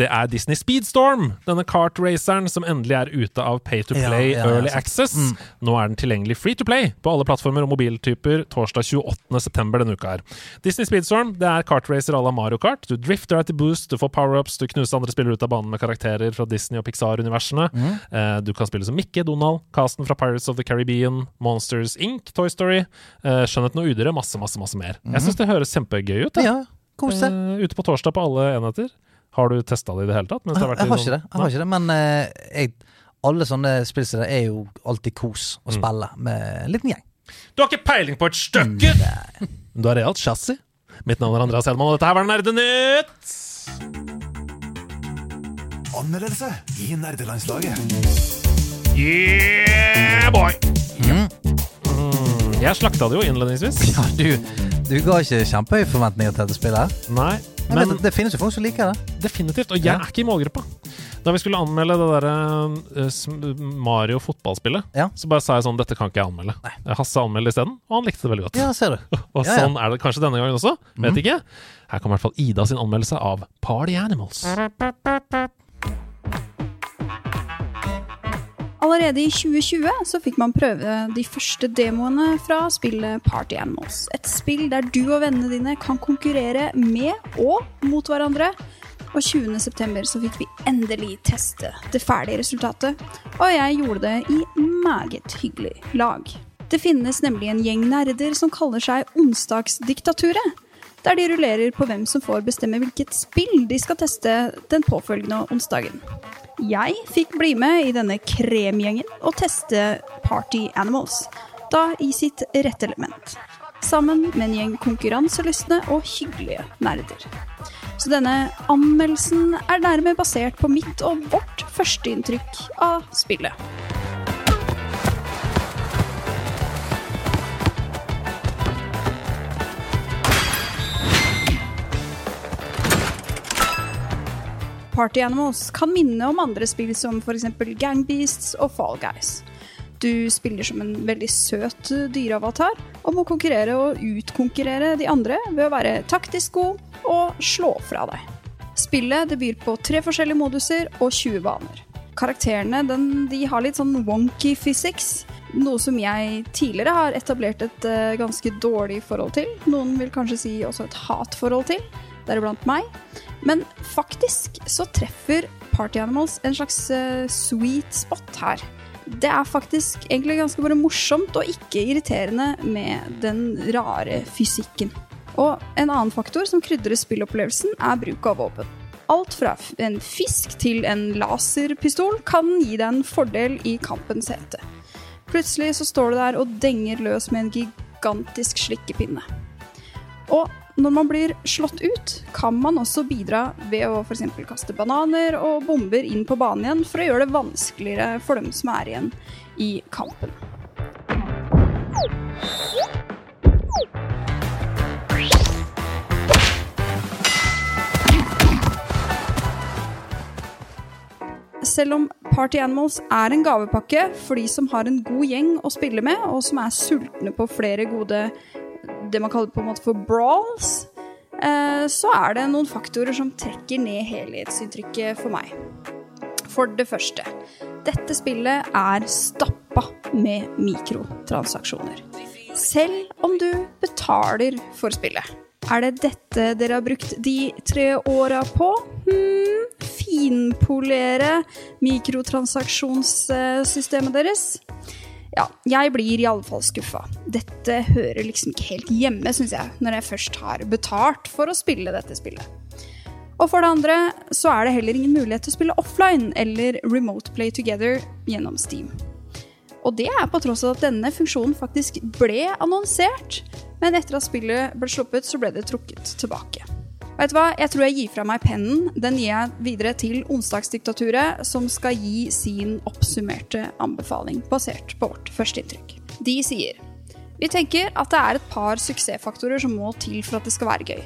Det er Disney Speedstorm, denne kartraceren som endelig er ute av Pay to Play Ja, ja, ja, Early. Access. Mm. Nå er den tilgjengelig free to play på alle plattformer og mobiltyper torsdag 28.9. denne uka her. Disney Speedstorm det er kartracer à la Mario Kart. Du drifter deg til boost, du får power-ups, du knuser andre spillere ut av banen med karakterer fra Disney og Pixar-universene. Mm. Eh, du kan spille som Mickey, Donald, casten fra Pirates of the Caribbean, Monsters Inc., Toy Story, eh, Skjønnheten og udyret, masse, masse, masse mer. Jeg syns det høres kjempegøy ut. det. Ja, kos deg. Eh, ute på torsdag på alle enheter. Har du testa det i det hele tatt? mens det Jeg, har vært jeg har ikke det, jeg har ikke det men uh, jeg, alle sånne spillsteder er jo alltid kos å Mm. spille med en liten gjeng. Du har ikke peiling på et stykke! Du har realt chassis. Mitt navn er Andreas Hedman, og dette her var Nerdenytt! Anmeldelse i nerdelandslaget. Yeah, boy! Mm, Jeg slakta det jo innledningsvis. [laughs] Ja, du, du ga ikke kjempehøye forventninger til dette spillet. Nei, Men men det, det finnes jo folk som liker det. definitivt. Og jeg Ja. er ikke i målgruppa. Da vi skulle anmelde det derre uh, Mario-fotballspillet, Ja. så bare sa jeg sånn Dette kan ikke jeg anmelde. Hasse anmeldte isteden, og han likte det veldig godt. Ja, ser du. [laughs] Og Ja, ja. sånn er det kanskje denne gangen også. Vet ikke. Her kommer i hvert fall Ida sin anmeldelse av Party Animals. Allerede i 2020 så fikk man prøve de første demoene fra spillet Party Animals. Et spill der du og vennene dine kan konkurrere med og mot hverandre. Og 20.9. så fikk vi endelig teste det ferdige resultatet. Og jeg gjorde det i meget hyggelig lag. Det finnes nemlig en gjeng nerder som kaller seg Onsdagsdiktaturet. Der de rullerer på hvem som får bestemme hvilket spill de skal teste den påfølgende onsdagen. Jeg fikk bli med i denne kremgjengen og teste Party Animals, da i sitt rette element. Sammen med en gjeng konkurranselystne og hyggelige nerder. Så denne anmeldelsen er dermed basert på mitt og vårt førsteinntrykk av spillet. Party Animals kan minne om andre spill som f.eks. Gang Beasts og Fall Guys. Du spiller som en veldig søt dyreavatar og må konkurrere og utkonkurrere de andre ved å være taktisk god og slå fra deg. Spillet det byr på tre forskjellige moduser og 20 baner. Karakterene den, de har litt sånn wonky physics, noe som jeg tidligere har etablert et eh, ganske dårlig forhold til. Noen vil kanskje si også et hatforhold til, deriblant meg. Men faktisk så treffer Party Animals en slags eh, sweet spot her. Det er faktisk egentlig ganske bare morsomt og ikke irriterende med den rare fysikken. Og en annen faktor som krydrer spillopplevelsen, er bruk av våpen. Alt fra en fisk til en laserpistol kan gi deg en fordel i kampens hete. Plutselig så står du der og denger løs med en gigantisk slikkepinne. Og når man blir slått ut, kan man også bidra ved å f.eks. kaste bananer og bomber inn på banen igjen for å gjøre det vanskeligere for dem som er igjen i kampen. Selv om Party Animals er en gavepakke for de som har en god gjeng å spille med, og som er sultne på flere gode det man kaller på en måte for brawls, eh, så er det noen faktorer som trekker ned helhetsinntrykket for meg. For det første, dette spillet er stappa med mikrotransaksjoner. Selv om du betaler for spillet. Er det dette dere har brukt de tre åra på? Hmm, finpolere mikrotransaksjonssystemet deres? Ja, jeg blir i alle fall skuffa. Dette hører liksom ikke helt hjemme, syns jeg, når jeg først har betalt for å spille dette spillet. Og for det andre så er det heller ingen mulighet til å spille offline eller remote play together gjennom Steam. Og det er på tross av at denne funksjonen faktisk ble annonsert, men etter at spillet ble sluppet, så ble det trukket tilbake. Vet du hva? Jeg tror jeg gir fra meg pennen. Den gir jeg videre til Onsdagsdiktaturet, som skal gi sin oppsummerte anbefaling basert på vårt førsteinntrykk. De sier Vi tenker at det er et par suksessfaktorer som må til for at det skal være gøy.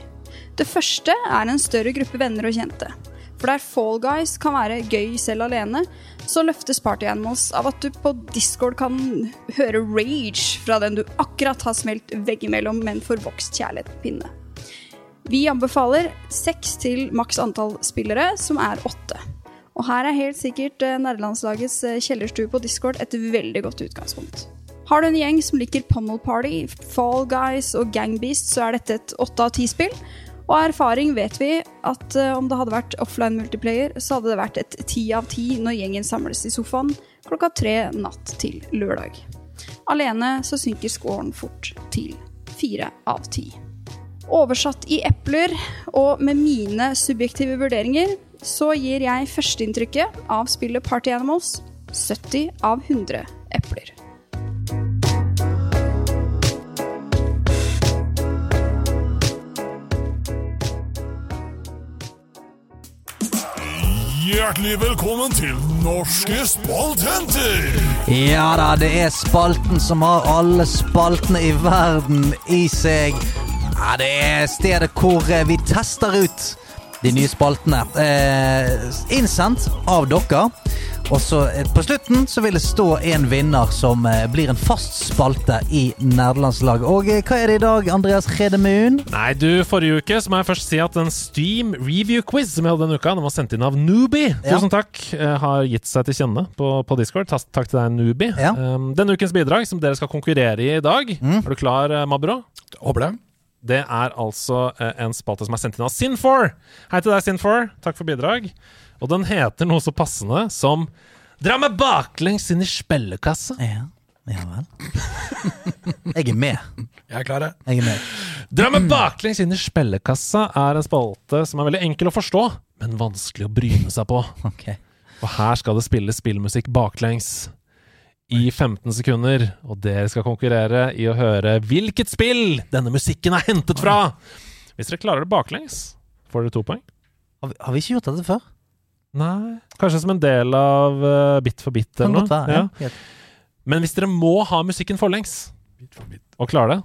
Det første er en større gruppe venner og kjente. For der Fall Guys kan være gøy selv alene, så løftes Party Animals av at du på Discord kan høre rage fra den du akkurat har smelt veggimellom med en forvokst kjærlighetspinne. Vi anbefaler seks til maks antall spillere, som er åtte. Og her er helt sikkert eh, nerdelandslagets eh, kjellerstue på Discord et veldig godt utgangspunkt. Har du en gjeng som liker Pummel Party, Fall Guys og Gang Beast, så er dette et åtte av ti spill. Og av erfaring vet vi at eh, om det hadde vært offline multiplayer, så hadde det vært et ti av ti når gjengen samles i sofaen klokka tre natt til lørdag. Alene så synker scoren fort til fire av ti. Oversatt i epler og med mine subjektive vurderinger, så gir jeg førsteinntrykket av spillet Party Animals 70 av 100 epler. Hjertelig velkommen til Norske spaltenter! Ja da, det er spalten som har alle spaltene i verden i seg. Ja, det er stedet hvor eh, vi tester ut de nye spaltene. Eh, innsendt av dere. Og så eh, på slutten så vil det stå en vinner som eh, blir en fast spalte i nerdelandslaget. Og hva er det i dag, Andreas Redemun? Nei, du, forrige uke så må jeg først si at en Steam review-quiz som vi hadde denne uka, den var sendt inn av Newbie. Ja. Tusen takk. eh, Har gitt seg til kjenne på, på Discord. Takk, Takk til deg, Newbie. Ja. Um, denne ukens bidrag, som dere skal konkurrere i i dag, er du klar, Mabro? Håper det. Det er altså eh, en spalte som er sendt inn av Sin4. Hei til deg, Sin4. Takk for bidrag. Og den heter noe så passende som Dra meg baklengs inn i spillekassa. Ja, ja vel. [laughs] Jeg er med. Jeg er klar, jeg. Er med. Dra meg baklengs inn i spillekassa er en spalte som er veldig enkel å forstå, men vanskelig å bryne seg på. Okay. Og her skal det spilles spillmusikk baklengs i 15 sekunder, og dere skal konkurrere i å høre hvilket spill denne musikken er hentet fra. Hvis dere klarer det baklengs, får dere to poeng. Har vi, har vi ikke gjort dette før? Nei, kanskje som en del av uh, Bit for bit eller noe. være. Ja. Ja. Men hvis dere må ha musikken forlengs og klarer det,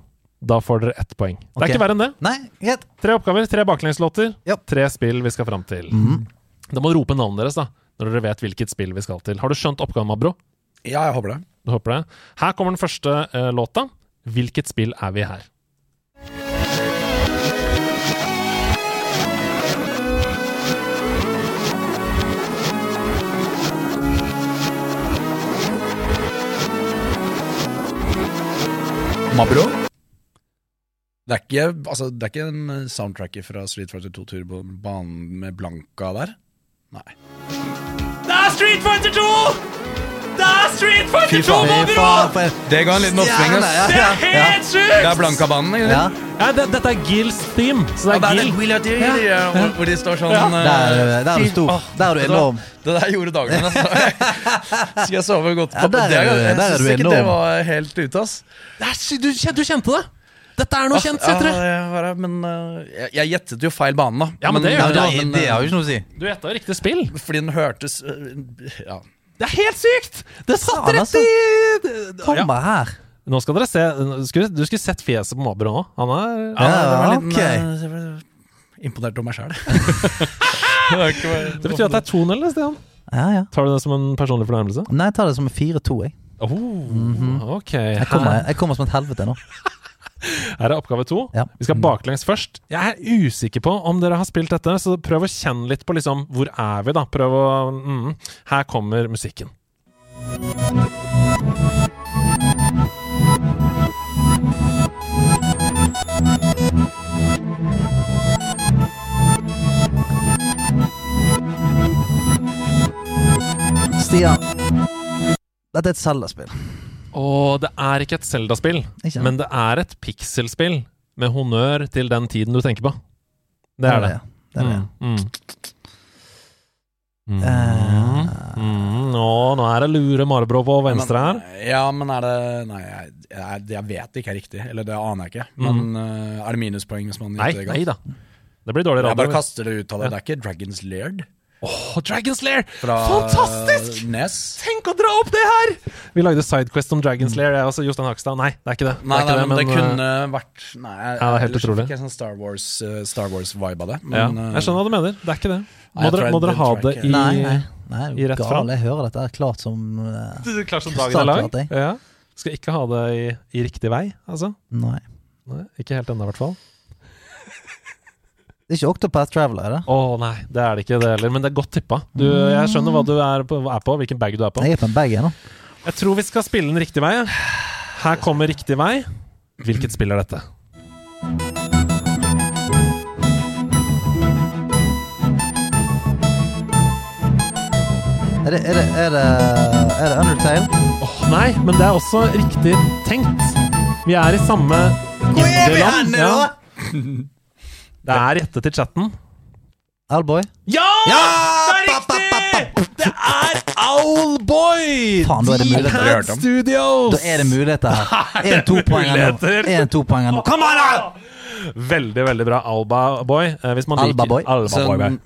da får dere ett poeng. Det er ikke verre enn det. Nei, greit. Tre oppgaver, tre baklengslåter, Ja. tre spill vi skal fram til. Mhm. Da må dere rope navnet deres, da, når dere vet hvilket spill vi skal til. Har du skjønt oppgaven, Mabro? Ja, jeg håper det. Du håper det? Her kommer den første uh, låta. Hvilket spill er vi her? Mabro? Det er ikke, altså, det er ikke en soundtrack soundtracker fra Street Fighter 2 Turbo banen med Blanka der? Nei. Det er Street Fighter 2! Det er Street Fighter Fy faen. Fy faen, for en Det ga en liten oppsving, Det ass. ja, ja, ja. Helt sjukt! Det er Blanka-banen, ikke Ja, sant? Ja, det, dette er Gills theme. Så det er I Dear, ja, hvor, hvor de står sånn Ja. eh, der, der er du stor. Åh, Der er du vet hva? enorm. Det der gjorde dagen min. Altså. [laughs] Skal jeg sove godt Ja, der er det? du- Jeg der er syns du ikke det enorm. var helt ute, ass. Det er, sy- du, kjen- du kjente det? Dette er noe kjent, Ja, du jeg var- men eh, jeg, jeg gjettet jo feil bane, da. Ja, men det gjør Ja, du. det, det, det har jo ikke noe å si. Du gjetta riktig spill. Fordi den hørtes eh, Ja. Det er helt sykt! Det satt rett altså. i Kom her. Nå skal dere se Du skulle, sett fjeset på Mabro nå. Han er Ja, det var litt... liten, ok. eh, imponert over meg sjæl. [laughs] Det betyr [laughs] at det er 2-0, Stian. Ja, ja. Tar du det som en personlig fornærmelse? Nei, jeg tar det som en 4-2, jeg. Oh, ok. Jeg kommer, jeg kommer som et helvete nå. Her er oppgave to. Ja. Vi skal baklengs først. Jeg er usikker på om dere har spilt dette, så prøv å kjenne litt på liksom Hvor er vi, da? Prøv å mm. Her kommer musikken. Stian. Dette er et Zelda-spill. Og det er ikke et Zelda-spill, men det er et pikselspill med honnør til den tiden du tenker på. Det er det. Det er det. Mm, mm. Mm. Mm. Nå, nå er det lure Marbrå på venstre her. Ja, men er det Nei, jeg, jeg, jeg vet det ikke er riktig. Eller det aner jeg ikke. Men eh, er det minuspoeng hvis man gjør det galt? nei da. Det blir dårlig Jeg bare kaster det ut av det. Det er ikke Dragons Laird Åh, Dragon's Lair! fra Fantastisk! Nes? Tenk å dra opp det her! Vi lagde Sidequest om Dragon's Lair, jeg også. Jostein Hakstad. Nei, det er ikke det. Nei, det, ikke nei, det men det kunne vært Nei, jeg, Ja, det helt ellers utrolig. fikk jeg sånn Star Wars, uh, Star Wars-vibe av det. Men, ja. Jeg skjønner hva du mener. Det er ikke det. Må nei, dere, må dere ha det i ikke. Nei, nei. nei i rett fram. Jeg hører dette er klart som uh, Du er Klart som dagen er lang? lang? Ja. Skal ikke ha det i, i riktig vei, altså? Nei. Nei, ikke helt ennå, i hvert fall. Det er ikke Octopath Traveler, er det? Å nei, det er det ikke det heller, men det er godt tippa. Du, jeg skjønner hva du er på, er på, hvilken bag du er på. Jeg er på en bag nå. Jeg tror vi skal spille den riktig vei. Her kommer riktig vei. Hvilket spill er dette? Er det, er det, er det, er det Undertale? Åh, nei, men det er også riktig tenkt. Vi er i samme Hvor er vi hen Ja. [laughs] Det er rettet til chatten. Owlboy? Ja! Det er riktig! Det er Owlboy! Faen, da er det muligheter. Studios! Da er det muligheter her. En topoenger nå. muligheter. En topoenger nå. Kom an, da! Veldig, veldig bra Alba-boy. Eh, hvis man liker- Alba-boy.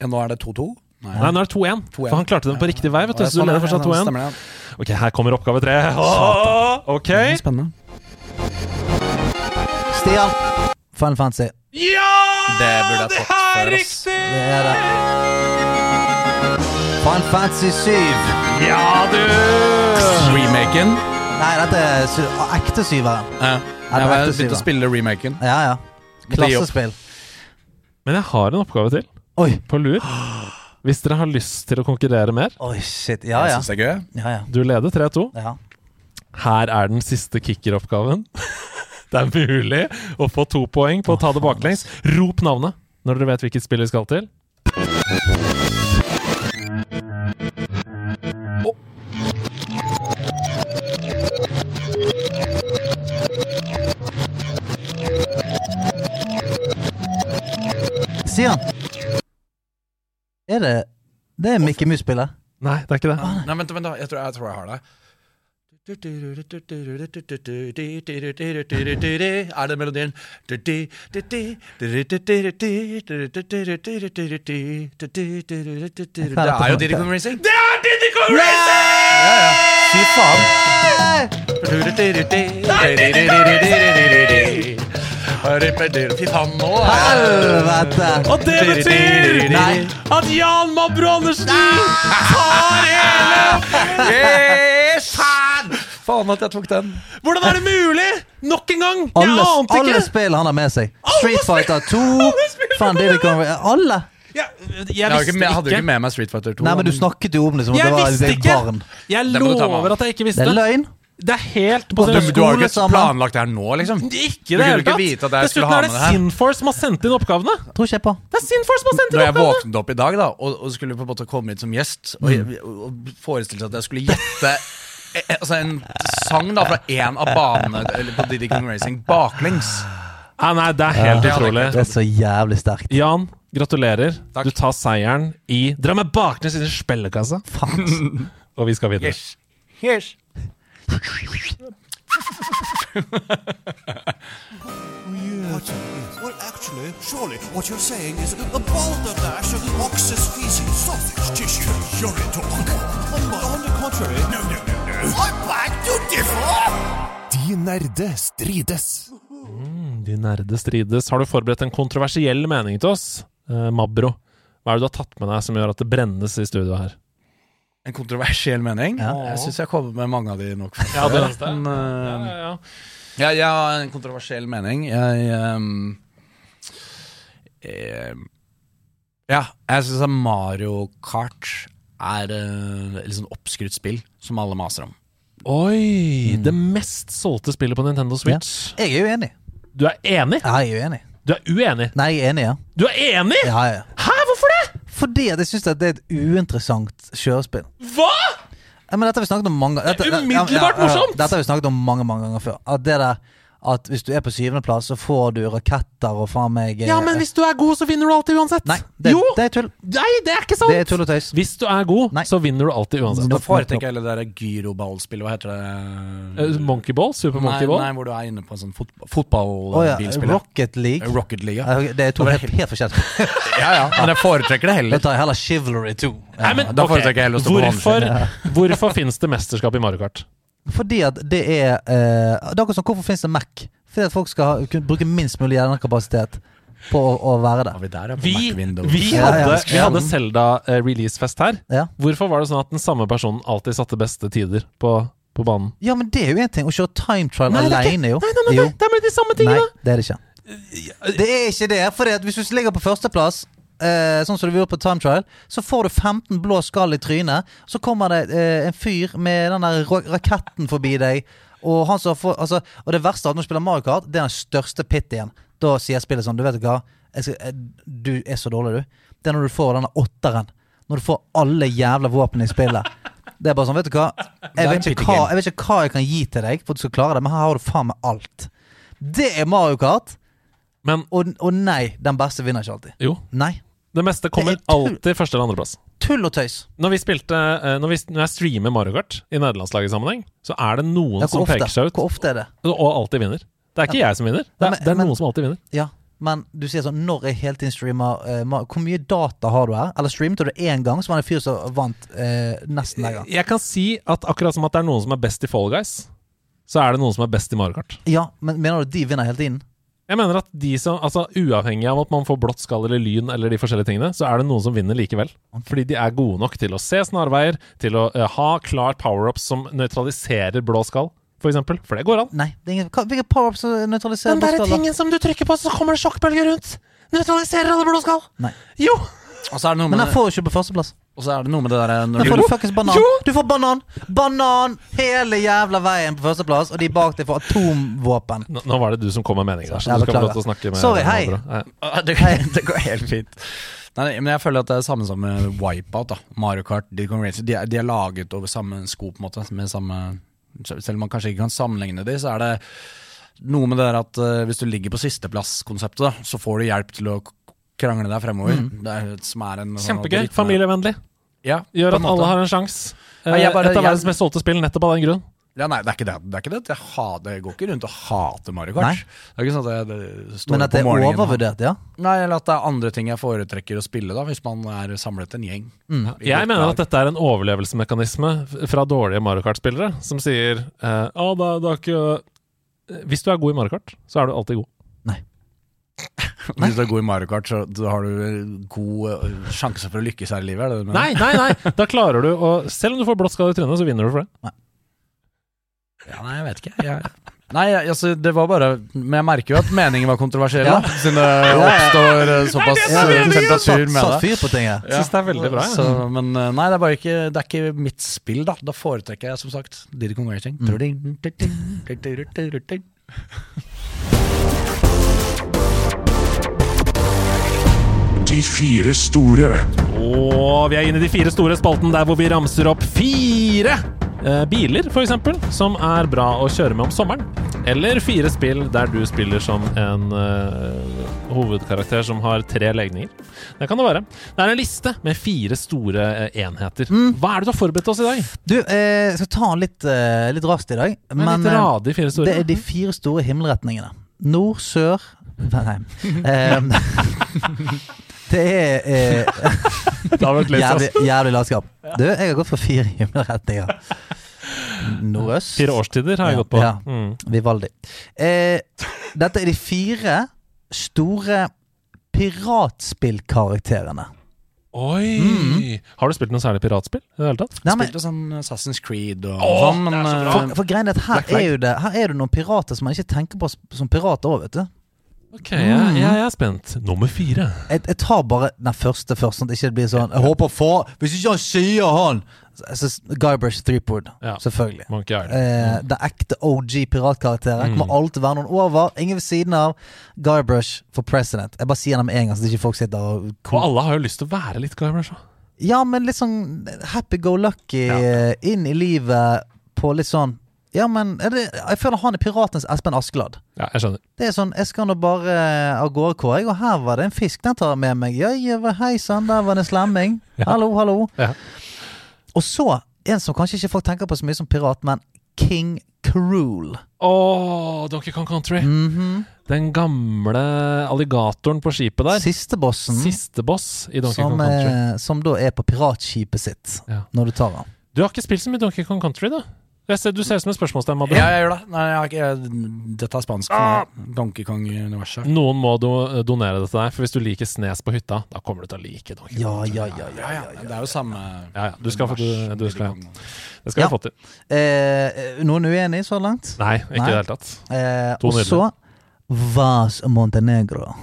Ja, nå er det 2-2? Nei, nå er det 2-1. 2-1. For han klarte den på riktig vei, vet du. Så du leder fortsatt 2-1. Ok, her kommer oppgave tre. Åh, ok. Spennende. Stian. Final Fantasy. Ja! Det burde jeg det fått er før, riktig! Det er det. Final Fantasy 7. Ja, du! Remaken? Nei, dette er sy ekte syveren. Ja. Jeg har begynt å spille remaken. Ja, ja. Klassespill. Men jeg har en oppgave til Oi. på lur. Hvis dere har lyst til å konkurrere mer. Oi, shit. Ja, Jeg ja. syns det er gøy. ja, ja. Du leder 3-2. ja. Her er den siste kickeroppgaven. [laughs] [laughs] Det er mulig å få to poeng på å ta det baklengs. Rop navnet når dere vet hvilket spill vi skal til. Sian! Er det Det er Mickey Mus-spillet? Nei, det er ikke det. Nei, vent, vent, da. Jeg tror jeg, tror jeg har det. Er det melodien? Det er jo Diddy Kong Racing. Det er Diddy Kong Racing! Fy faen. Fy faen, nå Helvete! Og det betyr at Jan Mabro Andersen tar hele! [laughs] Faen! At jeg tok den. Hvordan er det mulig? Nok en gang! Jeg Alle, ante alle ikke! spill han har med seg. Street Fighter 2 [laughs] alle spill Faen, Diddy Kong Alle! Jeg, jeg Jeg, har ikke med, jeg hadde jo ikke. ikke med meg Street Fighter 2. Nei, men du snakket jo om det som om Jeg det var visste et ikke! barn. Jeg Det må du ta med. lover at jeg ikke Det visste. er løgn. Det er helt på Du- du, har jo ikke planlagt det her nå, liksom? Ikke i Du det kunne hele ikke tatt. vite at jeg skulle Dessuten ha er det med det her. Sinforce som har sendt inn oppgavene. Tror ikke jeg på. Det er Sinforce som har sendt Når inn jeg oppgavene. våknet opp i dag da og, og skulle på en måte komme hit som gjest og, og, forestilte seg at jeg skulle gjette altså en sang da fra en av banene eller på Diddy King Racing baklengs. Ah, nei, det er helt Ja. utrolig. Det er så jævlig sterkt. Jan, gratulerer. Takk. Du tar seieren i Dra meg baklengs inn i spillekassa. Faen. [laughs] Og vi skal videre. Yes. Yes. What? Well, actually, surely what you're saying is a balderdash of ox's feces, sausage tissue, urine talk. On, on the contrary, no, De nerde strides. De nerde strides. Har du forberedt en kontroversiell mening til oss, eh, Mabro? Hva er det du har tatt med deg som gjør at det brennes i studio her? En kontroversiell mening. Ja. Jeg syns jeg kommer med mange av de nok. [laughs] Ja, det er det. men, uh, Ja, ja, ja. Ja, jeg har en kontroversiell mening. Jeg um, eh, Ja, jeg syns Mario Kart er uh, litt sånn oppskrytt spill som alle maser om. Oi! Det mest solgte spillet på Nintendo Switch. Jeg er uenig. Du er enig? Ja, jeg er uenig. Du er uenig? Nei, jeg er enig, ja. Du er enig?! ja, ja. Hæ, hvorfor det?! Fordi at jeg syns det er et uinteressant kjørespill. Hva?! Ja, men dette har vi snakket om mange Det er umiddelbart morsomt! Dette har vi snakket om mange mange ganger før. At det der at hvis du er på syvendeplass, så får du raketter og faen meg eh, Ja, men hvis du er god, så vinner du alltid uansett. Nei, det, jo! det er tull. Nei, det er ikke sant! Det er tull og tøys. Hvis du er god, Nei. så vinner du alltid uansett. Nå Da foretrekker jeg hele det der gyroballspillet. Hva heter det? Eh, Monkey Ball? Super Nei, Monkey Ball? nei, hvor du er inne på en sånn fot Å ja, fotballbilspill. Rocket League. Rocket League. Ja. Ja, Det er to helt, helt forskjellige. [laughs] ja, ja, men jeg foretrekker det Da heller. tar jeg heller Chivalry 2. Nei, men, da foretrekker jeg heller å stå på hvorfor, hvorfor finnes det mesterskap i Mario Kart? Fordi at det er eh, Det er akkurat som hvorfor finnes det Mac? Fordi at folk skal ha, kunne bruke minst mulig hjernekapasitet på å, å være det der. vi der er på Vi, Mac Windows. vi Ja, hadde, vi hadde Zelda-releasefest her. Ja. Hvorfor var det sånn at den samme personen alltid satte beste tider på, på banen? ja, men det er jo én ting. Å kjøre time trial Nei, det er ikke- alene, jo. Nei, nei, nei, jo. nei, det er med de samme Nei, tingene! det er det ikke. Det er ikke det. For hvis du ligger på førsteplass, eh, sånn som du gjorde på time trial, så får du 15 blå skall i trynet. Så kommer det eh, en fyr med den der raketten forbi deg. Og, han som får, altså, og det verste av at når du spiller Mario Kart, det er den største pittien. Da sier spillet sånn Du vet hva, jeg skal, jeg, du er så dårlig, du. Det er når du får denne åtteren. Når du får alle jævla våpen i spillet. Det er bare sånn, vet du hva Jeg vet ikke hva jeg, vet ikke hva jeg kan gi til deg for at du skal klare det, men her har du faen meg alt. Det er Mario Kart. Men Og, og nei, den beste vinner ikke alltid. jo, Nei. Det meste kommer Det alltid første eller andreplass. Tull og tøys. Når vi spilte eh, Når, vi, når jeg streamer Mario Kart i nederlandslagssammenheng, så er det noen Ja, som ofte? peker seg ut, hvor ofte er det? og alltid vinner. Det er ikke jeg som vinner. Det er, men- det er men- noen som alltid vinner. Ja, men du sier sånn Når jeg hele tiden streamer uh, Hvor mye data har du her? Eller streamte du én gang, så var det en fyr som vant uh, nesten hver gang? Jeg kan si at akkurat som at det er noen som er best i Fall Guys, så er det noen som er best i Mario Kart. Ja, men mener du at de vinner hele tiden? Jeg mener at de som, altså Uavhengig av at man får blått skall eller lyn, eller de forskjellige tingene, så er det noen som vinner likevel. Fordi de er gode nok til å se snarveier, til å eh, ha klart power-ups som nøytraliserer blå skall, for eksempel. For det går an. Nei. Det er ingen, hva, hvilke power-ups nøytraliserer blåskaller? som du trykker på, så kommer det sjokkbølger rundt. Nøytraliserer alle blå skall. Nei. Jo! Og så er det noe Men jeg får jo ikke på førsteplass. Og så er det noe med det der når når får du, fuckings banan. Du får banan! Banan hele jævla veien på førsteplass, og de bak deg får atomvåpen. Nå, nå var det du som kom med meninger, der, så du skal få lov til å snakke med Sorry, hei. andre. Nei. [laughs] Ah, det, det går helt fint. Nei, nei, men jeg føler at det er samme som med Wipeout. da Mario Kart, Diddy Kong Racing. De, er- de er laget over samme sko, på en måte. Med samme, selv om man kanskje ikke kan sammenligne de, så er det noe med det der at eh, hvis du ligger på sisteplass-konseptet, da, så får du hjelp til å k- krangle deg fremover. Det er, som er en sånn Kjempegøy. Sånn, Familievennlig. Ja, Gjør at alle har en sjanse. Ja, bare- Et av jeg- verdens mest solgte spill nettopp av den grunn. Ja, nei, det er ikke det. Det er ikke det. Jeg, hater, jeg går ikke rundt og hater Mario Kart. Nei. Det er ikke sånn at jeg det står Men at det er overvurdert, ja. Nei, eller at det er andre ting jeg foretrekker å spille, da hvis man er samlet en gjeng. Mm. Jeg mener dag. at dette er en overlevelsesmekanisme fra dårlige Mario Kart-spillere, som sier eh, «Å, da, da ikke Hvis du er god i Mario Kart, så er du alltid god. Hvis du er god i Mario Kart, så har du god eh, sjanse for å lykkes her i livet. Er det det du mener? Nei, nei, nei! Da klarer du å Selv om du får blått skade i trynet, så vinner du for det. Nei. Ja, nei, jeg vet ikke. Jeg, nei, altså, det var bare Men jeg merker jo at meningen var kontroversiell, da. Siden det oppstår eh, såpass eh, temperatur med Satt det. fyr på ting jeg. Jeg syns det er veldig bra. Så, men nei, det er bare ikke Det er ikke mitt spill, da. Da foretrekker jeg som sagt Diddy Kong Racing. De fire store. Og vi er inne i de fire store spalten der hvor vi ramser opp fire eh, biler, for eksempel, som er bra å kjøre med om sommeren. Eller fire spill der du spiller som en eh, hovedkarakter som har tre legninger. Det kan det være. Det er en liste med fire store eh, enheter. Hva er det du har forberedt oss i dag? Du, eh, jeg skal ta den litt, eh, litt raskt i dag. Men, litt eh, radig fire store. det er de fire store himmelretningene. Nord, sør Nei. [laughs] Em, [laughs] det er eh, [laughs] jævlig, jævlig latskap. Du, jeg har gått for fire himmelretninger. Nordøst. Fire årstider har jeg Ja, gått på. ja. Mm. Vivaldi. Eh, dette er de fire store piratspillkarakterene. Oi! Har du spilt noe særlig piratspill i det hele tatt? Nei, men, Spilte sånn Assassin's Creed og Åh, sånn, men det er så bra. eh, for, for greien er at her er, jo det, her er det noen pirater som man ikke tenker på som pirater òg, vet du. Ok, jeg, jeg, jeg er spent. Nummer fire. Jeg, jeg tar bare den første først, sånn at det ikke blir sånn Jeg håper for Hvis ikke han sier han så, Guybrush Threepwood, Ja. selvfølgelig. Monkey Island. Eh, den ekte OG piratkarakteren. Mm. Kommer alltid være noen over. Ingen ved siden av. Guybrush for president. Jeg bare sier det med en gang, så ikke folk sitter og Og alle har jo lyst til å være litt Guybrush. da. Ja, men litt sånn happy go lucky eh, inn i livet på litt sånn Ja, men det, jeg føler han er piratenes Espen Askeladd. Ja, jeg skjønner. Det er sånn, jeg skal nå bare eh, av gårde, Kåre, og her var det en fisk, den tar jeg med meg. Ja, hei sann, der var det en slemming. [laughs] Ja. Hallo, hallo. Ja. Og så, en som kanskje ikke folk tenker på så mye som pirat, men King Cruel. Åh, Donkey Kong Country. Mhm. Den gamle alligatoren på skipet der. Siste bossen, Siste boss i Donkey som, Kong Country. eh, som da er på piratskipet sitt, Ja. når du tar han. Du har ikke spilt så mye Donkey Kong Country, da? Jeg ser, du ser ut som en spørsmålstegn. Ja, jeg gjør det. Nei, jeg jeg, dette er spansk. Ah! Donkey Kong-universet. Noen må do, donere det til deg, for hvis du liker snes på hytta, da kommer du til å like Donkey Kong. Ja, ja, ja. ja, Ja, ja, ja, det er jo samme Ja, ja. Du skal få- du- du. Det skal Ja. vi få til. Eh, noen uenig så langt? Nei, ikke i det hele tatt. Eh, To og så Vas Montenegro.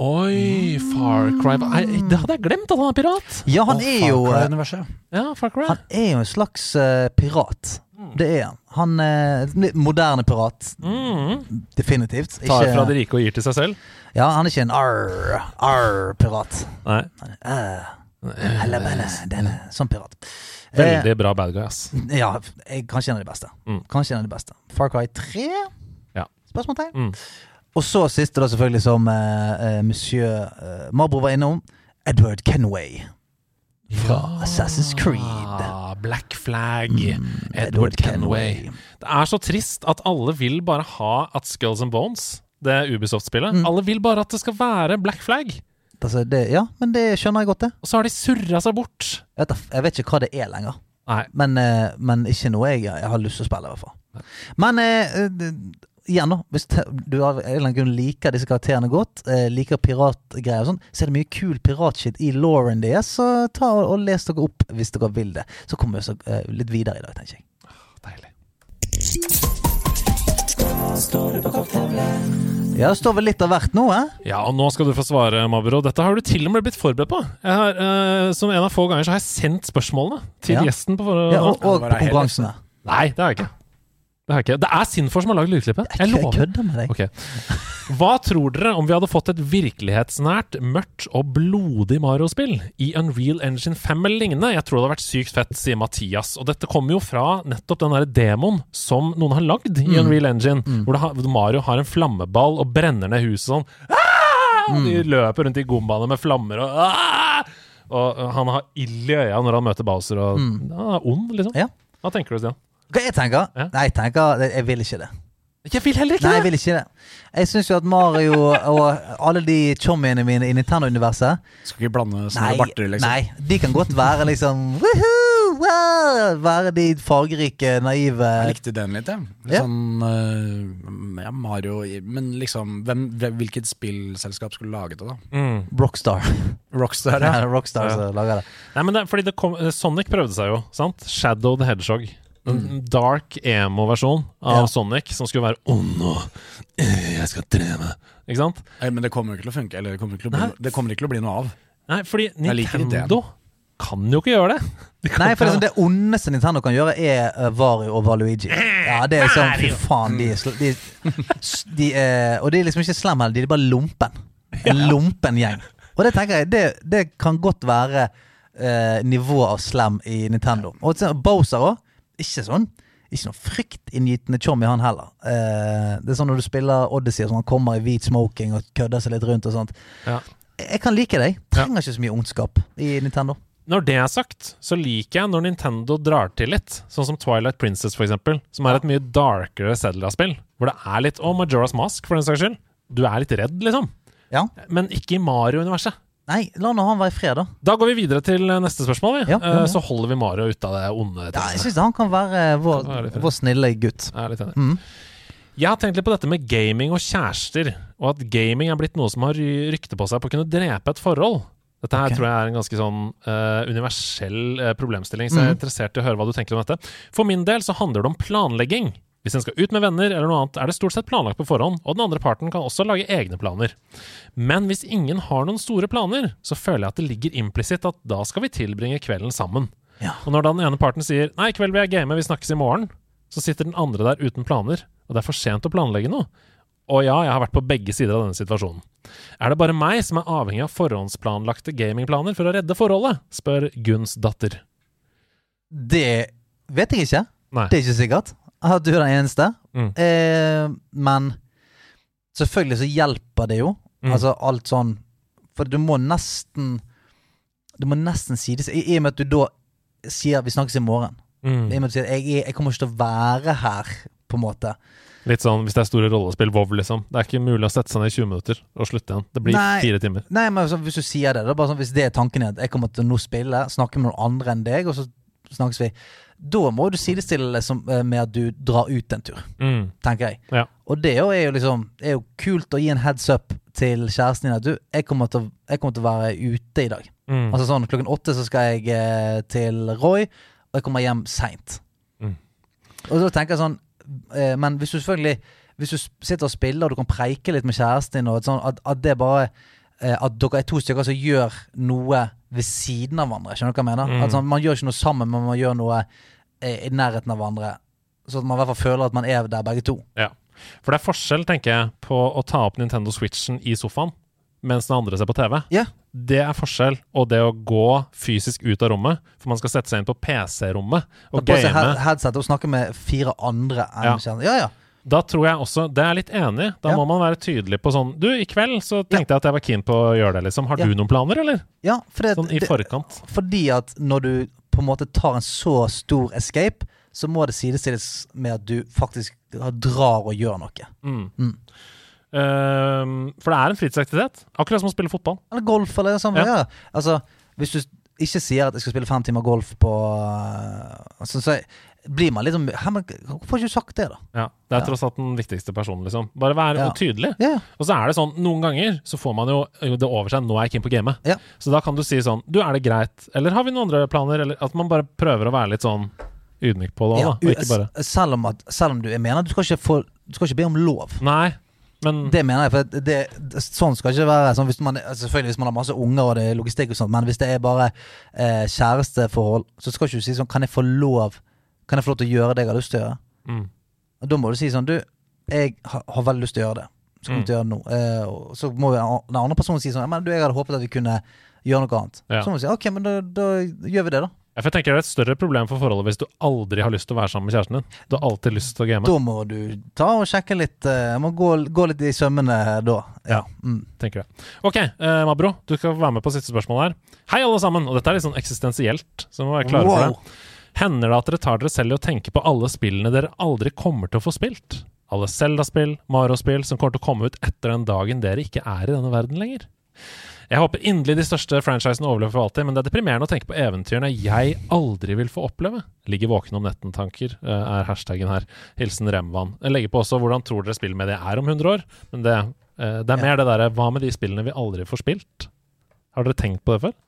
Oi, Far Cry Det hadde jeg glemt, at han er pirat! Ja, han er jo Far eh. Ja, Far Cry. Han er jo en slags uh, pirat. Det er han. Han er moderne pirat. Mm. Definitivt. Tar Ikke- fra de rike og gir til seg selv. Ja, han er ikke en arr, arr-pirat. Nei. Denne, sånn pirat. Eh, Veldig bra bad guy, ass. ja, jeg, kanskje en av de beste. Mm. Kanskje en av de beste. Far Cry 3? Ja. Spørsmålstegn? Mm. Og så siste, da, selvfølgelig, som uh, eh, monsieur eh, Marbro var innom. Edward Kenway. Fra Assassin's Creed. Ah, Black Flag. Mm, Edward Kenway. Det er så trist at alle vil bare ha at Skulls and Bones, det Ubisoft-spillet Mm. Alle vil bare at det skal være Black Flag. Altså, det, ja, men det skjønner jeg godt, det. Og så har de surra seg bort. Jeg vet, jeg vet ikke hva det er lenger. Men, eh, men ikke noe jeg, jeg har lyst til å spille, i hvert fall. Men eh, eh, igjen, da. Hvis du av en eller annen grunn liker disse karakterene godt, eh, liker piratgreier og sånn, så er det mye kul piratshit i Lauren deres, så ta og, og les dere opp hvis dere vil det. Så kommer vi så, eh, litt videre i dag, tenker jeg. Deilig. Ja, det står vel litt av hvert nå, eh? Ja, og nå skal du få svare, Mabro. Dette har du til og med blitt forberedt på. Jeg har, eh, som en av få ganger så har jeg sendt spørsmålene til Ja. gjesten på forhånd. Ja, og, og det på konkurransene. Nei, det har jeg ikke. Det er, ikke. Det er Sinfor som har lagd lydklippet. Jeg Jeg kødder med deg. Okay. Hva tror dere om vi hadde fått et virkelighetsnært, mørkt og blodig Mario-spill i Unreal Engine 5 eller lignende? Jeg tror det hadde vært sykt fett, sier Mathias. Og dette kommer jo fra nettopp den der demoen som noen har lagd i Unreal Engine, hvor, det har, hvor Mario har en flammeball og brenner ned huset sånn. Ah! Og de løper rundt i gombaene med flammer og ah! Og uh, han har ild i øya når han møter Bowser, og han er ond, liksom. Ja. Hva tenker du, Stian? Hva jeg tenker? Ja. Nei, jeg tenker Jeg vil ikke det. Jeg vil heller ikke Nei, jeg vil ikke det. Jeg syns jo at Mario og alle de chommiene mine i Nintendo-universet Skal ikke blande Nei, små barter, liksom. nei, de kan godt være liksom woohoo, wow, Være de fargerike, naive Jeg likte den litt, jeg. Ja. Sånn uh, Ja, Mario Men liksom hvem, Hvilket spillselskap skulle laget det, da? Mm. Rockstar. Rockstar, Ja, [laughs] ja. Rockstar Ja. som lager det. Nei, men det, fordi det kom, Sonic prøvde seg jo, sant? Shadow the Hedgehog. En dark emo-versjon av Mm. Ja. Sonic som skulle være ond og eh, Jeg skal trene. Ikke sant? Nei, Men det kommer jo ikke til å funke. Eller det kommer ikke til å bli, Nei. det kommer ikke til å bli noe av. Nei, fordi Jeg liker Nintendo kan jo ikke gjøre det. De kan Nei, for liksom, det ondeste Nintendo kan gjøre, er uh, Vario og Valuigi. Ja, det er sånn, fy faen, de er sl- de, [laughs] de er, Og de er liksom ikke slemme heller, de er bare lumpen. En lumpen gjeng. Og det tenker jeg, det, det kan godt være uh, nivået av slem i Nintendo. Og så Bowser òg. Ikke sånn ikke noe fryktinngytende tjommi, han heller. Eh, det er sånn når du spiller Odyssey, og sånn, han kommer i hvit smoking og kødder seg litt rundt og sånt. Ja. Jeg kan like deg. Trenger ikke så mye ondskap i Nintendo. Når det er sagt, så liker jeg når Nintendo drar til litt. Sånn som Twilight Princess, for eksempel. Som er et mye darkere Zelda-spill. Hvor det er litt Og Majora's Mask, for den saks skyld. Du er litt redd, liksom. Ja. Men ikke i Mario-universet. Nei, la nå han være i fred, da. Da går vi videre til eh, neste spørsmål. Vi. Ja, ja, ja. Eh, Så holder vi Mario ute av det onde. Ja, jeg syns han kan være vår, Kan være vår snille gutt. Jeg er litt enig. Mm. Jeg har tenkt litt på dette med gaming og kjærester, og at gaming er blitt noe som har rykte på seg på å kunne drepe et forhold. Dette her okay. tror jeg er en ganske sånn uh, universell uh, problemstilling, så jeg er Mhm. interessert i å høre hva du tenker om dette. For min del så handler det om planlegging. Hvis en skal ut med venner eller noe annet, er det stort sett planlagt på forhånd, og den andre parten kan også lage egne planer. Men hvis ingen har noen store planer, så føler jeg at det ligger implisitt at da skal vi tilbringe kvelden sammen. Ja. Og når da den ene parten sier 'nei, i kveld vil jeg game, vi snakkes i morgen', så sitter den andre der uten planer, og det er for sent å planlegge noe. Og ja, jeg har vært på begge sider av denne situasjonen. Er det bare meg som er avhengig av forhåndsplanlagte gamingplaner for å redde forholdet? spør Gunns datter. Det vet jeg ikke. Nei. Det er ikke sikkert at du er den eneste. Mm. Eh, men selvfølgelig så hjelper det jo. Mm. Altså alt sånn For du må nesten Du må nesten si det I, I og med at du da sier 'vi snakkes i morgen'. Mm. I og med at du sier 'jeg, jeg kommer ikke til å være her', på en måte. Litt sånn hvis det er store rollespill, WoW, liksom. Det er ikke mulig å sette seg ned i 20 minutter og slutte igjen. Det blir Nei. fire timer. Nei, men altså, hvis du sier det, det er bare sånn, hvis det er tanken din at jeg kommer til å nå spille, snakke med noen andre enn deg, og så snakkes vi, da må du sidestille det som, eh, med at du drar ut en tur, Mm. tenker jeg. Ja. Og det er jo- liksom er jo kult å gi en heads up til kjæresten din at du, jeg kommer til, jeg kommer til å være ute i dag. Mm. Altså sånn klokken åtte så skal jeg eh, til Roy, og jeg kommer hjem seint. Mm. Og da tenker jeg sånn eh, Men hvis du selvfølgelig Hvis du sitter og spiller, og du kan preike litt med kjæresten din, og sånn, at, at det bare At dere er to stykker som gjør noe ved siden av hverandre. Skjønner du hva jeg mener? Mm. At sånn, Man gjør ikke noe sammen, men man gjør noe eh, i nærheten av hverandre. Så at man i hvert fall føler at man er der begge to. Ja. For det er forskjell, tenker jeg, på å ta opp Nintendo Switchen i sofaen mens den andre ser på TV. Ja. Det er forskjell, og det å gå fysisk ut av rommet, for man skal sette seg inn på PC-rommet og game. headset og snakke med fire andre Ja. Ja, ja. Da tror jeg også Det er litt enig. Da Ja. må man være tydelig på sånn Du, i kveld så tenkte jeg at jeg var keen på å gjøre det, liksom. Har Ja. du noen planer, eller? ja for det, Sånn i det, forkant. Fordi at når du på en måte tar en så stor escape, så må det sidestilles med at du faktisk drar og gjør noe. Mm. Mm. Ehm, for det er en fritidsaktivitet. Akkurat som å spille fotball. Eller golf, eller det Ja. Ja. Altså, hvis du ikke sier at jeg skal spille fem timer golf på uh, altså, Så blir man litt sånn men Hvorfor har ikke du sagt det, da? Ja, Det er tross alt den viktigste personen, liksom. Bare vær Ja. tydelig. Ja, Og så er det sånn, noen ganger så får man jo det over seg. Nå er jeg keen på gamet. Ja. Så da kan du si sånn Du, er det greit? Eller har vi noen andre planer? Eller at man bare prøver å være litt sånn ydmyk på det òg, ja. da. Ikke bare selv, om at, selv om du jeg mener du skal ikke få du skal ikke be om lov. Nei, men Det mener jeg, for det, det, sånn skal ikke være. Sånn, hvis man, selvfølgelig hvis man har masse unger og det er logistikk og sånt, men hvis det er bare eh, kjæresteforhold, så skal ikke du si sånn Kan jeg få lov Kan jeg få lov til å gjøre det jeg har lyst til å gjøre? mm. Og da må du si sånn Du, jeg har, har veldig lyst til å gjøre det. Så kommer jeg til gjøre det nå. Eh, så må den andre personen si sånn Men du, jeg hadde håpet at vi kunne gjøre noe annet. Ja. Så må vi si ok, men da, da gjør vi det, da. Ja, for jeg tenker Det er et større problem for forholdet hvis du aldri har lyst til å være sammen med kjæresten din. Du har alltid lyst til å game. Da må du ta og sjekke litt Uh, Må gå, gå litt i sømmene da. Ja. Mm. tenker jeg. Ok, uh, Mabro, du skal være med på siste spørsmål her. Hei, alle sammen! Og dette er litt sånn eksistensielt, så må være klare for det. Hender det at dere tar dere selv i å tenke på alle spillene dere aldri kommer til å få spilt? Alle Zelda-spill, Mario-spill som kommer til å komme ut etter den dagen dere ikke er i denne verden lenger? Jeg håper inderlig de største franchisene overlever for alltid, men det er deprimerende å tenke på eventyrene jeg aldri vil få oppleve. Ligger våken om netten-tanker, eh, er hashtaggen her. Hilsen Remvan. Jeg legger på også hvordan tror dere spillmediet er om 100 år, men det, eh, det er mer det derre hva med de spillene vi aldri får spilt? Har dere tenkt på det før?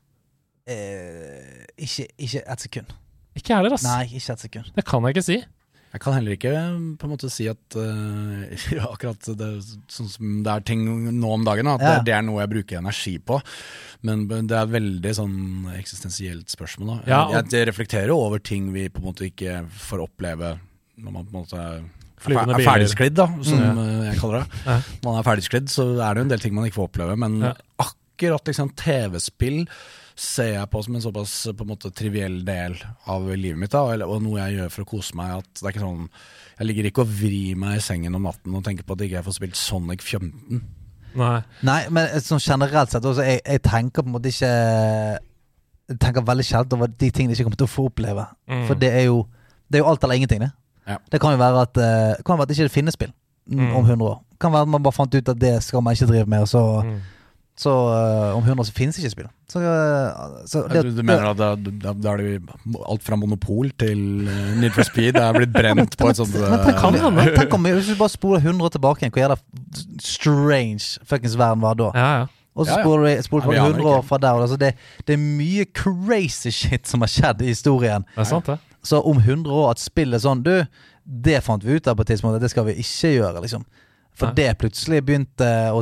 Eh, ikke, ikke et sekund. Ikke jeg heller, ass. Nei, ikke et sekund. Det kan jeg ikke si. Jeg kan heller ikke på en måte si at [laughs] uh, akkurat det, sånn som det er ting nå om dagen, at Ja. det, det er noe jeg bruker energi på. Men det er veldig sånn eksistensielt spørsmål. Da. Ja, jeg, jeg reflekterer over ting vi på en måte ikke får oppleve når man på en måte er, er ferdigsklidd, da, som Mm. jeg kaller det. Ja. Når man er ferdigsklidd, så er det jo en del ting man ikke får oppleve. Men akkurat liksom TV-spill ser jeg på som en såpass på en måte triviell del av livet mitt, da, og, og noe jeg gjør for å kose meg. At det er ikke sånn Jeg ligger ikke og vrir meg i sengen om natten og tenker på at ikke jeg får spilt Sonic 15. Nei. Nei, men sånn generelt sett også, jeg, jeg tenker på en måte ikke Jeg tenker veldig sjelden over de tingene jeg ikke kommer til å få oppleve. Mm. For det er jo Det er jo alt eller ingenting, det. Ja. Det kan jo være at eh, kan være at ikke finnes spill mm, Mm. om 100 år. Kan være at man bare fant ut at det skal man ikke drive med, og så, Mm. Så eh, om 100 år så finnes ikke spill. Så, eh, så det, du, du mener at da, da, da er det alt fra Monopol til eh, Need for Speed det er blitt brent på et sånt Men tenk uh, om, tenk om hvis vi bare spoler 100 år tilbake igjen, hvor jævla strange fuckings verden var da. Ja, ja. Og så Ja, ja. spoler vi spoler Ja, vi vi aner 100 år fra der. Altså det, det er mye crazy shit som har skjedd i historien. Det er sant, det. Så om 100 år at spillet er sånn Du, det fant vi ut av på et tidspunkt, det skal vi ikke gjøre, liksom. For Nei. det plutselig begynte å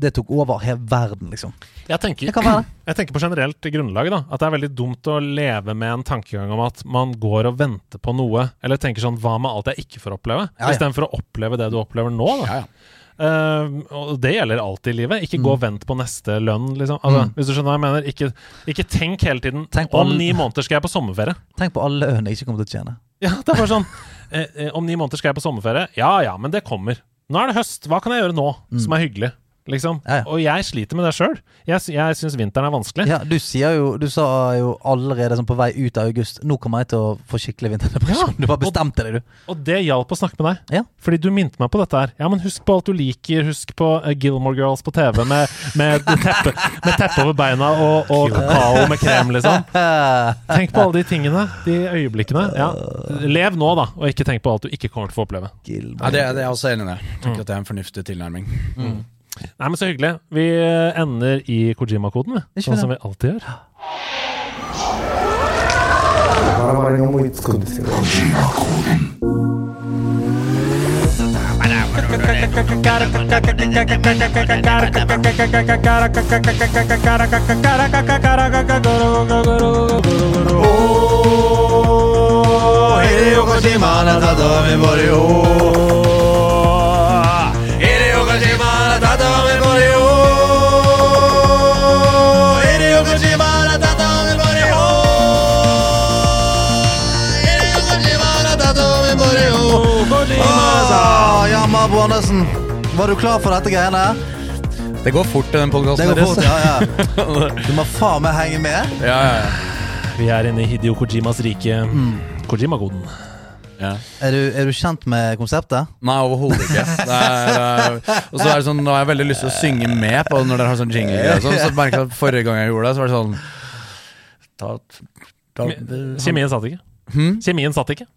Det tok over hele verden, liksom. Jeg tenker, Det kan være det. [clears throat] jeg tenker på generelt grunnlag da, at det er veldig dumt å leve med en tankegang om at man går og venter på noe, eller tenker sånn Hva med alt jeg ikke får oppleve? Ja, ja. Istedenfor å oppleve det du opplever nå. Da. Ja, ja. Uh, og det gjelder alltid i livet. Ikke gå og vent på neste lønn, liksom. Altså, Mm. Hvis du skjønner hva jeg mener. Ikke, ikke tenk hele tiden Tenk på Om all- ni måneder skal jeg på sommerferie. Tenk på alle øene jeg ikke kommer til å tjene. Ja, det er bare sånn eh, eh, Om ni måneder skal jeg på sommerferie. Ja ja, men det kommer. Nå er det høst. Hva kan jeg gjøre nå som er hyggelig? Liksom. Mm. Ja, ja. Og jeg sliter med det sjøl. Jeg, jeg syns vinteren er vanskelig. Ja, du sier jo Du sa jo allerede sånn på vei ut av august Nå kommer jeg til å få skikkelig vinterdepresjon. Ja, Du bare bestemte deg, du. Og det hjalp å snakke med deg. Ja. Fordi du minte meg på dette her. Ja, men husk på alt du liker. Husk på uh, Gilmore Girls på TV med, med, [laughs] teppe, med teppe over beina og, og kakao med krem, liksom. [laughs] Tenk på alle de tingene. De øyeblikkene. Ja. Lev nå, da, og ikke tenk på alt du ikke kommer til å få oppleve. Ja, det, det er jeg også enig i. det. Jeg tenker at det er en fornuftig tilnærming. Nei, men så hyggelig. Vi eh, ender i Kojima-koden, vi. Ikke Sånn som det. vi alltid gjør. バラバラに思いつくんです Ah, ja, Mabo Andersen. Var du klar for dette greiene? Det går fort i den Det podkasten går fort, ja, ja. [laughs] Du må faen meg henge med. Ja, ja, ja. Vi er inne i Hidio Kojimas rike. Kojima-koden. ja. Er du, er du kjent med konseptet? Nei, overhodet ikke. Det og så er det sånn, Nå har jeg veldig lyst til å synge med på når dere har sånn jingle. Og sånn, så merket jeg at Forrige gang jeg gjorde det, så var det sånn ta, ta, Kjemien satt ikke. Hmm? Kjemien satt ikke.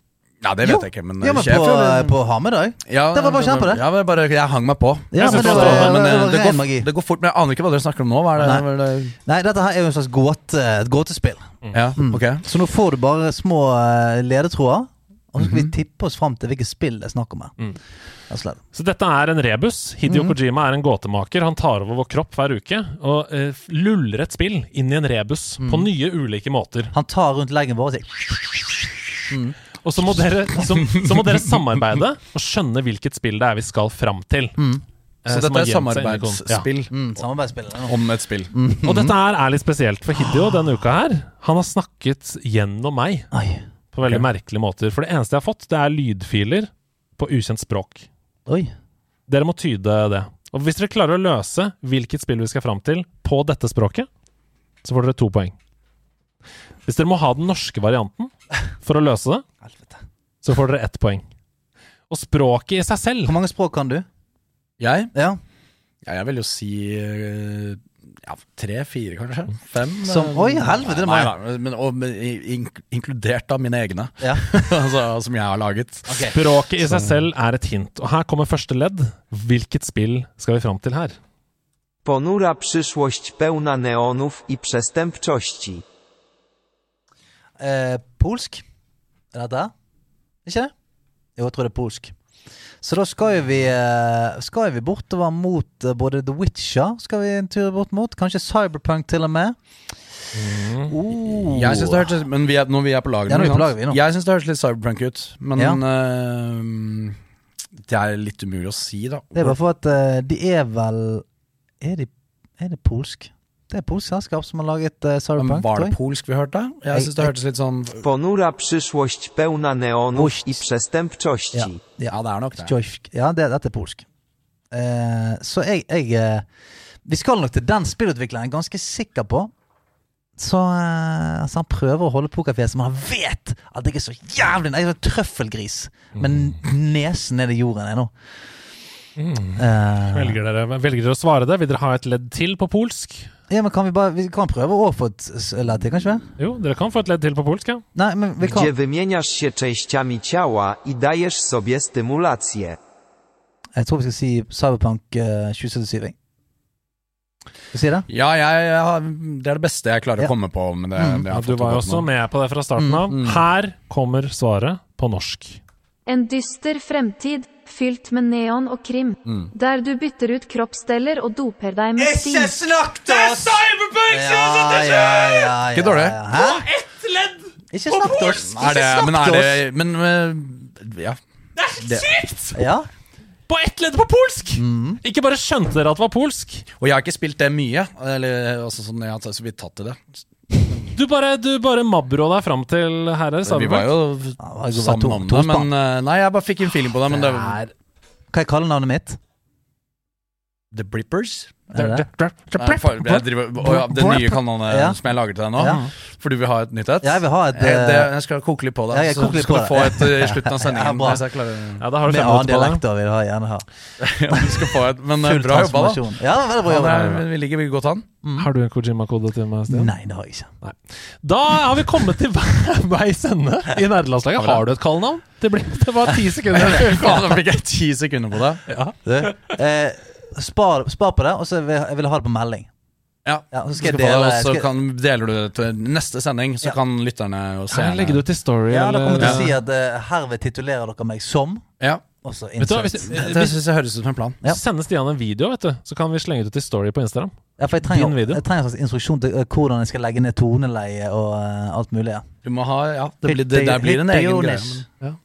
Ja, det vet jeg ikke, men, Ja, men sjef, på, eller- på Hamedag? ja, det var bare kjent på det. Ja, men bare, jeg hang meg på. Ja, men det det var, var- det men det det, går, magi. det går fort, men jeg aner ikke hva dere snakker om nå. Hva er det? Nei. Det? Nei, dette her er jo en slags gåte, et gåtespill. Ja, ok Så nå får du bare små eh, ledetråder, Og så skal vi tippe oss fram til hvilket spill det er snakk om her. Mm. Så dette er en rebus. Hideo Mhm. Kojima er en gåtemaker. Han tar over vår kropp hver uke og uh, luller et spill inn i en rebus på Mhm. nye, ulike måter. Han tar rundt leggen vår og sier Og så må, dere, så, så må dere samarbeide og skjønne hvilket spill det er vi skal fram til. Mm. Eh, Så dette er kon- Ja. samarbeidsspill mm, Samarbeidsspill. om et spill. Og dette her er litt spesielt for Hideo denne uka her. Han har snakket gjennom meg Ai. på veldig okay. merkelige måter. For det eneste jeg har fått, det er lydfiler på ukjent språk. Oi. Dere må tyde det. Og hvis dere klarer å løse hvilket spill vi skal fram til på dette språket, så får dere to poeng. Hvis dere må ha den norske varianten for å løse det, Helvete. så får dere ett poeng. Og språket i seg selv Hvor mange språk kan du? Jeg? Ja. Ja, jeg vil jo si eh, ja, tre-fire, kanskje. Fem. Som- eh, oi, helvete, det er Nei, nei, men, og, men, in, inkludert av mine egne, ja. [laughs] altså, som jeg har laget. Språket i seg selv er et hint. Og her kommer første ledd. Hvilket spill skal vi fram til her? Ponura przyszłość pełna neonów i przestępczości. Eh, polsk? Er dette? Ikke det? Jo, jeg tror det er polsk. Så da skal vi, eh, skal vi bortover mot eh, både The Witcher Skal vi en tur bort mot. Kanskje Cyberpunk til og med. Oh. Jeg synes det hørtes Men vi er, når vi er på lag Ja, nå. Jeg syns det hørtes litt cyberpunk ut, men Ja. uh, det er litt umulig å si, da. Det er bare for at uh, de er vel Er de Er de polsk? Det er polsk selskap som har laget uh, Men Cyberpunk. var det polsk vi hørte? Jeg syns det hørtes litt sånn Ponura przyszłość pełna neonów i przestępczości. Ja. Ja, det er nok det. Joysk. Ja, det, dette er polsk. Uh, så jeg, jeg uh, Vi skal nok til den spillutvikleren, jeg er ganske sikker på. Så uh, så han prøver å holde pokerfjeset, men han vet at jeg er så jævlig Jeg er en trøffelgris. Men nesen ned i jorden ennå. nå. Eh, Velger dere, velger dere å svare det? Vil dere ha et ledd til på polsk? Ja, men kan vi bare Vi kan prøve å få et ledd til, kanskje? Jo, dere kan få et ledd til på polsk, ja. Nei, men vi kan Gdzie wymieniasz się częściami ciała i dajesz sobie stymulację. Jeg tror vi skal si Cyberpunk eh, 2077. jeg. Skal vi si det? Ja, jeg, jeg, har- det er det beste jeg klarer Ja. å komme på. Men det, Mm. det Ja, har du fått var jo opp også nå. med på det fra starten Mm, av. mm. Her kommer svaret på norsk. En dyster fremtid, fylt med neon og krim, Mm. der du bytter ut kroppsdeler og doper deg med sting. snakk til oss! Ja, ja, ja, Ikke dårlig. På ett ledd! Ikke snakk til oss! Er det, men er til det Men ja. Det, oss! Ja. På ett ledd på polsk! Mm. Ikke bare skjønte dere at det var polsk. og jeg har ikke spilt det mye. Eller altså sånn, Jeg har så vidt tatt i det. Du bare, du bare mabrå deg fram til herre Vi var jo sammen om det, men eh, Nei, jeg bare fikk en feeling på det. Men det er Hva er kallenavnet mitt? The Blippers. Er det det? Nei, ja, det nye kanonet Ja. som jeg lager til deg nå. Ja. For du vil ha et nytt et? Ja, jeg vil ha et, jeg, det, eh, jeg skal koke litt på det. Ja, jeg så skal på du få et eh, i slutten av [laughs] sendingen. ja, jeg klarer Ja, da har du Med annen dialekt vil jeg gjerne ha. [laughs] Ja, du skal få et, Men eh, Full bra jobba, da. Ja, veldig bra Ja, det jobba. er, vi ligger godt an. Har du en Kojima-kode til meg, Stian? Nei, det har jeg ikke. Da har vi kommet til [laughs] vei- veis ende i nerdelandslaget. Har du et kallenavn? Det, ble, det var ti sekunder. Ja, det fikk jeg ti sekunder på det. Ja. Du, eh, spar, spar på det, og så vil jeg, jeg vil ha det på melding. Ja, Ja, så skal skal jeg det, dele og så kan, deler du det til neste sending, så Ja. kan lytterne og Kan jeg legge seerne det ut i Story? Ja, da kommer jeg til å si at uh, herved titulerer dere meg som Ja, Vet du hvis, det hvis, syns jeg høres ut som en plan. Ja. Send Stian en video, vet du, så kan vi slenge det ut i Story på Instagram. Ja, for jeg trenger, din video. jeg trenger en slags instruksjon til eh, hvordan jeg skal legge ned toneleie og uh, alt mulig. Ja. Du må ha Ja, det, blir, det der blir en egen greie. Jonis. men-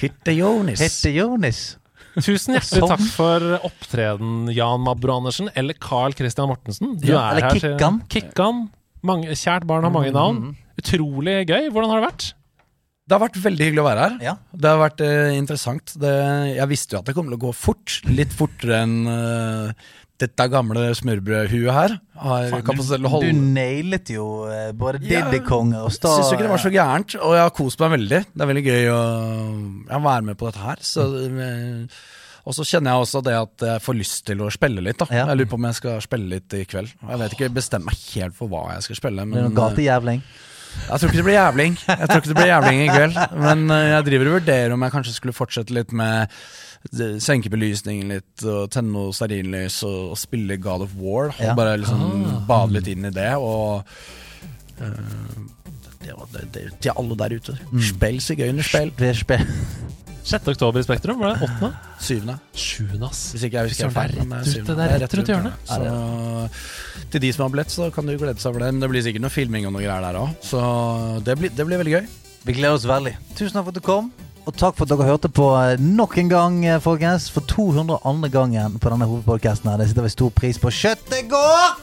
Hitte [laughs] Jonis. Hette Jonis. Tusen hjertelig Sånn. takk for opptreden, Jan Mabro Andersen, eller Carl Christian Mortensen. Du Ja, er eller Kikkan. Kikkan. Mange, kjært barn har mange navn. Utrolig gøy. Hvordan har det vært? Det har vært veldig hyggelig å være her. Ja. Det har vært uh, interessant. Det, jeg visste jo at det kom til å gå fort. Litt fortere enn eh, dette gamle smørbrødhuet her har kapasitet til å holde Du nailet jo eh, både Diddy Kong og Star Syns ikke det var så gærent, og jeg har kost meg veldig. Det er veldig gøy å være med på dette her. Så, eh, og så kjenner jeg også det at jeg får lyst til å spille litt. Da. Ja. Jeg lurer på om jeg skal spille litt i kveld. Jeg vet ikke, bestemmer meg helt for hva jeg skal spille. Det er Men gatejævling. jeg tror ikke det blir jævling. Jeg tror ikke det blir jævling i kveld. Men eh, jeg driver og vurderer om jeg kanskje skulle fortsette litt med eh, senkebelysningen litt, og tenne noe stearinlys og, og spille God of War. Ja. Bare liksom bade litt inn i det. Og uh, det, var- det, det, til alle der ute. Mm. Spill sigøynerspill. 6. oktober i Spektrum, var det 8.? Syvende. Sjuende, ass. Hvis ikke jeg husker feil. det syvende. det er rett rundt hjørnet. Så til de som har billett, så kan du glede seg over det. Men det blir sikkert noe filming og noe greier der òg. Så det blir, det blir veldig gøy. Vi gleder oss veldig. Tusen takk for at du kom. Og takk for at dere hørte på eh, nok en gang, eh, folkens. For 202. gangen på denne hovedpodkasten her. Det setter vi stor pris på. Kjøttet går!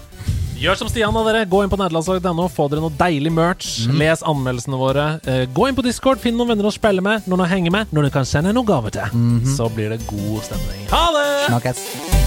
Gjør som Stian og dere. Gå inn på nederlandslag.no, få dere noe deilig merch. Les anmeldelsene våre. Eh, gå inn på Discord, finn noen venner å spille med, noen å henge med, noen du kan sende noen gaver til. Så blir det god stemning. Ha det! Snakkes.